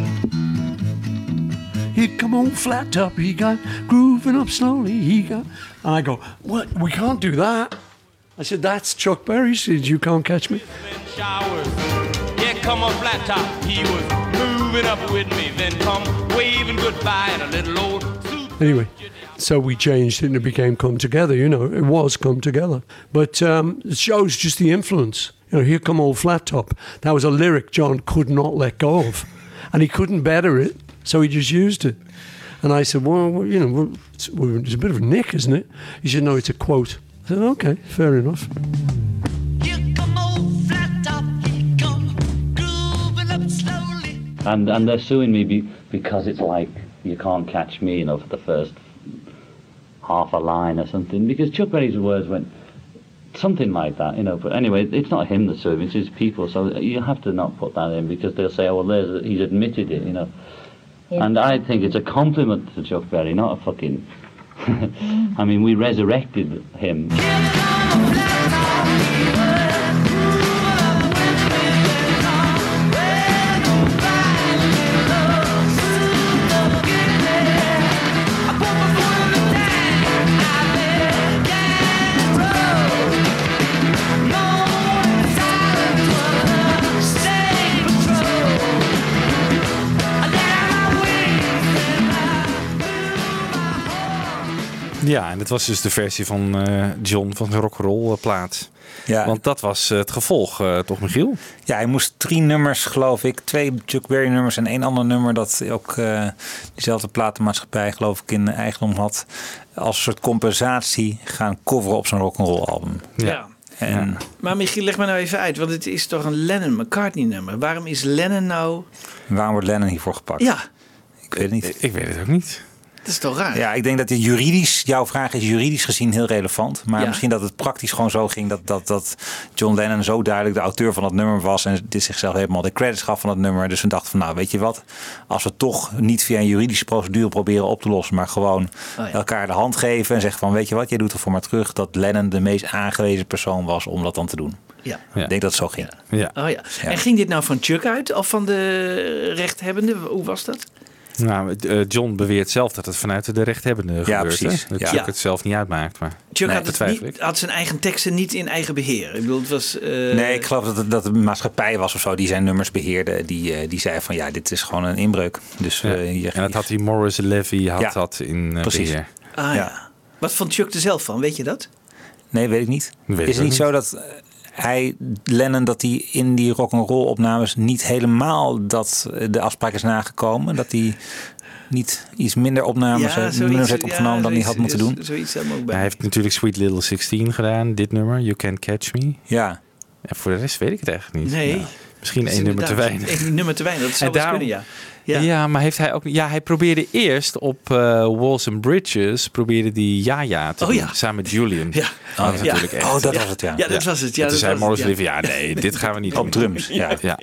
He come on flat top. He got grooving up slowly. He got, and I go, what? We can't do that. I said, that's Chuck Berry. He said, you can't catch me. Yeah, come on flat top. He was moving up with me, then come waving goodbye in a little old. Anyway, so we changed it and it became Come Together. You know, it was Come Together. But um, it shows just the influence. You know, Here Come Old Flat Top. That was a lyric John could not let go of. And he couldn't better it, so he just used it. And I said, well, you know, it's, it's a bit of a nick, isn't it? He said, no, it's a quote. I said, okay, fair enough. And and they're suing me be, because it's like you can't catch me, you know, for the first half a line or something. Because Chuck Berry's words went something like that, you know. But anyway, it's not him that's suing; it's his people. So you have to not put that in because they'll say, "Oh, well, there's he's admitted it," you know. And I think it's a compliment to Chuck Berry, not a fucking. I mean, we resurrected him. Ja, en dit was dus de versie van eh, John van de rock'n'roll plaat. Ja. Want dat was eh, het gevolg, eh, toch Michiel? Ja, hij moest drie nummers, geloof ik. Twee Chuck Berry nummers en één ander nummer dat ook eh, diezelfde platenmaatschappij, geloof ik, in eigendom had. Als een soort compensatie gaan coveren op zijn rock'n'roll album. Ja. En Maar Michiel, leg me nou even uit, want het is toch een Lennon-McCartney nummer. Waarom is Lennon nou... waarom wordt Lennon hiervoor gepakt? Ja, Ik weet het niet. Ik weet het ook niet. Dat is toch raar? Ja, ik denk dat juridisch, jouw vraag is juridisch gezien heel relevant. Maar Ja. misschien dat het praktisch gewoon zo ging dat, dat, dat John Lennon zo duidelijk de auteur van dat nummer was. En dit zichzelf helemaal de credits gaf van dat nummer. Dus we dachten van nou, weet je wat? Als we toch niet via een juridische procedure proberen op te lossen. Maar gewoon Oh ja. elkaar de hand geven en zeggen van weet je wat? Jij doet er voor maar terug dat Lennon de meest aangewezen persoon was om dat dan te doen. Ja. Ik denk dat het zo ging. Ja. Oh ja. En ging dit nou van Chuck uit of van de rechthebbende? Hoe was dat? Nou, eh, John beweert zelf dat het vanuit de rechthebbende gebeurt. precies. Hè? Dat Ja. Chuck Ja. het zelf niet uitmaakt. Maar Chuck nee, had, het niet, ik. had zijn eigen teksten niet in eigen beheer. Ik bedoel, het was... eh, Nee, ik geloof dat het, dat een maatschappij was of zo die zijn nummers beheerde. Die, eh, die zei van ja, dit is gewoon een inbreuk. Dus Ja. eh, hier, En dat had die Morris Levy had Ja, dat in precies. beheer. Ah ja. Ja. Wat vond Chuck er zelf van, weet je dat? Nee, weet ik niet. Weet is het niet zo dat hij, Lennon, dat hij in die rock'n'roll opnames niet helemaal dat eh, de afspraak is nagekomen? Dat hij niet iets minder opnames heeft, nummers heeft opgenomen dan hij had moeten doen? Zoiets staat me ook bij. Hij heeft natuurlijk Sweet Little 16 gedaan, dit nummer, You Can't Catch Me. Ja. En voor de rest weet ik het eigenlijk niet. Nee. Ja. Misschien Dat is één nummer te weinig. één nummer te weinig, dat zou daarom- kunnen, ja. Ja. Ja. maar heeft hij ook. Ja, hij probeerde eerst op eh, Walls and Bridges. probeerde die ja ja te Oh, doen. ja. Samen met Julian. Ja. Oh, dat is Ja. natuurlijk echt. Oh, dat Ja. was het, ja. Ja, dat was het. Ja, En toen dat zei Morris ja. Levy, ja nee, dit gaan we niet Op doen. drums, ja. Ja.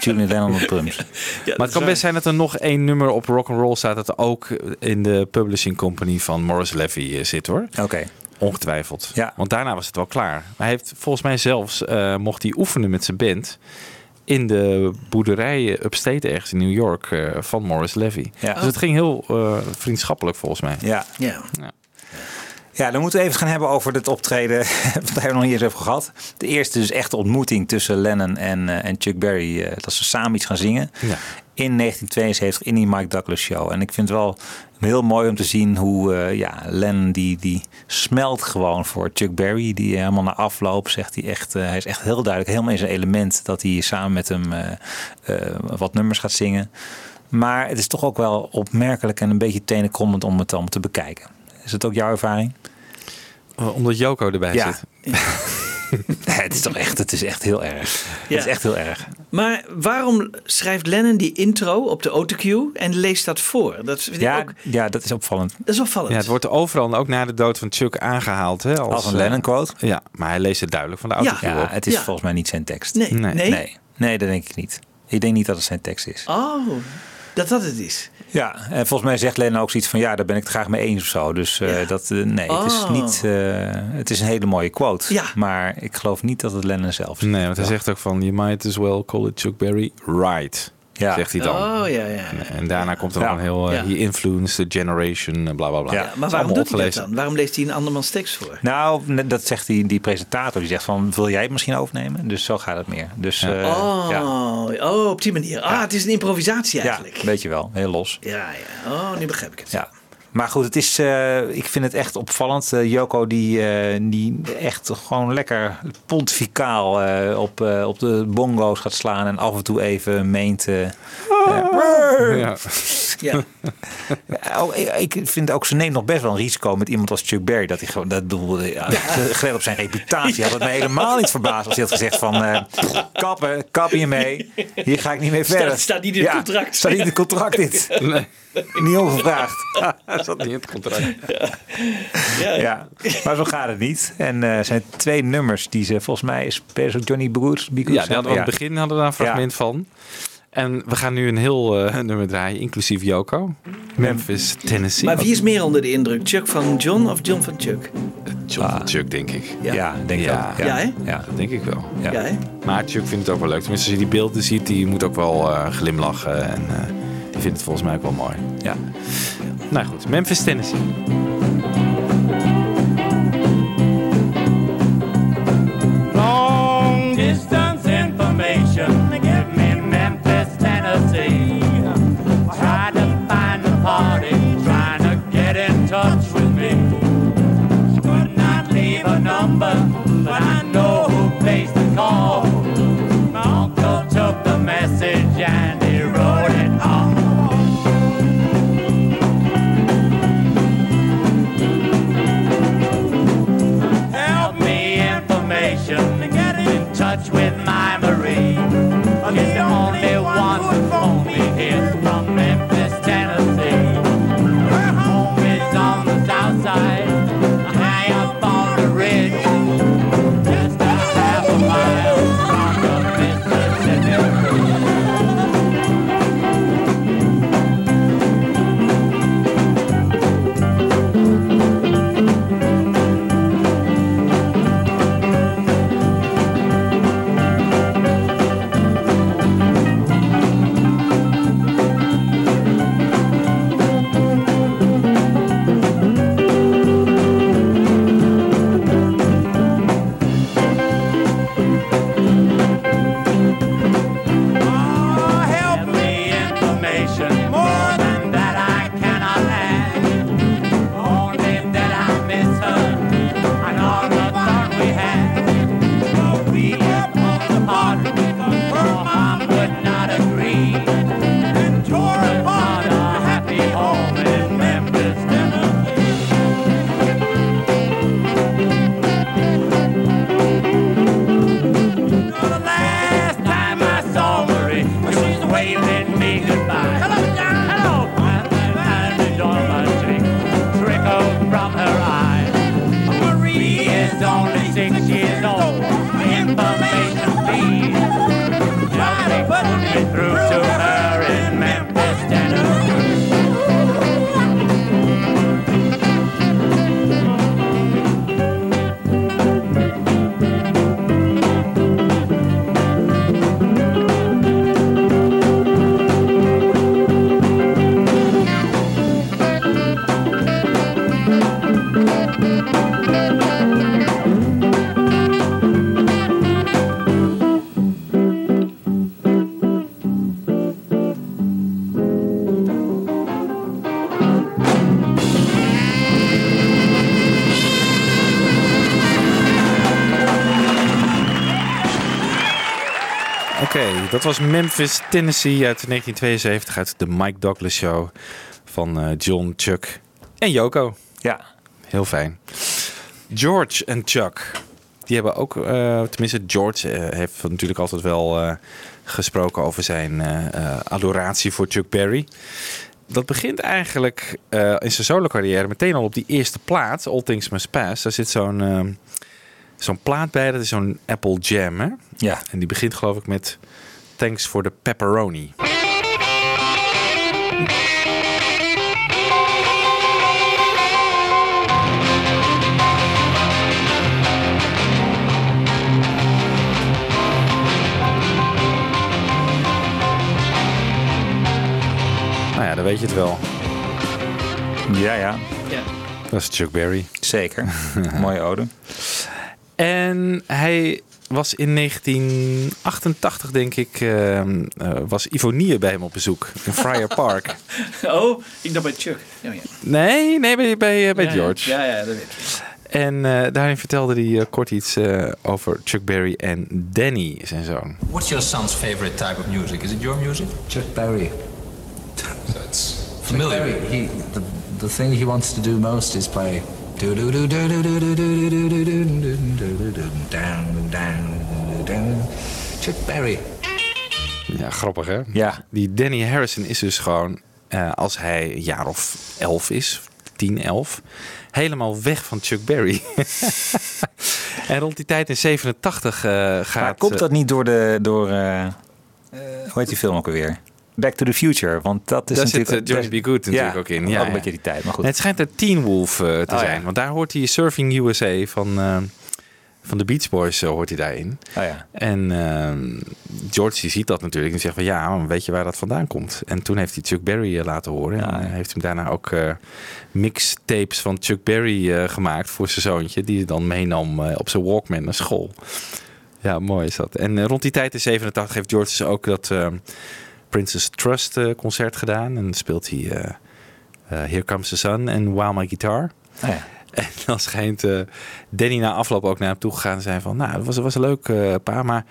Julian Lennon op drums. Ja, Maar dat het kan waar. best zijn dat er nog één nummer op rock and roll staat dat ook in de publishing company van Morris Levy eh, zit hoor. Oké. Ongetwijfeld. Ja. Want daarna was het wel klaar. Hij heeft volgens mij zelfs eh, mocht hij oefenen met zijn band in de boerderijen upstate ergens in New York eh, van Morris Levy. Ja. Dus het ging heel eh, vriendschappelijk volgens mij. Ja. Ja. Ja, dan moeten we even gaan hebben over het optreden. Daar hebben we nog niet eens over gehad. De eerste dus echte ontmoeting tussen Lennon en, eh, en Chuck Berry. eh, dat ze samen iets gaan zingen. Ja. In 1972 in die Mike Douglas show. En ik vind het wel heel mooi om te zien hoe eh, ja, Lennon die, die smelt gewoon voor Chuck Berry. Die helemaal na afloop zegt hij echt... eh, hij is echt heel duidelijk, helemaal in zijn element... dat hij samen met hem eh, wat nummers gaat zingen. Maar het is toch ook wel opmerkelijk en een beetje tenenkrommend om het dan te bekijken. Is het ook jouw ervaring? Omdat Joko erbij Ja. zit. Nee, het is toch echt, het is echt heel erg. Ja. Het is echt heel erg. Maar waarom schrijft Lennon die intro op de autocue en leest dat voor? Dat vind ik Ja, ook, ja, dat is opvallend. dat is opvallend. Ja, het wordt overal, ook na de dood van Chuck, aangehaald. Hè, als, Als een eh, Lennon-quote. Ja, maar hij leest het duidelijk van de autocue Ja, op. het is Ja. volgens mij niet zijn tekst. Nee, nee. Nee. nee. Nee, dat denk ik niet. Ik denk niet dat het zijn tekst is. Oh, dat dat het is. Ja, en volgens mij zegt Lennon ook zoiets van... ja, daar ben ik het graag mee eens of zo. Dus eh, Ja. dat, eh, nee, het is Oh. niet... eh, het is een hele mooie quote. Ja. Maar ik geloof niet dat het Lennon zelf is. Nee, want hij zegt ook van... You might as well call it Chuck Berry right. Ja. Zegt hij dan. Oh, ja, ja. En, en daarna komt er Ja. nog een heel... eh, Ja. He influenced the generation, eh, bla bla bla. Ja. Maar waarom doet hij dat dan? Waarom leest hij een andermans tekst voor? Nou, dat zegt die, die presentator. Die zegt van, wil jij het misschien overnemen? Dus zo gaat het meer. Dus Ja. eh, oh, ja. oh, op die manier. Ah, het is een improvisatie ja, eigenlijk. weet je wel. Heel los. Ja, ja. Oh, nu begrijp ik het. Ja. Maar goed, het is, eh, ik vind het echt opvallend. Eh, Joko die, eh, die echt gewoon lekker pontificaal op, op de bongo's gaat slaan. En af en toe even meent... eh, eh, Ja. Ja. Ja, oh, ik, vind ook, ze neemt nog best wel een risico met iemand als Chuck Berry. Dat hij gewoon, dat bedoelde, ja, gelet op zijn reputatie, had het me helemaal niet verbaasd als hij had gezegd van, eh, kappen, kap hiermee, hier ga ik niet mee verder. staat niet in het Ja, contract. Staat niet in het contract dit. Nee, Niet ongevraagd. dat zat niet in het contract. Ja, Ja, maar zo gaat het niet. En eh, er zijn twee nummers die ze volgens mij zo Johnny Broers. Ja, die hadden we aan het begin hadden we daar een fragment van. En we gaan nu een heel eh, nummer draaien, inclusief Joko. Memphis, Tennessee. Maar wie is meer onder de indruk? Chuck van John of John van Chuck? John van Chuck, denk ik. Ja. Ja, denk ik Ja. Ja, hè? Ja. Dat denk ik wel. Ja. Ja, hè? Maar Chuck vindt het ook wel leuk. Tenminste, als je die beelden ziet, die moet ook wel eh, glimlachen. En eh, die vindt het volgens mij ook wel mooi. Ja. Nou goed, Memphis, Tennessee. Dat was Memphis, Tennessee uit 1972 uit de Mike Douglas Show van eh, John, Chuck en Yoko. Ja. Heel fijn. George en Chuck, die hebben ook, eh, tenminste George eh, heeft natuurlijk altijd wel gesproken over zijn adoratie voor Chuck Berry. Dat begint eigenlijk in zijn solo carrière meteen al op die eerste plaat, All Things Must Pass. Daar zit zo'n zo'n plaat bij, dat is zo'n Apple Jam. Hè? Ja. En die begint geloof ik met Thanks for the Pepperoni. Nou ja, dan weet je het wel. Ja, ja. Ja. Dat is Chuck Berry. Zeker. Mooie ode. En hij was in 1988, denk ik, ehm, eh, was Ivonie bij hem op bezoek in Friar Park. Oh, ik dacht bij Chuck. Ja, ja. Nee, nee, bij, bij, bij Ja, ja. George. Ja, ja, dat weet ik. En eh, daarin vertelde hij eh, kort iets eh, over Chuck Berry en Danny, zijn zoon. What's your son's favorite type of music? Is it your music? Chuck Berry. That's familiar. Chuck Berry, he, the, the thing he wants to do most is play. Chuck Berry. Ja, grappig hè? Ja. Die Danny Harrison is dus gewoon, uh, als hij een jaar of elf is, 10, 11. Helemaal weg van Chuck Berry. en rond die tijd in 87 uh, eh, gaat... Maar komt eh, dat niet door de... Door, uh, hoe heet die film ook alweer? Back to the Future. Want dat is daar zit natuurlijk. eh, Johnny B. Good natuurlijk Ja, ook in. ook Ja, een ja. beetje die tijd, maar goed. Het schijnt een Teen Wolf eh, te Oh, ja. zijn. Want daar hoort hij Surfing USA van, eh, van de Beach Boys hoort hij daarin. Oh ja. En ehm, George die ziet dat natuurlijk en zegt van ja, maar weet je waar dat vandaan komt? En toen heeft hij Chuck Berry laten horen. En eh, heeft hem daarna ook mixtapes van Chuck Berry gemaakt voor zijn zoontje. Die hij dan meenam op zijn Walkman naar school. Ja, mooi is dat. En rond die tijd in 87 heeft George dus ook dat ehm, Princess Trust eh, concert gedaan. En speelt hij eh, eh, Here Comes the Sun en While My Guitar. Oh ja. En dan schijnt Danny na afloop ook naar hem toe gegaan en zei van... Nou, dat was, was een leuk paar, maar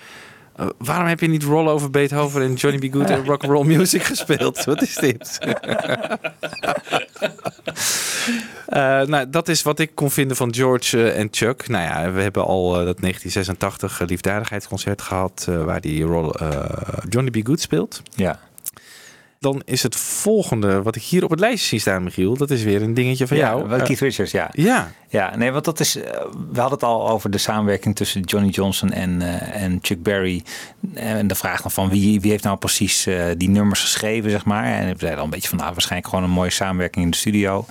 waarom heb je niet Roll Over Beethoven en Johnny B. Good en Rock'n'Roll Music gespeeld? Wat is dit? Eh, nou, dat is wat ik kon vinden van George eh, en Chuck. Nou ja, we hebben al eh, dat 1986 liefdadigheidsconcert gehad... eh, waar die Roll, eh, Johnny B. Good speelt. Ja. Dan is het volgende wat ik hier op het lijstje zie staan, Michiel... dat is weer een dingetje van ja, jou. wel Eh, Keith Richards, ja. ja. Ja, nee, want dat is. eh, We hadden het al over de samenwerking tussen Johnny Johnson en, eh, en Chuck Berry. En de vraag dan van wie, wie heeft nou precies eh, die nummers geschreven, zeg maar. En we zeiden al een beetje van, nou, waarschijnlijk gewoon een mooie samenwerking in de studio.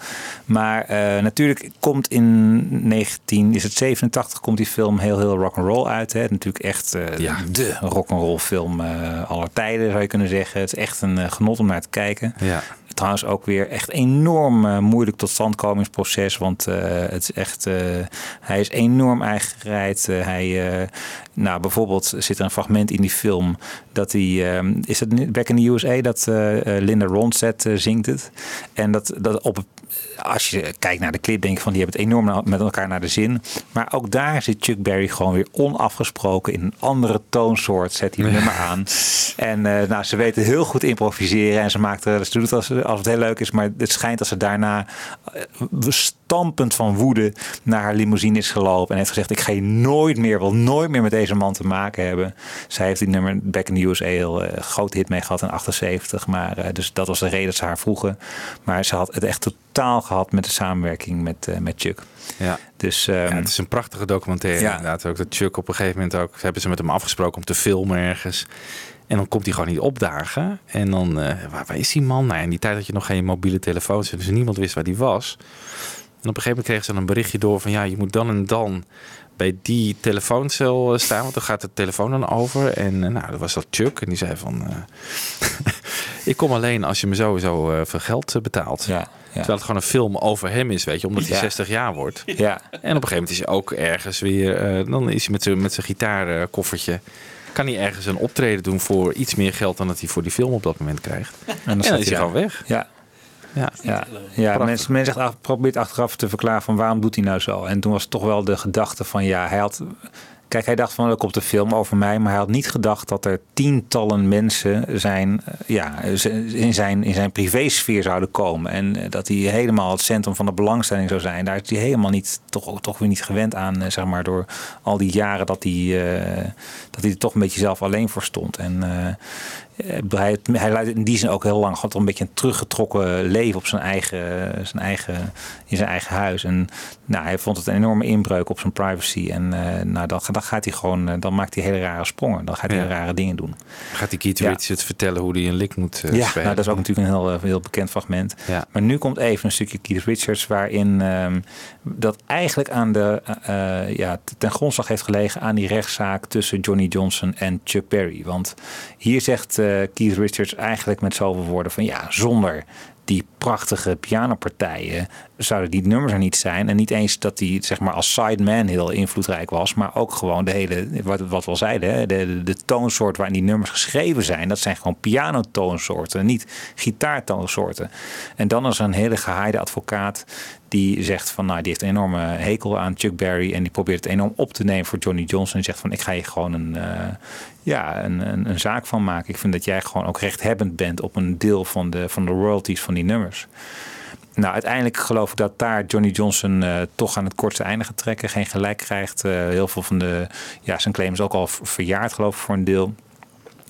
Maar eh, natuurlijk komt in 19, is het 87, komt die film heel, heel rock'n'roll uit. Hè? Natuurlijk echt eh, de rock'n'roll film eh aller tijden, zou je kunnen zeggen. Het is echt een eh, genot om naar te kijken. Ja. Trouwens ook weer echt enorm eh, moeilijk tot standkomingsproces. Want eh, het is echt, eh, hij is enorm eigengereid. Eh, hij, nou bijvoorbeeld zit er een fragment in die film dat hij, eh, is het Back in the USA dat Linda Ronstadt zingt het. En dat, dat op als je kijkt naar de clip, denk je van die hebben het enorm met elkaar naar de zin. Maar ook daar zit Chuck Berry gewoon weer onafgesproken in een andere toonsoort. Zet hij het nummer aan. En eh, nou, ze weten heel goed improviseren. En ze maakt er, ze doet het als, als het heel leuk is. Maar het schijnt dat ze daarna eh, stampend van woede naar haar limousine is gelopen. En heeft gezegd: Ik ga nooit meer, wil nooit meer met deze man te maken hebben. Zij heeft die nummer Back in the USA heel eh, grote hit mee gehad in 78. Maar eh, dus dat was de reden dat ze haar vroegen. Maar ze had het echt totaal gehad met de samenwerking met, eh, met Chuck. Ja. Dus, ehm, Ja, het is een prachtige documentaire Ja. inderdaad. Ook dat Chuck op een gegeven moment ook... hebben ze met hem afgesproken om te filmen ergens. En dan komt hij gewoon niet opdagen. En dan, waar, waar is die man? Nou, in die tijd had je nog geen mobiele telefoons. Dus niemand wist waar die was. En op een gegeven moment kregen ze dan een berichtje door van... ja, je moet dan en dan bij die telefooncel eh, staan. Want dan gaat de telefoon dan over. En eh, nou, dat was dat Chuck. En die zei van... eh, ik kom alleen als je me sowieso eh veel geld betaalt. Terwijl het gewoon een film over hem is, weet je. Omdat hij Ja. 60 jaar wordt. Ja. En op een gegeven moment is hij ook ergens weer... dan is hij met zijn met zijn gitaarkoffertje... kan hij ergens een optreden doen voor iets meer geld... dan dat hij voor die film op dat moment krijgt. En dan, staat is hij gewoon weg. Ja. Ja, Ja, ja mensen, men zegt, af- probeert achteraf te verklaren van waarom doet hij nou zo. En toen was toch wel de gedachte van ja, hij had Kijk, hij dacht van er komt een film over mij, maar hij had niet gedacht dat er tientallen mensen zijn, eh, ja, in, zijn, in zijn privésfeer zouden komen. En eh, dat hij helemaal het centrum van de belangstelling zou zijn. Daar is hij helemaal niet, toch, toch weer niet gewend aan, eh, zeg maar, door al die jaren dat hij, eh, dat hij er toch een beetje zelf alleen voor stond. En eh, eh, hij, hij leidde in die zin ook heel lang had een beetje een teruggetrokken leven op zijn eigen, zijn eigen, in zijn eigen huis. En nou, hij vond het een enorme inbreuk op zijn privacy. En eh, nou, dan, dan gaat hij gewoon, eh, dan maakt hij hele rare sprongen. Dan gaat hij Ja. rare dingen doen. Gaat die Keith Ja. Richards vertellen hoe hij een lik moet eh, ja, spelen? nou, dat is ook natuurlijk een heel, eh, heel bekend fragment. Ja. Maar nu komt even een stukje Keith Richards waarin ehm, dat eigenlijk aan de eh, eh, ja, ten grondslag heeft gelegen aan die rechtszaak tussen Johnny Johnson en Chuck Berry. Want hier zegt eh, Keith Richards eigenlijk met zoveel woorden van ja, zonder die prachtige pianopartijen zouden die nummers er niet zijn. En niet eens dat hij zeg maar als sideman heel invloedrijk was, maar ook gewoon de hele, wat, wat we al zeiden, de, de toonsoort waarin die nummers geschreven zijn, dat zijn gewoon pianotoonsoorten, niet gitaartoonsoorten. En dan is er een hele gehaaide advocaat die zegt van, nou, die heeft een enorme hekel aan Chuck Berry en die probeert het enorm op te nemen voor Johnny Johnson. En zegt van, ik ga je gewoon een, eh, ja, een, een, een zaak van maken. Ik vind dat jij gewoon ook rechthebbend bent op een deel van de, van de royalties van die nummers. Nou, uiteindelijk geloof ik dat daar Johnny Johnson eh, toch aan het kortste einde gaat trekken. Geen gelijk krijgt. Eh, heel veel van de, ja, zijn claim is ook al verjaard geloof ik voor een deel.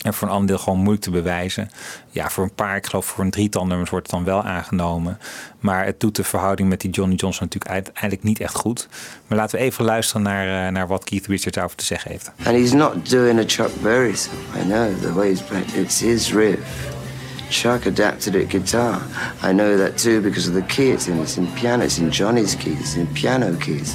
En voor een ander deel gewoon moeilijk te bewijzen. Ja, voor een paar, ik geloof voor een drietal nummers wordt het dan wel aangenomen. Maar het doet de verhouding met die Johnny Johnson natuurlijk uiteindelijk niet echt goed. Maar laten we even luisteren naar, eh, naar wat Keith Richards daarover te zeggen heeft. And he's not doing a Chuck Berry song. I know the way he's his riff. Chuck adapted it guitar. I know that too because of the key it's in. It's in piano. It's in Johnny's keys. It's in piano keys.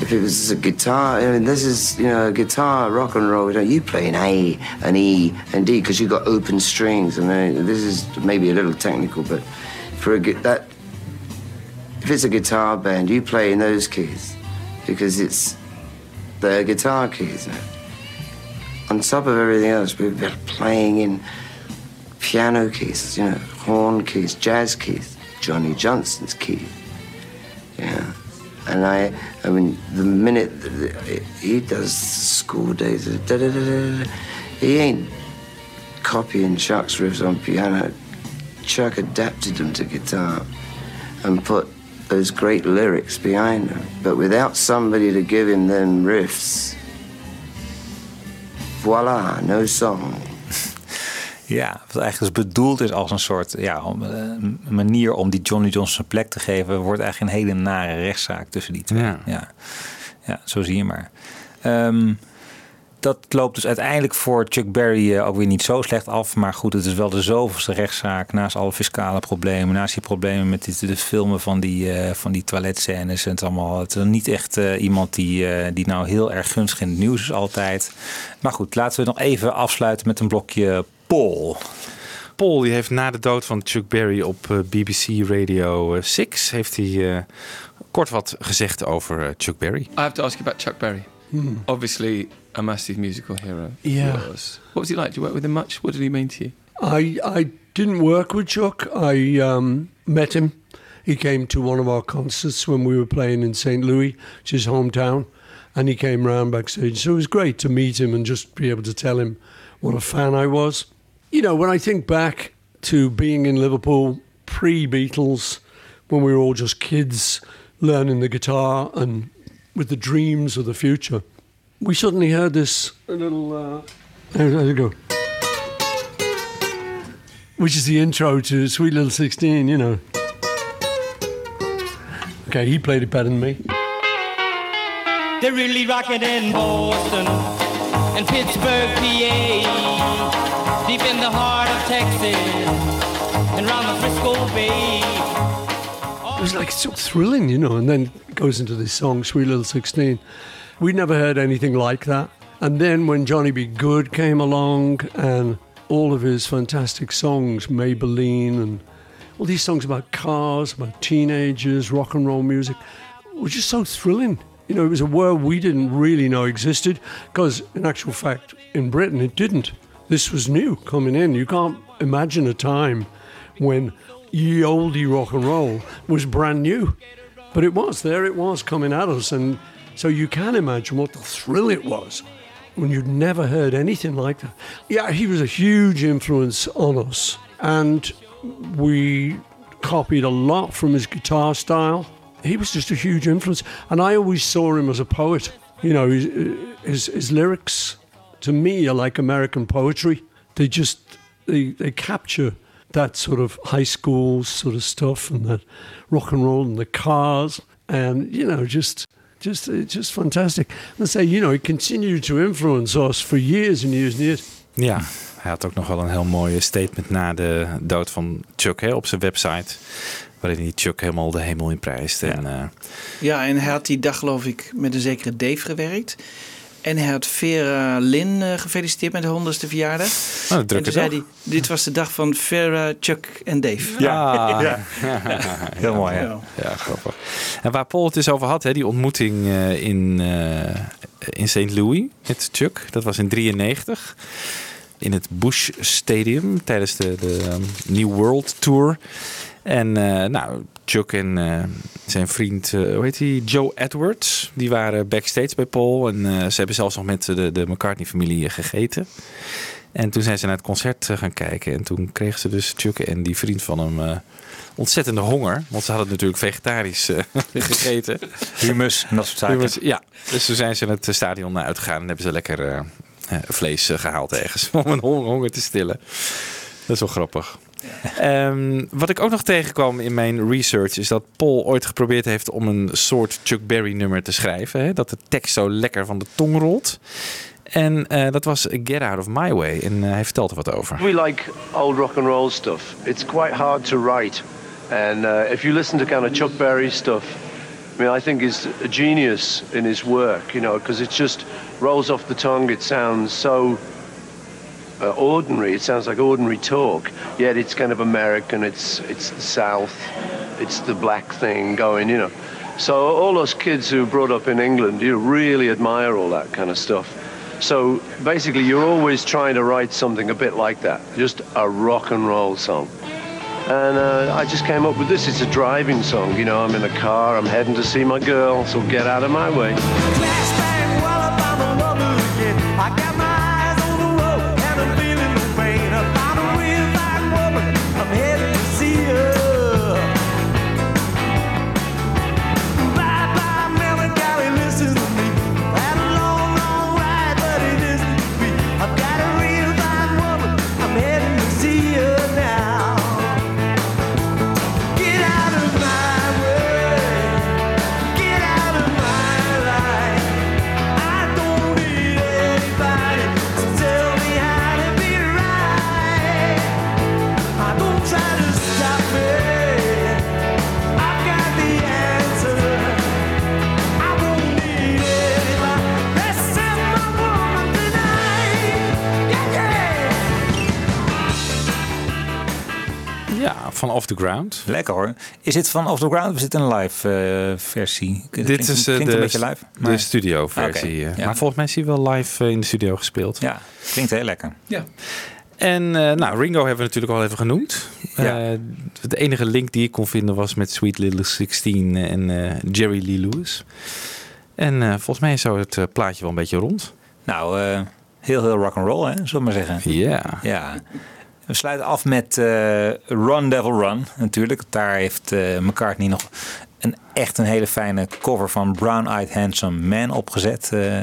If it was a guitar, I mean, this is you know guitar rock and roll. You, know, you play an A, an E, and D because you've got open strings. I mean, this is maybe a little technical, but for a that, if it's a guitar band, you play in those keys because it's the guitar keys. On top of everything else, we've been playing in piano keys, you know, horn keys, jazz keys, Johnny Johnson's keys. Yeah. And I, I mean, the minute that he does school days, da, da, da, he ain't copying Chuck's riffs on piano. Chuck adapted them to guitar and put those great lyrics behind them. But without somebody to give him them riffs, voila, no song. Ja, wat eigenlijk dus bedoeld is als een soort ja, eh, een manier om die Johnny Johnson plek te geven, wordt eigenlijk een hele nare rechtszaak tussen die twee. Ja. Ja, ja. zo zie je maar. Ehm, dat loopt dus uiteindelijk voor Chuck Berry eh, ook weer niet zo slecht af. Maar goed, het is wel de zoveelste rechtszaak. Naast alle fiscale problemen, naast die problemen met die, de filmen van die, eh, van die toiletscènes. En het, allemaal, het is niet echt iemand die, die nou heel erg gunstig in het nieuws is altijd. Maar goed, laten we nog even afsluiten met een blokje Paul. Paul die heeft na de dood van Chuck Berry op eh, BBC Radio eh, 6 heeft hij eh, kort wat gezegd over Chuck Berry. I have to ask you about Chuck Berry. Hmm. Obviously, a massive musical hero. Yeah. Was. What was he like? Did you work with him much? What did he mean to you? I I didn't work with Chuck. I um, met him. He came to one of our concerts when we were playing in St. Louis, which is his hometown, and he came round backstage. So it was great to meet him and just be able to tell him what a fan I was. You know, when I think back to being in Liverpool pre-Beatles, when we were all just kids learning the guitar and with the dreams of the future, we suddenly heard this little. Uh, there, there you go which is the intro to Sweet Little 16, you know. Okay, he played it better than me. They're really rocking in Boston and Pittsburgh, PA, deep in the heart of Texas and round the Frisco Bay. It was like so thrilling, you know, and then it goes into this song, Sweet Little 16. We'd never heard anything like that. And then when Johnny B. Good came along and all of his fantastic songs, Maybelline and all these songs about cars, about teenagers, rock and roll music, were just so thrilling. You know, it was a world we didn't really know existed because, in actual fact, in Britain it didn't. This was new coming in. You can't imagine a time when ye oldie rock and roll was brand new. But it was, there it was coming at us. And So you can imagine what the thrill it was when you'd never heard anything like that. Yeah, he was a huge influence on us, and we copied a lot from his guitar style. He was just a huge influence, and I always saw him as a poet. You know, his, his, his lyrics to me are like American poetry. They just they, they capture that sort of high school sort of stuff and that rock and roll and the cars and you know just just it's just fantastic. And say you know it continued to influence us for years and years and years. Ja, hij had ook nog wel een heel mooi statement na de dood van Chuck hè, op zijn website. Waarin hij Chuck helemaal de hemel in prijst. En, eh, Ja, en hij had die dag geloof ik met een zekere Dave gewerkt. En hij had Vera Lynn eh, gefeliciteerd met de honderdste verjaardag. Oh, en toen zei hij, dit was de dag van Vera, Chuck en Dave. Ja, Ja. heel mooi. hè? Ja. grappig. En waar Paul het dus over had, hè, die ontmoeting eh, in, eh, in St. Louis met Chuck, dat was in 93. In het Bush Stadium tijdens de, de um, New World Tour. En eh, nou, Chuck en eh, zijn vriend, eh, hoe heet hij, Joe Edwards, die waren backstage bij Paul. En eh, ze hebben zelfs nog met de, de McCartney-familie gegeten. En toen zijn ze naar het concert gaan kijken. En toen kregen ze dus Chuck en die vriend van hem ontzettende honger. Want ze hadden natuurlijk vegetarisch gegeten. Humus en dat soort zaken. Humus, ja, dus toen zijn ze het stadion uitgegaan en hebben ze lekker vlees eh, gehaald ergens. Om een honger, honger te stillen. Dat is wel grappig. Ehm, wat ik ook nog tegenkwam in mijn research is dat Paul ooit geprobeerd heeft om een soort Chuck Berry nummer te schrijven. Hè? Dat de tekst zo lekker van de tong rolt. En eh, dat was Get Out of My Way. En eh, hij vertelt er wat over. We like old rock and roll stuff. It's quite hard to write. And uh, if you listen to kind of Chuck Berry stuff, I mean, I think he's a genius in his work, you know, because it just rolls off the tongue. It sounds so uh, ordinary. It sounds like ordinary talk. Yet it's kind of American. It's it's the South. It's the black thing going, you know. So all those kids who were brought up in England, you really admire all that kind of stuff. So basically, you're always trying to write something a bit like that, just a rock and roll song. And uh, I just came up with this. It's a driving song. You know, I'm in a car. I'm heading to see my girl. So get out of my way. Van Off the Ground. Lekker hoor. Is dit van Off the Ground of is dit een live eh, versie? Klinkt- Dit is eh, klinkt de, een beetje live. de studio versie. Oké, eh. ja. Maar volgens mij is hij wel live in de studio gespeeld. Ja, klinkt heel lekker. Ja. En eh, nou, Ringo hebben we natuurlijk al even genoemd. Ja. Eh, de enige link die ik kon vinden was met Sweet Little 16 en eh, Jerry Lee Lewis. En eh, volgens mij is zo het eh, plaatje wel een beetje rond. Nou, eh, heel heel rock and roll, hè, zullen we maar zeggen. Ja. Ja. We sluiten af met eh, Run Devil Run, natuurlijk. Daar heeft eh, McCartney nog een echt een hele fijne cover van Brown Eyed Handsome Man opgezet. Eh,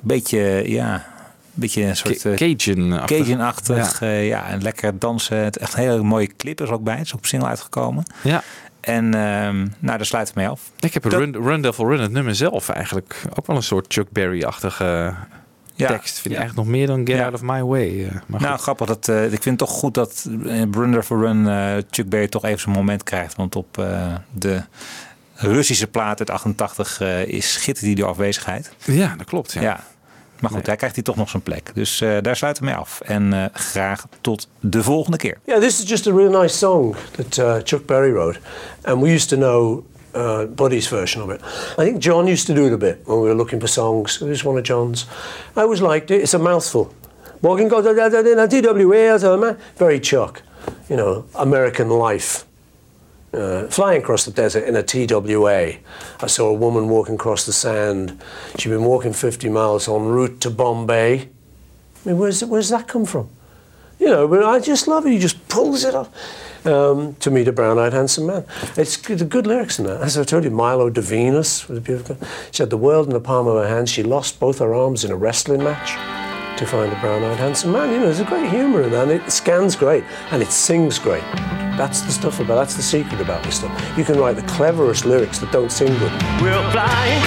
beetje, ja, beetje een soort... Cajun-achtig. Cajun-achtig. Ja. ja, en lekker dansen. Het echt een hele mooie clip is ook bij. Het is op single uitgekomen. Ja. En ehm, nou, daar sluiten we mee af. Ik heb Run, Run Devil Run, het nummer zelf eigenlijk ook wel een soort Chuck Berry-achtige Ja. tekst. Vind ik eigenlijk nog meer dan Get Out of My Way. eh, maar nou, goed. grappig. Dat, eh, ik vind het toch goed dat in Run for Run eh, Chuck Berry toch even zijn moment krijgt. Want op eh, de Russische plaat uit 88 eh, is schittert hij door afwezigheid. Ja, dat klopt. Ja. Maar goed, daar krijgt hij toch nog zijn plek. Dus eh, daar sluiten we mee af. En eh, graag tot de volgende keer. Yeah, this is just a really nice song that uh, Chuck Berry wrote, and we used to know uh, Buddy's version of it. I think John used to do it a bit when we were looking for songs. It was one of John's. I always liked it. It's a mouthful. Morgan goes very Chuck, you know, American life. Uh, flying across the desert in a TWA, I saw a woman walking across the sand. She'd been walking 50 miles en route to Bombay. I mean, where's, where's that come from? You know, but I just love it. He just pulls it off. Um, to meet a brown-eyed handsome man. It's good, the good lyrics in that. As I told you, Milo de Venus was beautiful. She had the world in the palm of her hand. She lost both her arms in a wrestling match to find a brown-eyed handsome man. You know, there's a great humour in that. And it scans great and it sings great. That's the stuff about. That's the secret about this stuff. You can write the cleverest lyrics that don't sing good. Flying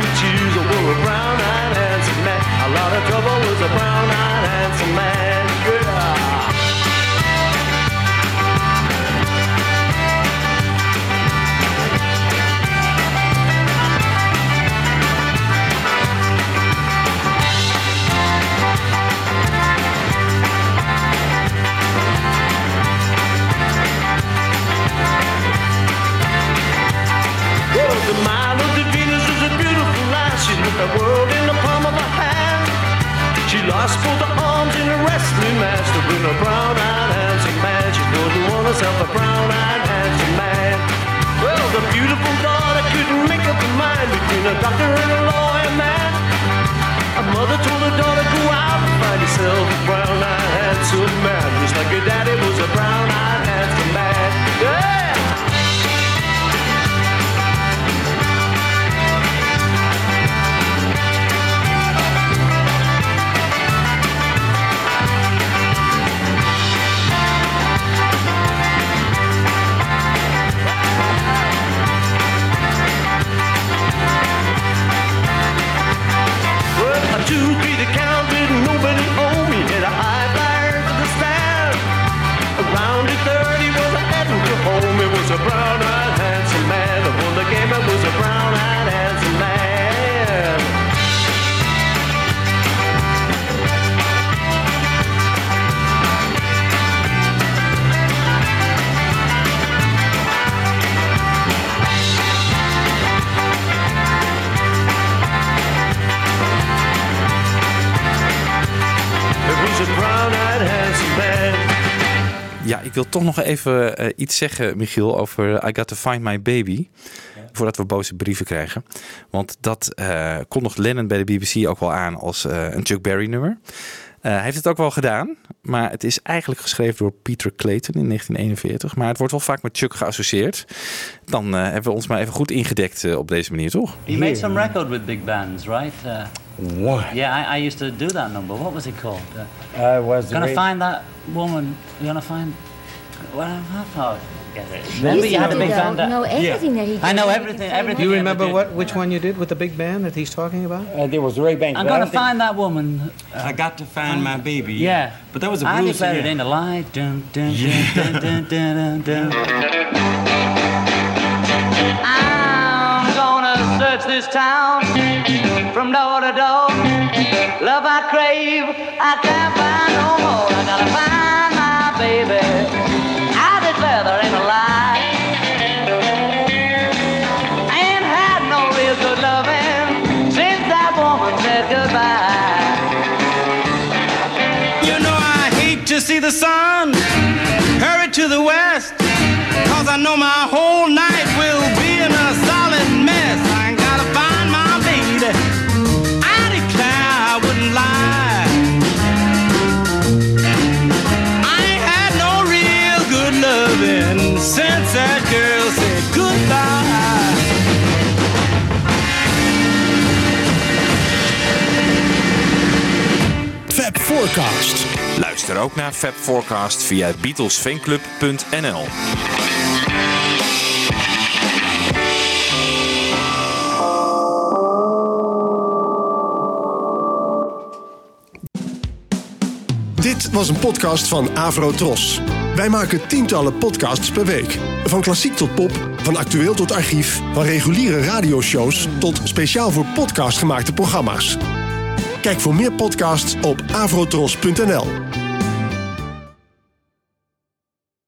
women shedding tears over a brown-eyed handsome man. A lot of trouble was a brown-eyed wil toch nog even eh, iets zeggen, Michiel, over I Got to Find My Baby. Voordat we boze brieven krijgen. Want dat eh kondigt Lennon bij de BBC ook wel aan als eh, een Chuck Berry nummer. Eh, hij heeft het ook wel gedaan, maar het is eigenlijk geschreven door Peter Clayton in 1941. Maar het wordt wel vaak met Chuck geassocieerd. Dan eh, hebben we ons maar even goed ingedekt eh, op deze manier, toch? You made some record with big bands, right? Uh, What? yeah, I, I used to do that number. What was it called? Uh, I was gonna find that woman. You're gonna find. Well, how get it? Remember, you had a big band. know everything that he I know everything. Everything. Do you remember ever what did. which one you did with the big band that he's talking about? Uh, there was the Ray Banks. I'm but I gonna don't think- find that woman. I got to find my baby. Yeah, But that was a I blues. declared it yeah. in the light. Dun, dun, dun, dun, dun, dun, dun, I'm gonna search this town from door to door. Love I crave, I can't find no more. The west. Cause I know my whole night will be in a solid mess. I ain't gotta find my baby I declare I wouldn't lie. I ain't had no real good loving Since that girl said goodbye. Fab Forecast. Luister ook naar Fab Forecast via beatlesfanclub.nl. Dit was een podcast van Avro Tros. Wij maken tientallen podcasts per week. Van klassiek tot pop, van actueel tot archief, van reguliere radioshows tot speciaal voor podcast gemaakte programma's. Kijk voor meer podcasts op avrotros.nl.